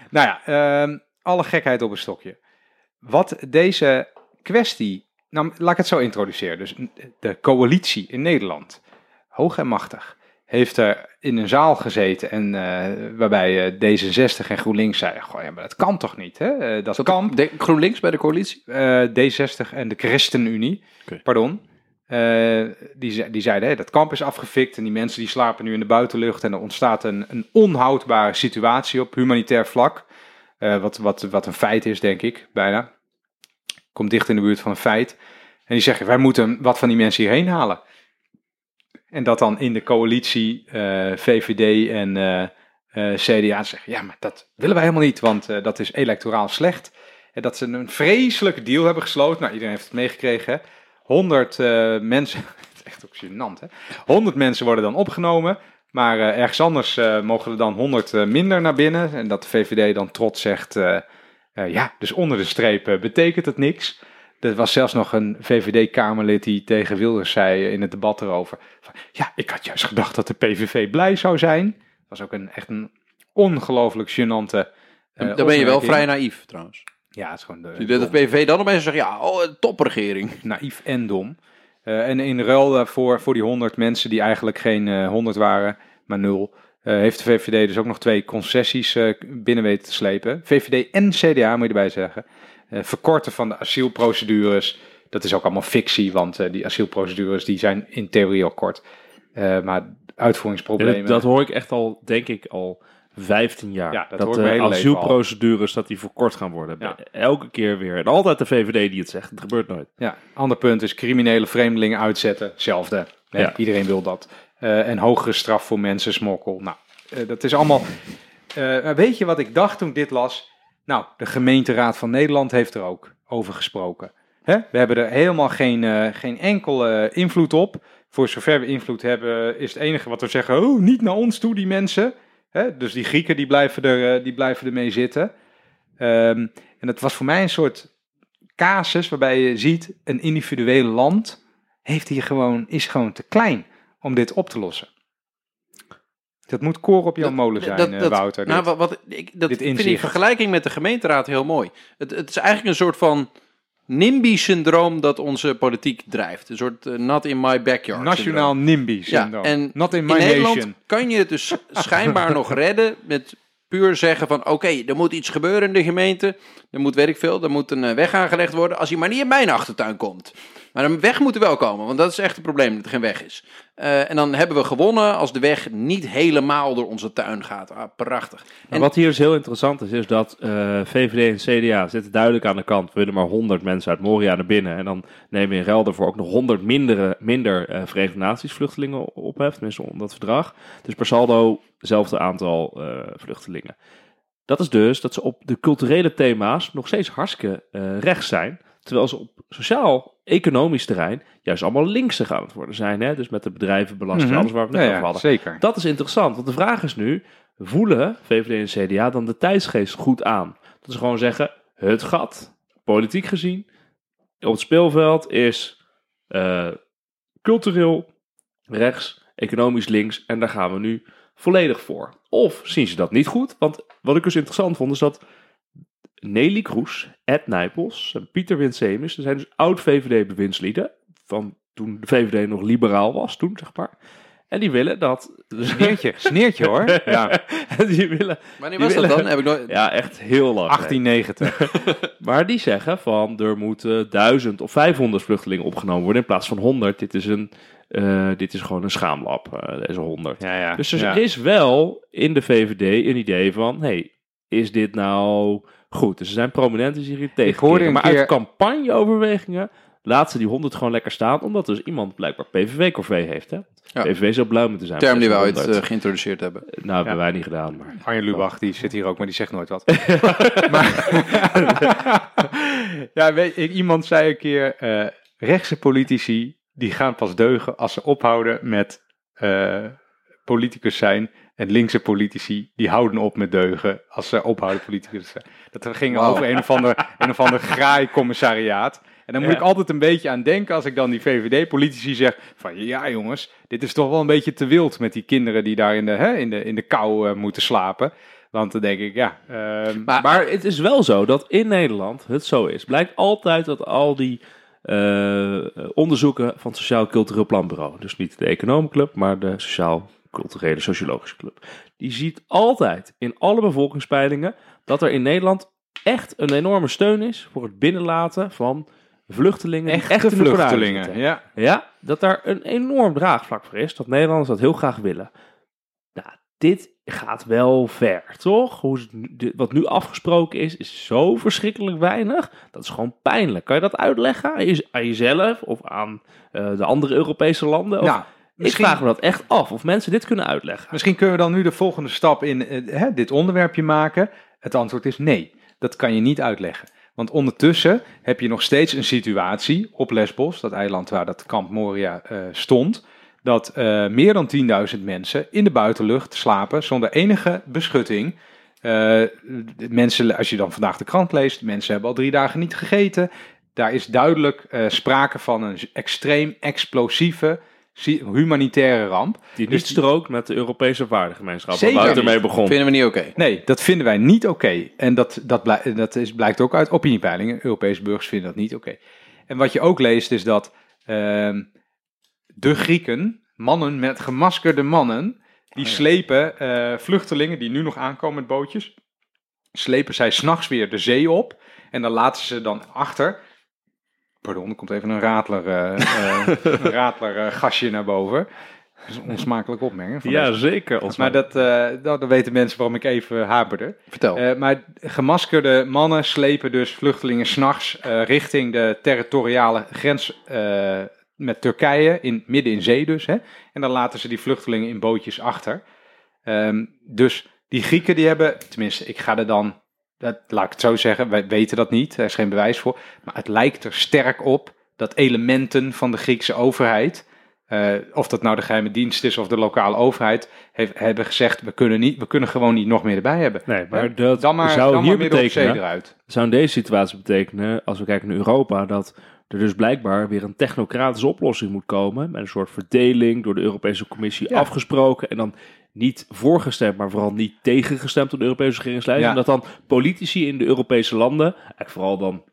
[SPEAKER 1] Nou ja, ehm, alle gekheid op een stokje. Wat deze kwestie... Nou, laat ik het zo introduceren. Dus de coalitie in Nederland, hoog en machtig, heeft er in een zaal gezeten en eh, waarbij eh, D66 en GroenLinks zeiden, goh, ja, maar dat kan toch niet, hè? Eh, dat kan.
[SPEAKER 2] De, GroenLinks bij de coalitie?
[SPEAKER 1] eh, D60 en de ChristenUnie,
[SPEAKER 2] Oké.
[SPEAKER 1] pardon, die, ze- die zeiden, hé, dat kamp is afgefikt en die mensen die slapen nu in de buitenlucht en er ontstaat een, een onhoudbare situatie op humanitair vlak, wat, wat, wat een feit is, denk ik, bijna. Komt dicht in de buurt van een feit. En die zeggen, wij moeten wat van die mensen hierheen halen. En dat dan in de coalitie eh, VVD en eh, eh, CDA zeggen, ja, maar dat willen wij helemaal niet, want dat is electoraal slecht. En dat ze een vreselijke deal hebben gesloten. Nou, iedereen heeft het meegekregen. hè. 100 eh, mensen, het is echt ook gênant hè. 100 mensen worden dan opgenomen. Maar ergens anders mogen er dan 100 eh, minder naar binnen. En dat de VVD dan trots zegt, ja, dus onder de streep betekent het niks. Er was zelfs nog een VVD-Kamerlid die tegen Wilders zei eh, in het debat erover. Van, ja, ik had juist gedacht dat de PVV blij zou zijn. Dat was ook een, echt een ongelooflijk gênante eh,
[SPEAKER 2] dan ben je wel vrij naïef, trouwens.
[SPEAKER 1] Ja, het is gewoon de,
[SPEAKER 2] dat de PVV dan opeens zegt, ja, oh, topregering.
[SPEAKER 1] naïef en dom. Eh, en in ruil daarvoor, voor die 100 mensen die eigenlijk geen eh 100 waren, maar nul, eh, heeft de VVD dus ook nog twee concessies eh, binnen weten te slepen. VVD en CDA, moet je erbij zeggen. Eh, verkorten van de asielprocedures. Dat is ook allemaal fictie, want eh, die asielprocedures die zijn in theorie al kort. Eh, maar uitvoeringsproblemen...
[SPEAKER 3] Dat, dat hoor ik echt al, denk ik, al 15 jaar.
[SPEAKER 1] Ja, dat
[SPEAKER 3] de asielprocedures dat die verkort gaan worden.
[SPEAKER 1] Ja.
[SPEAKER 3] Elke keer weer. En altijd de VVD die het zegt. Het gebeurt nooit.
[SPEAKER 1] Ja, ander punt is criminele vreemdelingen uitzetten. Hetzelfde.
[SPEAKER 3] Ja.
[SPEAKER 1] Iedereen wil dat. Eh, en hogere straf voor mensensmokkel. Nou, eh, dat is allemaal... Weet je wat ik dacht toen ik dit las? Nou, de gemeenteraad van Nederland heeft er ook over gesproken. We hebben er helemaal geen, eh, geen enkele invloed op. Voor zover we invloed hebben, is het enige wat we zeggen... Oh, niet naar ons toe, die mensen. Dus die Grieken, die blijven, er, eh, die blijven ermee zitten. Ehm, en het was voor mij een soort casus waarbij je ziet... een individueel land heeft hier gewoon, is gewoon te klein om dit op te lossen. Dat moet koor op jouw
[SPEAKER 2] Dat-
[SPEAKER 1] molen zijn,
[SPEAKER 2] dat-
[SPEAKER 1] eh,
[SPEAKER 2] dat-
[SPEAKER 1] Wouter.
[SPEAKER 2] Nou,
[SPEAKER 1] dit.
[SPEAKER 2] wat, wat, ik, dat
[SPEAKER 1] dit
[SPEAKER 2] vind die
[SPEAKER 1] inzicht.
[SPEAKER 2] vergelijking met de gemeenteraad heel mooi. Het, het is eigenlijk een soort van NIMBY-syndroom dat onze politiek drijft. Een soort eh, not in my backyard
[SPEAKER 1] Nationaal NIMBY
[SPEAKER 2] Ja, en
[SPEAKER 1] Not in my
[SPEAKER 2] In Nederland
[SPEAKER 1] nation.
[SPEAKER 2] kan je het dus schijnbaar nog redden met puur zeggen van oké, er moet iets gebeuren in de gemeente. Er moet, weet ik veel, er moet een eh, weg aangelegd worden als hij maar niet in mijn achtertuin komt. Maar een weg moet er wel komen, want dat is echt het probleem, dat er geen weg is. Eh, en dan hebben we gewonnen als de weg niet helemaal door onze tuin gaat. Ah, prachtig.
[SPEAKER 3] Maar
[SPEAKER 2] En-
[SPEAKER 3] wat hier dus heel interessant is, is dat eh, VVD en CDA zitten duidelijk aan de kant. We willen maar 100 mensen uit Moria naar binnen. En dan nemen we in ruil daarvoor ook nog 100 mindere, minder eh Verenigde Naties vluchtelingen op, hè, tenminste onder dat verdrag. Dus per saldo hetzelfde aantal vluchtelingen. Dat is dus dat ze op de culturele thema's nog steeds hartstikke rechts zijn. Terwijl ze op sociaal-economisch terrein juist allemaal linkser aan het worden zijn. Hè? Dus met de bedrijvenbelasting,
[SPEAKER 1] Mhm.
[SPEAKER 3] alles waar we het
[SPEAKER 1] Ja,
[SPEAKER 3] net
[SPEAKER 1] ja,
[SPEAKER 3] over hadden.
[SPEAKER 1] zeker.
[SPEAKER 3] Dat is interessant, want de vraag is nu, voelen VVD en CDA dan de tijdsgeest goed aan? Dat ze gewoon zeggen, het gat, politiek gezien, op het speelveld is eh, cultureel rechts, economisch links en daar gaan we nu volledig voor. Of zien ze dat niet goed? Want wat ik dus interessant vond is dat Nelly Kroes, Ed Nijpels en Pieter Winsemus, dat zijn dus oud-VVD-bewindslieden van toen de VVD nog liberaal was, toen zeg maar. En die willen dat...
[SPEAKER 1] Sneertje, sneertje hoor. Ja,
[SPEAKER 3] die willen...
[SPEAKER 2] Wanneer
[SPEAKER 3] Die
[SPEAKER 2] was dat dan? Heb ik nooit...
[SPEAKER 3] Ja, echt heel lang.
[SPEAKER 1] 1890.
[SPEAKER 3] Maar die zeggen van er moeten duizend of 500 vluchtelingen opgenomen worden in plaats van 100. Dit is, een, eh, dit is gewoon een schaamlab, eh, deze 100.
[SPEAKER 1] Ja, ja.
[SPEAKER 3] Dus er
[SPEAKER 1] ja.
[SPEAKER 3] is wel in de VVD een idee van, hey, is dit nou goed. Dus er zijn prominenten die zich hier tegen
[SPEAKER 1] hoorde
[SPEAKER 3] Maar
[SPEAKER 1] keer-
[SPEAKER 3] uit campagneoverwegingen laat ze die 100 gewoon lekker staan. Omdat dus iemand blijkbaar PVV-corvée heeft. Hè?
[SPEAKER 2] Ja.
[SPEAKER 3] PVV zou blauw moeten zijn.
[SPEAKER 2] term die we ooit
[SPEAKER 3] 100.
[SPEAKER 2] eh, geïntroduceerd hebben.
[SPEAKER 3] Nou, hebben wij niet gedaan. Maar...
[SPEAKER 1] Arjen Lubach, die zit hier ook, maar die zegt nooit wat. maar, ja, weet, je, iemand zei een keer, eh, rechtse politici, die gaan pas deugen als ze ophouden met eh, politicus zijn. En linkse politici, die houden op met deugen als ze ophouden politicus te zijn. Dat ging
[SPEAKER 2] Wauw.
[SPEAKER 1] over een of ander, een of ander graai-commissariaat. En dan moet
[SPEAKER 3] Ja.
[SPEAKER 1] ik altijd een beetje aan denken als ik dan die VVD-politici zeg van ja jongens, dit is toch wel een beetje te wild met die kinderen die daar in de, hè, in de, in de kou eh, moeten slapen. Want dan denk ik, ja, ehm,
[SPEAKER 2] Maar-
[SPEAKER 3] Maar het is wel zo dat in Nederland het zo is. Blijkt altijd dat al die eh, onderzoeken van het Sociaal Cultureel Planbureau, dus niet de Economenclub, maar de Sociaal Culturele Sociologische Club, die ziet altijd in alle bevolkingspeilingen dat er in Nederland echt een enorme steun is voor het binnenlaten van vluchtelingen.
[SPEAKER 1] echte
[SPEAKER 3] echt in de vooruit
[SPEAKER 1] vluchtelingen. Ja.
[SPEAKER 3] Ja, dat daar een enorm draagvlak voor is. Dat Nederlanders dat heel graag willen. Nou, dit gaat wel ver, toch? Hoe wat nu afgesproken is, is zo verschrikkelijk weinig. Dat is gewoon pijnlijk. Kan je dat uitleggen aan, je, aan jezelf of aan eh, de andere Europese landen? Of- Ik vraag me dat echt af of mensen dit kunnen uitleggen.
[SPEAKER 1] misschien kunnen we dan nu de volgende stap in eh, hè, dit onderwerpje maken. Het antwoord is nee, dat kan je niet uitleggen. Want ondertussen heb je nog steeds een situatie op Lesbos, dat eiland waar dat kamp Moria eh, stond, dat eh, meer dan 10.000 mensen in de buitenlucht slapen zonder enige beschutting. Mensen, als je dan vandaag de krant leest, mensen hebben al drie dagen niet gegeten. Daar is duidelijk sprake van een extreem explosieve si- humanitaire ramp.
[SPEAKER 3] Die
[SPEAKER 1] Dus
[SPEAKER 3] niet strookt met de Europese waardegemeenschap.
[SPEAKER 1] Zeker
[SPEAKER 3] waar Wouter
[SPEAKER 1] niet.
[SPEAKER 3] mee begon.
[SPEAKER 2] Vinden we niet oké.
[SPEAKER 1] Nee, dat vinden wij niet oké. En dat, dat, blij- dat is, blijkt ook uit opiniepeilingen. Europese burgers vinden dat niet oké. En wat je ook leest is dat ehm, de Grieken, mannen met gemaskerde mannen, die
[SPEAKER 3] Oh ja.
[SPEAKER 1] slepen eh, vluchtelingen die nu nog aankomen met bootjes, slepen zij s'nachts weer de zee op. En dan laten ze dan achter. Pardon, er komt even een ratler, eh, een ratler eh, gasje naar boven. Dat is een onsmakelijke opmerking.
[SPEAKER 3] Ja,
[SPEAKER 1] deze
[SPEAKER 3] zeker.
[SPEAKER 1] Maar dat, nou, dan weten mensen waarom ik even haperde.
[SPEAKER 2] Vertel.
[SPEAKER 1] Maar gemaskerde mannen slepen dus vluchtelingen s'nachts eh richting de territoriale grens met Turkije, in, midden in zee dus. Hè? En dan laten ze die vluchtelingen in bootjes achter. Ehm, dus die Grieken die hebben, tenminste ik ga er dan, dat, laat ik het zo zeggen, wij weten dat niet, er is geen bewijs voor. Maar het lijkt er sterk op dat elementen van de Griekse overheid... eh, of dat nou de geheime dienst is of de lokale overheid, heeft, hebben gezegd: we kunnen, niet, we kunnen gewoon niet nog meer erbij hebben.
[SPEAKER 3] Nee, maar dat
[SPEAKER 1] dan maar,
[SPEAKER 3] zou
[SPEAKER 1] dan
[SPEAKER 3] hier
[SPEAKER 1] maar
[SPEAKER 3] betekenen...
[SPEAKER 1] eruit.
[SPEAKER 3] zou in deze situatie betekenen, als we kijken naar Europa, dat er dus blijkbaar weer een technocratische oplossing moet komen. Met een soort verdeling door de Europese Commissie
[SPEAKER 1] Ja.
[SPEAKER 3] afgesproken. En dan niet voorgestemd, maar vooral niet tegengestemd door de Europese regeringsleiding.
[SPEAKER 1] Ja.
[SPEAKER 3] En dat dan politici in de Europese landen, eigenlijk vooral dan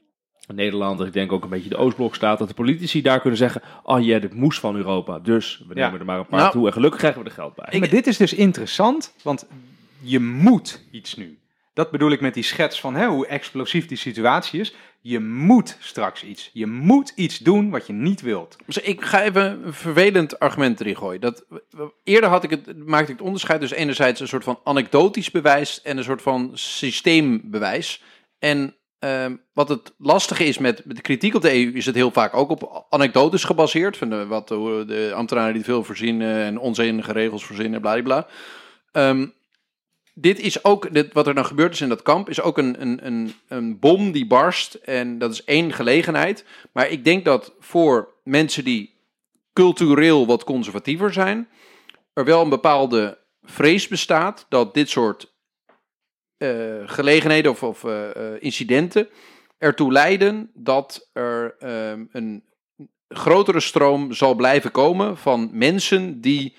[SPEAKER 3] Nederland, ik denk ook een beetje de Oostblok staat, dat de politici daar kunnen zeggen: Oh ja, dit moest van Europa, dus we
[SPEAKER 1] Ja.
[SPEAKER 3] nemen er maar een paar
[SPEAKER 2] Nou,
[SPEAKER 3] toe. En gelukkig krijgen we er geld bij.
[SPEAKER 1] maar dit is dus interessant, want je moet iets nu. Dat bedoel ik met die schets van hè, hoe explosief die situatie is. Je moet straks iets. Je moet iets doen wat je niet wilt.
[SPEAKER 2] Dus ik ga even een vervelend argument erin gooien. Dat, eerder had ik het, maakte ik het onderscheid dus enerzijds een soort van anekdotisch bewijs en een soort van systeembewijs. En ehm, wat het lastige is met, met de kritiek op de EU, is het heel vaak ook op anekdotes gebaseerd. Van de, wat de, de ambtenaren die veel verzinnen en onzinnige regels verzinnen, bladibla. Ehm dit is ook, wat er dan gebeurd is in dat kamp, is ook een, een, een, een bom die barst. En dat is één gelegenheid. Maar ik denk dat voor mensen die cultureel wat conservatiever zijn, er wel een bepaalde vrees bestaat dat dit soort eh, gelegenheden of, of eh, eh, incidenten ertoe leiden dat er ehm, een grotere stroom zal blijven komen van mensen die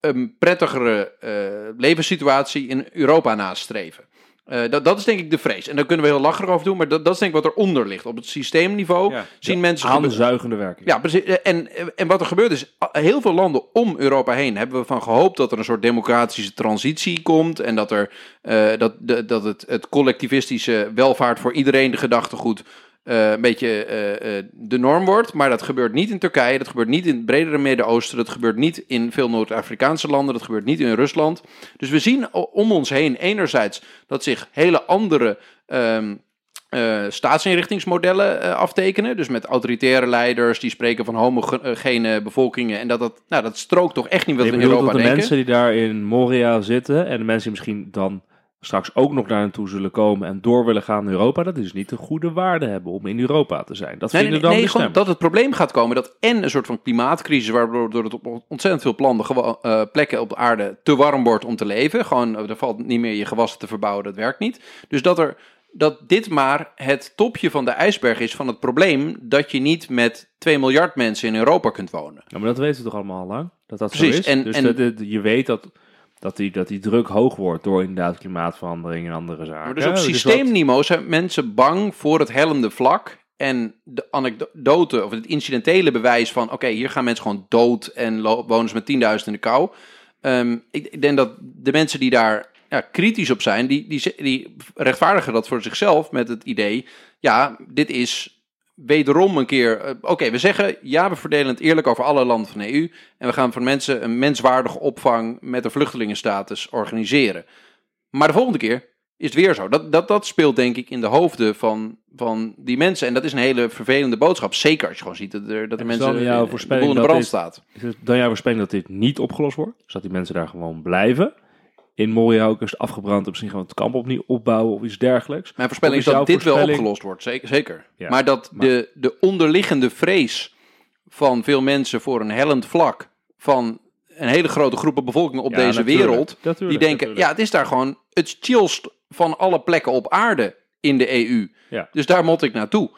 [SPEAKER 2] een prettigere eh, levenssituatie in Europa nastreven. Eh, dat, dat is denk ik de vrees. En daar kunnen we heel lacherig over doen, maar dat, dat is denk ik wat eronder ligt. Op het systeemniveau
[SPEAKER 1] Ja.
[SPEAKER 2] zien mensen...
[SPEAKER 3] Aanzuigende werking.
[SPEAKER 2] ja, precies. En, en wat er gebeurt is, heel veel landen om Europa heen hebben we van gehoopt dat er een soort democratische transitie komt. En dat, er, eh, dat, de, dat het, het collectivistische welvaart voor iedereen de gedachtegoed eh, een beetje eh, eh, de norm wordt. Maar dat gebeurt niet in Turkije, dat gebeurt niet in het bredere Midden-Oosten, dat gebeurt niet in veel Noord-Afrikaanse landen, dat gebeurt niet in Rusland. Dus we zien om ons heen enerzijds dat zich hele andere eh, staatsinrichtingsmodellen eh, aftekenen. Dus met autoritaire leiders die spreken van homogene bevolkingen. En dat, dat, nou, dat strookt toch echt niet wat
[SPEAKER 3] Je
[SPEAKER 2] we in Europa
[SPEAKER 3] dat de
[SPEAKER 2] denken.
[SPEAKER 3] mensen die daar in Moria zitten en de mensen die misschien dan straks ook nog daar naartoe zullen komen en door willen gaan naar Europa, dat is niet de goede waarde hebben om in Europa te zijn. Dat
[SPEAKER 2] Nee,
[SPEAKER 3] vinden
[SPEAKER 2] nee,
[SPEAKER 3] dan
[SPEAKER 2] nee gewoon dat het probleem gaat komen dat en een soort van klimaatcrisis, waardoor door het op ontzettend veel plannen, eh, plekken op de aarde te warm wordt om te leven. Gewoon, eh, er valt niet meer je gewassen te verbouwen, dat werkt niet. Dus dat, er, dat dit maar het topje van de ijsberg is van het probleem dat je niet met 2 miljard mensen in Europa kunt wonen.
[SPEAKER 3] Ja, maar dat weten we toch allemaal al lang? Dat dat
[SPEAKER 2] Precies,
[SPEAKER 3] zo is?
[SPEAKER 2] en-
[SPEAKER 3] dus
[SPEAKER 2] en-
[SPEAKER 3] dat- dat- je weet dat, dat, die, dat die druk hoog wordt door inderdaad klimaatverandering en andere zaken.
[SPEAKER 2] Maar dus op
[SPEAKER 3] wat-
[SPEAKER 2] systeemniveau zijn mensen bang voor het hellende vlak. En de anekdote of het incidentele bewijs van... oké, hier gaan mensen gewoon dood en wonen ze met 10.000 in de kou. Ehm, ik, ik denk dat de mensen die daar ja, kritisch op zijn... Die, die, die rechtvaardigen dat voor zichzelf met het idee... ja, dit is wederom een keer... eh, oké, we zeggen ja, we verdelen het eerlijk over alle landen van de EU... en we gaan voor mensen een menswaardige opvang met een vluchtelingenstatus organiseren. Maar de volgende keer is het weer zo. Dat, dat, dat speelt denk ik in de hoofden van, van die mensen. En dat is een hele vervelende boodschap. Zeker als je gewoon ziet dat er, dat er mensen
[SPEAKER 3] dan jouw
[SPEAKER 2] in de
[SPEAKER 3] dat
[SPEAKER 2] brand
[SPEAKER 3] dit-
[SPEAKER 2] staat.
[SPEAKER 3] Is het dan jouw voorspelling dat dit niet opgelost wordt? Dus dat die mensen daar gewoon blijven? In Moria ook is afgebrand en misschien gewoon het kamp opnieuw opbouwen of iets dergelijks?
[SPEAKER 2] Mijn voorspelling is dat dit wel opgelost wordt. Zeker. zeker.
[SPEAKER 3] Ja,
[SPEAKER 2] maar dat
[SPEAKER 3] maar-
[SPEAKER 2] De, de onderliggende vrees van veel mensen voor een hellend vlak van een hele grote groepen bevolking op
[SPEAKER 3] Ja,
[SPEAKER 2] deze
[SPEAKER 3] natuurlijk.
[SPEAKER 2] wereld.
[SPEAKER 3] Natuurlijk,
[SPEAKER 2] die denken,
[SPEAKER 3] natuurlijk.
[SPEAKER 2] ja, het is daar gewoon het chillst van alle plekken op aarde in de EU.
[SPEAKER 3] Ja.
[SPEAKER 2] Dus daar moet ik naartoe.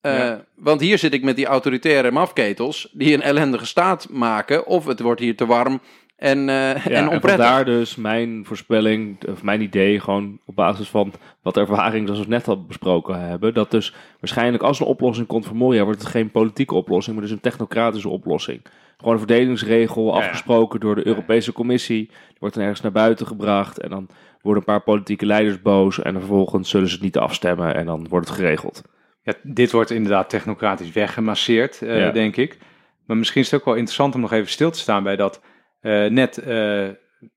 [SPEAKER 2] Eh,
[SPEAKER 3] Ja.
[SPEAKER 2] Want hier zit ik met die autoritaire mafketels die een ellendige staat maken. Of het wordt hier te warm en, eh
[SPEAKER 3] Ja,
[SPEAKER 2] en
[SPEAKER 3] en
[SPEAKER 2] onprettig.
[SPEAKER 3] vandaar dus mijn voorspelling, of mijn idee, gewoon op basis van wat ervaring, zoals we net al besproken hebben, dat dus waarschijnlijk als een oplossing komt voor Moria, wordt het geen politieke oplossing, maar dus een technocratische oplossing. Gewoon een verdelingsregel
[SPEAKER 1] Ja, ja.
[SPEAKER 3] afgesproken door de Europese Commissie, die wordt dan ergens naar buiten gebracht en dan worden een paar politieke leiders boos en vervolgens zullen ze het niet afstemmen en dan wordt het geregeld.
[SPEAKER 1] Ja, dit wordt inderdaad technocratisch weggemasseerd, eh,
[SPEAKER 3] Ja.
[SPEAKER 1] denk ik. Maar misschien is het ook wel interessant om nog even stil te staan bij dat. Eh, net eh,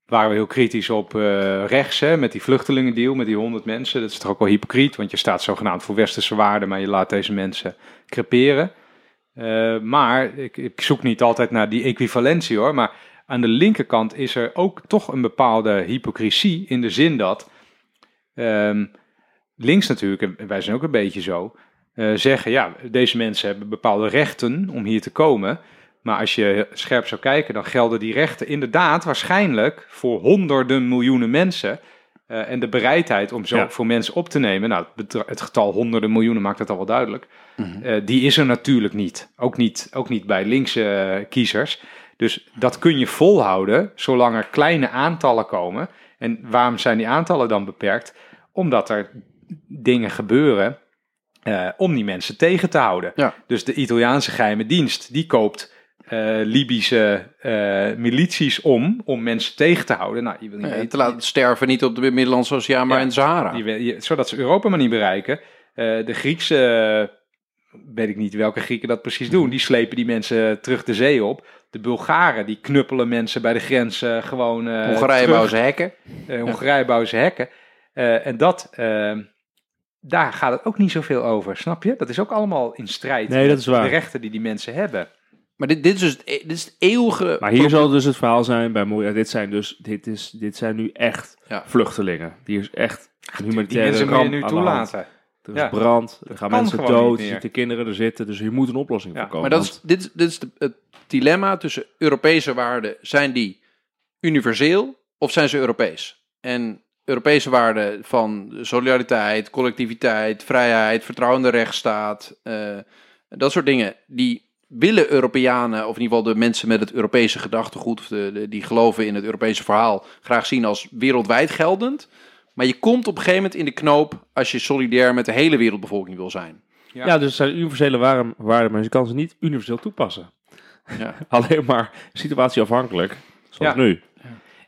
[SPEAKER 1] waren we heel kritisch op eh, rechts, hè, met die vluchtelingendeal, met die 100 mensen. Dat is toch ook wel hypocriet, want je staat zogenaamd voor westerse waarden, maar je laat deze mensen creperen. Maar ik, ik zoek niet altijd naar die equivalentie hoor. Maar aan de linkerkant is er ook toch een bepaalde hypocrisie in de zin dat ehm, links natuurlijk, en wij zijn ook een beetje zo, zeggen ja, deze mensen hebben bepaalde rechten om hier te komen. Maar als je scherp zou kijken, dan gelden die rechten inderdaad waarschijnlijk voor honderden miljoenen mensen. Eh, en de bereidheid om zo
[SPEAKER 3] Ja.
[SPEAKER 1] voor mensen op te nemen, nou, het, getal honderden miljoenen maakt het al wel duidelijk.
[SPEAKER 2] Mhm.
[SPEAKER 1] Eh, die is er natuurlijk niet. Ook niet, ook niet bij linkse eh, kiezers. Dus dat kun je volhouden zolang er kleine aantallen komen. En waarom zijn die aantallen dan beperkt? Omdat er dingen gebeuren om die mensen tegen te houden.
[SPEAKER 2] Ja.
[SPEAKER 1] Dus de Italiaanse geheime dienst, die koopt eh, Libische eh, milities om, om mensen tegen te houden. Nou, je wil niet weten-
[SPEAKER 2] te laten sterven niet op de Middellandse Oceaan, maar
[SPEAKER 1] Ja.
[SPEAKER 2] in de Sahara.
[SPEAKER 1] je- zodat ze Europa maar niet bereiken. Eh, de Griekse, weet ik niet welke Grieken dat precies doen, die slepen die mensen terug de zee op. De Bulgaren, die knuppelen mensen bij de grens gewoon eh
[SPEAKER 2] Hongarije
[SPEAKER 1] terug.
[SPEAKER 2] bouwen ze hekken.
[SPEAKER 1] Eh, Hongarije bouwen ze hekken. Eh, en dat, eh, daar gaat het ook niet zoveel over, snap je? Dat is ook allemaal in strijd
[SPEAKER 3] Nee, dat
[SPEAKER 1] met
[SPEAKER 3] is waar.
[SPEAKER 1] de rechten die die mensen hebben.
[SPEAKER 2] Maar dit, dit, is dus het, e- dit is het eeuwige...
[SPEAKER 3] Maar hier zal dus het verhaal zijn bij Moria, dit zijn dus, dit, is, dit zijn nu echt
[SPEAKER 2] Ja.
[SPEAKER 3] vluchtelingen. Die is echt een
[SPEAKER 1] Die
[SPEAKER 3] humanitaire
[SPEAKER 1] mensen
[SPEAKER 3] ramp
[SPEAKER 1] nu
[SPEAKER 3] de
[SPEAKER 1] toelaten.
[SPEAKER 3] Er is
[SPEAKER 1] Ja.
[SPEAKER 3] brand, er gaan mensen dood, er zitten kinderen er zitten, dus hier moet een oplossing
[SPEAKER 1] Ja,
[SPEAKER 3] voor komen.
[SPEAKER 2] Maar dat is, dit, is- dit is de- het dilemma tussen Europese waarden. Zijn die universeel of zijn ze Europees? En Europese waarden van solidariteit, collectiviteit, vrijheid, vertrouwen in de rechtsstaat, eh, dat soort dingen, die willen Europeanen, of in ieder geval de mensen met het Europese gedachtegoed, of de, de- die geloven in het Europese verhaal, graag zien als wereldwijd geldend. Maar je komt op een gegeven moment in de knoop als je solidair met de hele wereldbevolking wil zijn.
[SPEAKER 1] Ja.
[SPEAKER 3] ja. dus zijn universele waarden, waarden, maar je kan ze niet universeel toepassen.
[SPEAKER 2] Ja.
[SPEAKER 3] Alleen maar situatieafhankelijk, zoals
[SPEAKER 1] Ja.
[SPEAKER 3] nu.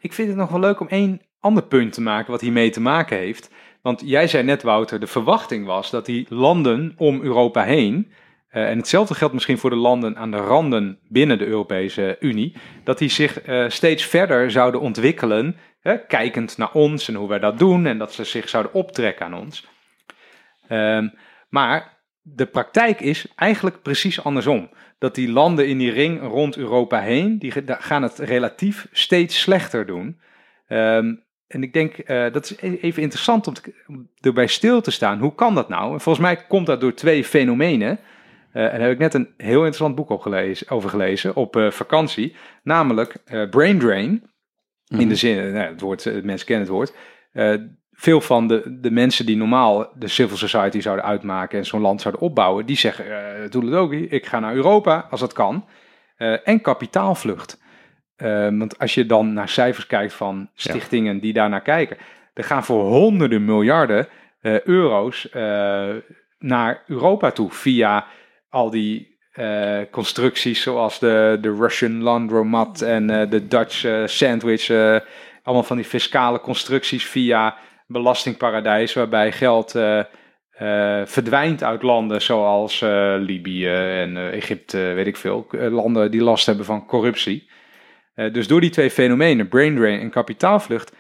[SPEAKER 1] Ik vind het nog wel leuk om één ander punt te maken wat hiermee te maken heeft. Want jij zei net, Wouter, de verwachting was dat die landen om Europa heen, eh, en hetzelfde geldt misschien voor de landen aan de randen binnen de Europese Unie, dat die zich eh, steeds verder zouden ontwikkelen, kijkend naar ons en hoe wij dat doen, en dat ze zich zouden optrekken aan ons. Ehm, maar de praktijk is eigenlijk precies andersom. Dat die landen in die ring rond Europa heen, die gaan het relatief steeds slechter doen. Ehm, en ik denk, eh, dat is e- even interessant om, om erbij stil te staan. Hoe kan dat nou? En volgens mij komt dat door twee fenomenen. Eh, en daar heb ik net een heel interessant boek op gelezen, over gelezen op eh, vakantie. Namelijk eh, brain drain. In de zin, nou, het woord, mensen kennen het woord. Veel van de, de mensen die normaal de civil society zouden uitmaken en zo'n land zouden opbouwen, die zeggen, eh Toeledoki, ik ga naar Europa als dat kan. En kapitaalvlucht. Want als je dan naar cijfers kijkt van stichtingen die daarnaar kijken, er gaan voor honderden miljarden euro's naar Europa toe via al die eh, constructies zoals de, de Russian Laundromat en eh, de Dutch eh, Sandwich. allemaal van die fiscale constructies via belastingparadijs waarbij geld verdwijnt uit landen zoals Libië en Egypte, weet ik veel. landen die last hebben van corruptie. Dus door die twee fenomenen, brain drain en kapitaalvlucht,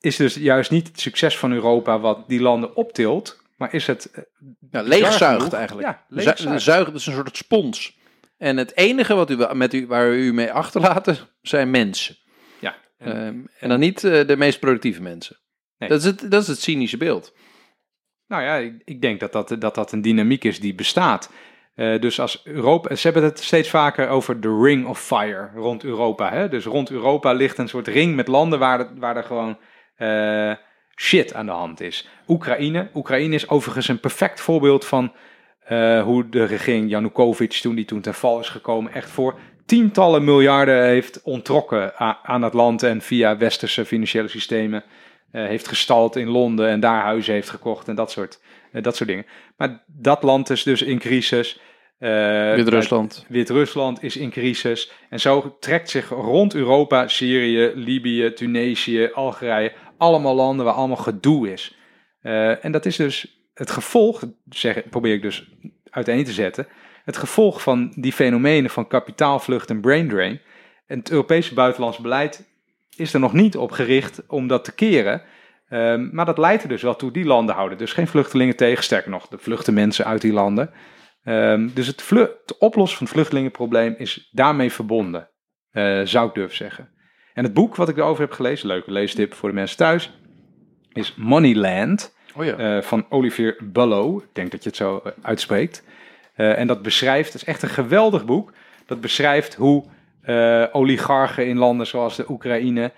[SPEAKER 1] is dus juist niet het succes van Europa wat die landen optilt, maar is het eh,
[SPEAKER 2] Ja, leegzuigt eigenlijk.
[SPEAKER 1] Ja,
[SPEAKER 2] Zu-
[SPEAKER 1] leegzuigt.
[SPEAKER 2] Zuigen, dat is een soort spons. En het enige wat u, met u, waar u mee achterlaten zijn mensen.
[SPEAKER 1] ja, en-
[SPEAKER 2] Ehm, en dan niet eh, de meest productieve mensen.
[SPEAKER 1] Nee.
[SPEAKER 2] Dat, is het, dat is het cynische beeld.
[SPEAKER 1] Nou ja, ik, ik denk dat dat, dat dat een dynamiek is die bestaat. Eh, dus als Europa, ze hebben het steeds vaker over de ring of fire rond Europa. Hè? Dus rond Europa ligt een soort ring met landen waar, het, waar er gewoon shit aan de hand is. Oekraïne. Oekraïne is overigens een perfect voorbeeld van eh, hoe de regering Janukovic, toen die toen ten val is gekomen, echt voor tientallen miljarden heeft ontrokken aan het land en via westerse financiële systemen eh, heeft gestald in Londen en daar huizen heeft gekocht en dat soort, eh, dat soort dingen. Maar dat land is dus in crisis. Eh,
[SPEAKER 2] Wit-Rusland.
[SPEAKER 1] Wit-Rusland is in crisis. En zo trekt zich rond Europa, Syrië, Libië, Tunesië, Algerije, allemaal landen waar allemaal gedoe is. Eh, en dat is dus het gevolg, zeg, probeer ik dus uiteen te zetten, het gevolg van die fenomenen van kapitaalvlucht en brain drain. En het Europese buitenlands beleid is er nog niet op gericht om dat te keren. Ehm, maar dat leidt er dus wel toe. Die landen houden dus geen vluchtelingen tegen. Sterker nog, er vluchten mensen uit die landen. Ehm, dus het, het oplossen van het vluchtelingenprobleem is daarmee verbonden. eh, zou ik durven zeggen. En het boek wat ik erover heb gelezen, leuke leestip voor de mensen thuis, is Moneyland
[SPEAKER 2] Oh ja.
[SPEAKER 1] eh, van Olivier Ballo. Ik denk dat je het zo eh, uitspreekt. Eh, en dat beschrijft, het is echt een geweldig boek. Dat beschrijft hoe oligarchen in landen zoals de Oekraïne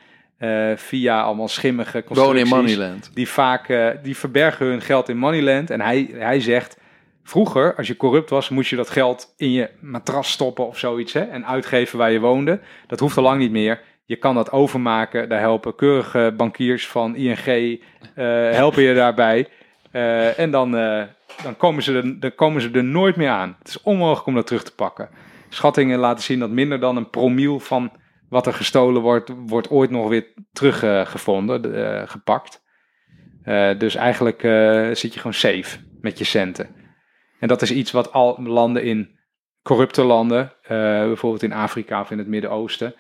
[SPEAKER 1] via allemaal schimmige
[SPEAKER 2] Wonen in
[SPEAKER 1] constructies
[SPEAKER 2] Moneyland.
[SPEAKER 1] die vaak die verbergen hun geld in Moneyland. En hij, hij zegt, vroeger, als je corrupt was, moest je dat geld in je matras stoppen of zoiets. Hè, en uitgeven waar je woonde. Dat hoeft al lang niet meer. Je kan dat overmaken. Daar helpen keurige bankiers van ING, eh, helpen je daarbij. Eh, en dan, eh, dan, komen ze er, dan komen ze er nooit meer aan. Het is onmogelijk om dat terug te pakken. Schattingen laten zien dat minder dan een promiel van wat er gestolen wordt, wordt ooit nog weer teruggevonden, gepakt. Dus eigenlijk zit je gewoon safe met je centen. En dat is iets wat al landen in corrupte landen, bijvoorbeeld in Afrika of in het Midden-Oosten,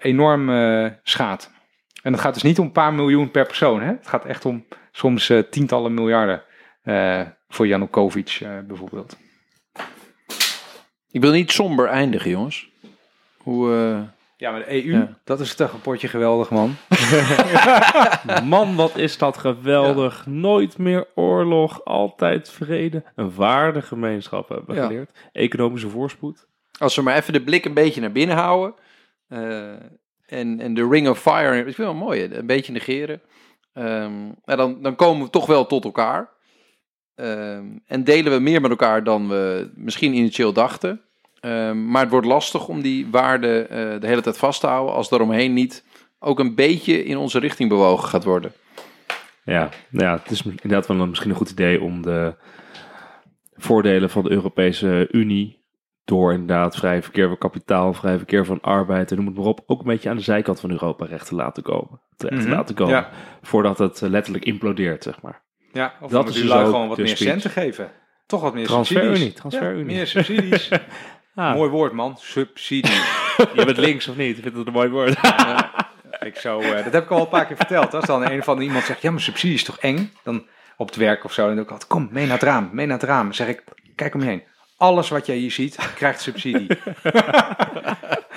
[SPEAKER 1] enorm eh, schaadt. En het gaat dus niet om een paar miljoen per persoon. Hè? Het gaat echt om soms eh, tientallen miljarden eh, voor Janukovic eh, bijvoorbeeld.
[SPEAKER 2] Ik wil niet somber eindigen, jongens. Hoe, eh,
[SPEAKER 1] Ja, maar de EU,
[SPEAKER 2] Ja.
[SPEAKER 1] dat is toch een potje geweldig, man.
[SPEAKER 3] Man, wat is dat geweldig. Nooit meer oorlog, altijd vrede. Een waardegemeenschap hebben we
[SPEAKER 2] Ja.
[SPEAKER 3] geleerd. Economische voorspoed.
[SPEAKER 2] als we maar even de blik een beetje naar binnen houden. Eh, en, en de Ring of Fire, het wel mooi, een beetje negeren. Ehm, dan, dan komen we toch wel tot elkaar. Ehm, en delen we meer met elkaar dan we misschien initieel dachten. Ehm, maar het wordt lastig om die waarde eh, de hele tijd vast te houden als daaromheen niet ook een beetje in onze richting bewogen gaat worden.
[SPEAKER 3] Ja, nou ja, het is inderdaad wel misschien een goed idee om de voordelen van de Europese Unie door inderdaad vrij verkeer van kapitaal, vrij verkeer van arbeid en noem het maar op, ook een beetje aan de zijkant van Europa recht te laten komen. Terecht te
[SPEAKER 1] Mhm,
[SPEAKER 3] laten komen.
[SPEAKER 1] ja.
[SPEAKER 3] Voordat het eh, letterlijk implodeert, zeg maar.
[SPEAKER 1] Ja, of
[SPEAKER 3] Dat is dus
[SPEAKER 1] gewoon wat meer
[SPEAKER 3] speech.
[SPEAKER 1] centen geven. Toch wat meer
[SPEAKER 3] Transferunie,
[SPEAKER 1] subsidies.
[SPEAKER 3] transferunie.
[SPEAKER 1] Ja, meer subsidies.
[SPEAKER 3] Ah,
[SPEAKER 1] Mooi woord, man. Subsidies.
[SPEAKER 3] Je bent links of niet? Ik vind het een mooi woord.
[SPEAKER 1] Ik zo, eh, dat heb ik al een paar keer verteld. Als dan een of andere iemand zegt, ja, maar subsidie is toch eng? Dan op het werk of zo. En dan ik altijd, kom, mee naar het raam, mee naar het raam. Dan zeg ik, kijk om je heen. Alles wat jij hier ziet, krijgt subsidie.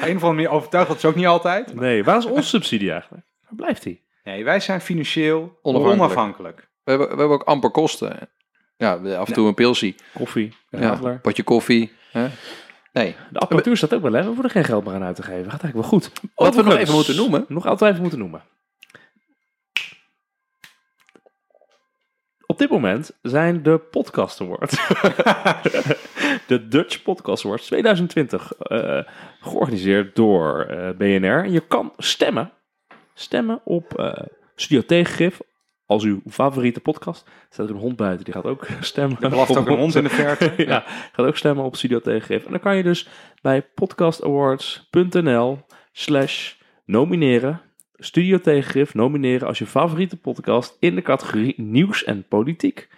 [SPEAKER 1] Een of andere manier overtuigt dat is ook niet altijd.
[SPEAKER 3] Nee, waar is onze subsidie eigenlijk? Waar blijft die?
[SPEAKER 1] Nee, wij zijn financieel
[SPEAKER 2] Onafhankelijk.
[SPEAKER 1] onafhankelijk.
[SPEAKER 2] We hebben, we hebben ook amper kosten. Ja, af en toe een pilsie.
[SPEAKER 3] Koffie, een
[SPEAKER 2] Ja, potje koffie. Hè? Nee.
[SPEAKER 3] De apparatuur staat ook wel, hè? We hoeven er geen geld meer aan uit te geven. Gaat eigenlijk wel goed.
[SPEAKER 2] Wat we nog even moeten noemen.
[SPEAKER 3] Nog altijd even moeten noemen. Op dit moment zijn de Podcast Awards. de Dutch Podcast Awards 2020. eh, georganiseerd door eh, BNR. En je kan stemmen. Stemmen op eh, Studio Tegengif. Als uw favoriete podcast. Er staat er een hond buiten, die gaat ook stemmen.
[SPEAKER 1] Er blaft ook een hond in de verte.
[SPEAKER 3] ja, gaat ook stemmen op Studio Tegengif. En dan kan je dus bij podcastawards.nl slash nomineren. Studio Tegengif nomineren als je favoriete podcast in de categorie nieuws en politiek.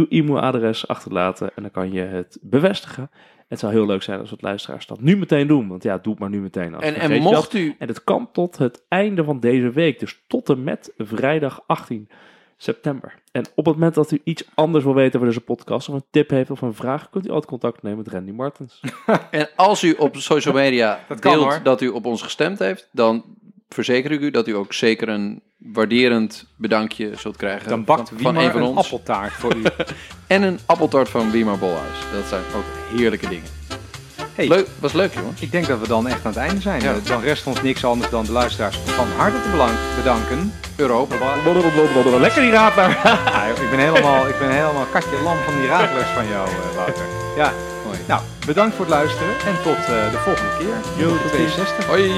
[SPEAKER 3] Uw e-mailadres achterlaten en dan kan je het bevestigen. Het zou heel leuk zijn als het luisteraars dat nu meteen doen. Want ja, doe het maar nu meteen. anders
[SPEAKER 2] En, en mocht u...
[SPEAKER 3] En het kan tot het einde van deze week. Dus tot en met vrijdag 18 september. En op het moment dat u iets anders wil weten over deze podcast... of een tip heeft of een vraag... kunt u altijd contact nemen met Randy Martens.
[SPEAKER 2] En als u op social media
[SPEAKER 1] Dat kan,
[SPEAKER 2] deelt
[SPEAKER 1] hoor.
[SPEAKER 2] dat u op ons gestemd heeft, dan verzeker ik u dat u ook zeker een waarderend bedankje zult krijgen
[SPEAKER 1] Dan bakt
[SPEAKER 2] van, een van
[SPEAKER 1] een
[SPEAKER 2] ons.
[SPEAKER 1] appeltaart voor u.
[SPEAKER 2] En een appeltart van Wiemar Bolhuis. Dat zijn ook heerlijke dingen.
[SPEAKER 1] Hey.
[SPEAKER 2] Leuk, was leuk jongen.
[SPEAKER 1] Ik denk dat we dan echt aan het einde zijn.
[SPEAKER 2] Ja.
[SPEAKER 1] Dan rest ons niks anders dan de luisteraars van harte te belang- bedanken.
[SPEAKER 2] Europa.
[SPEAKER 3] Lekker die raad daar.
[SPEAKER 1] Ja, ik, ben helemaal, ik ben helemaal katje lam van die raadlers van jou, eh, Wouter. Ja,
[SPEAKER 2] Mooi.
[SPEAKER 1] nou, bedankt voor het luisteren en tot eh, de volgende keer.
[SPEAKER 3] Yo, tot ziens.
[SPEAKER 1] 62.
[SPEAKER 2] Hoi.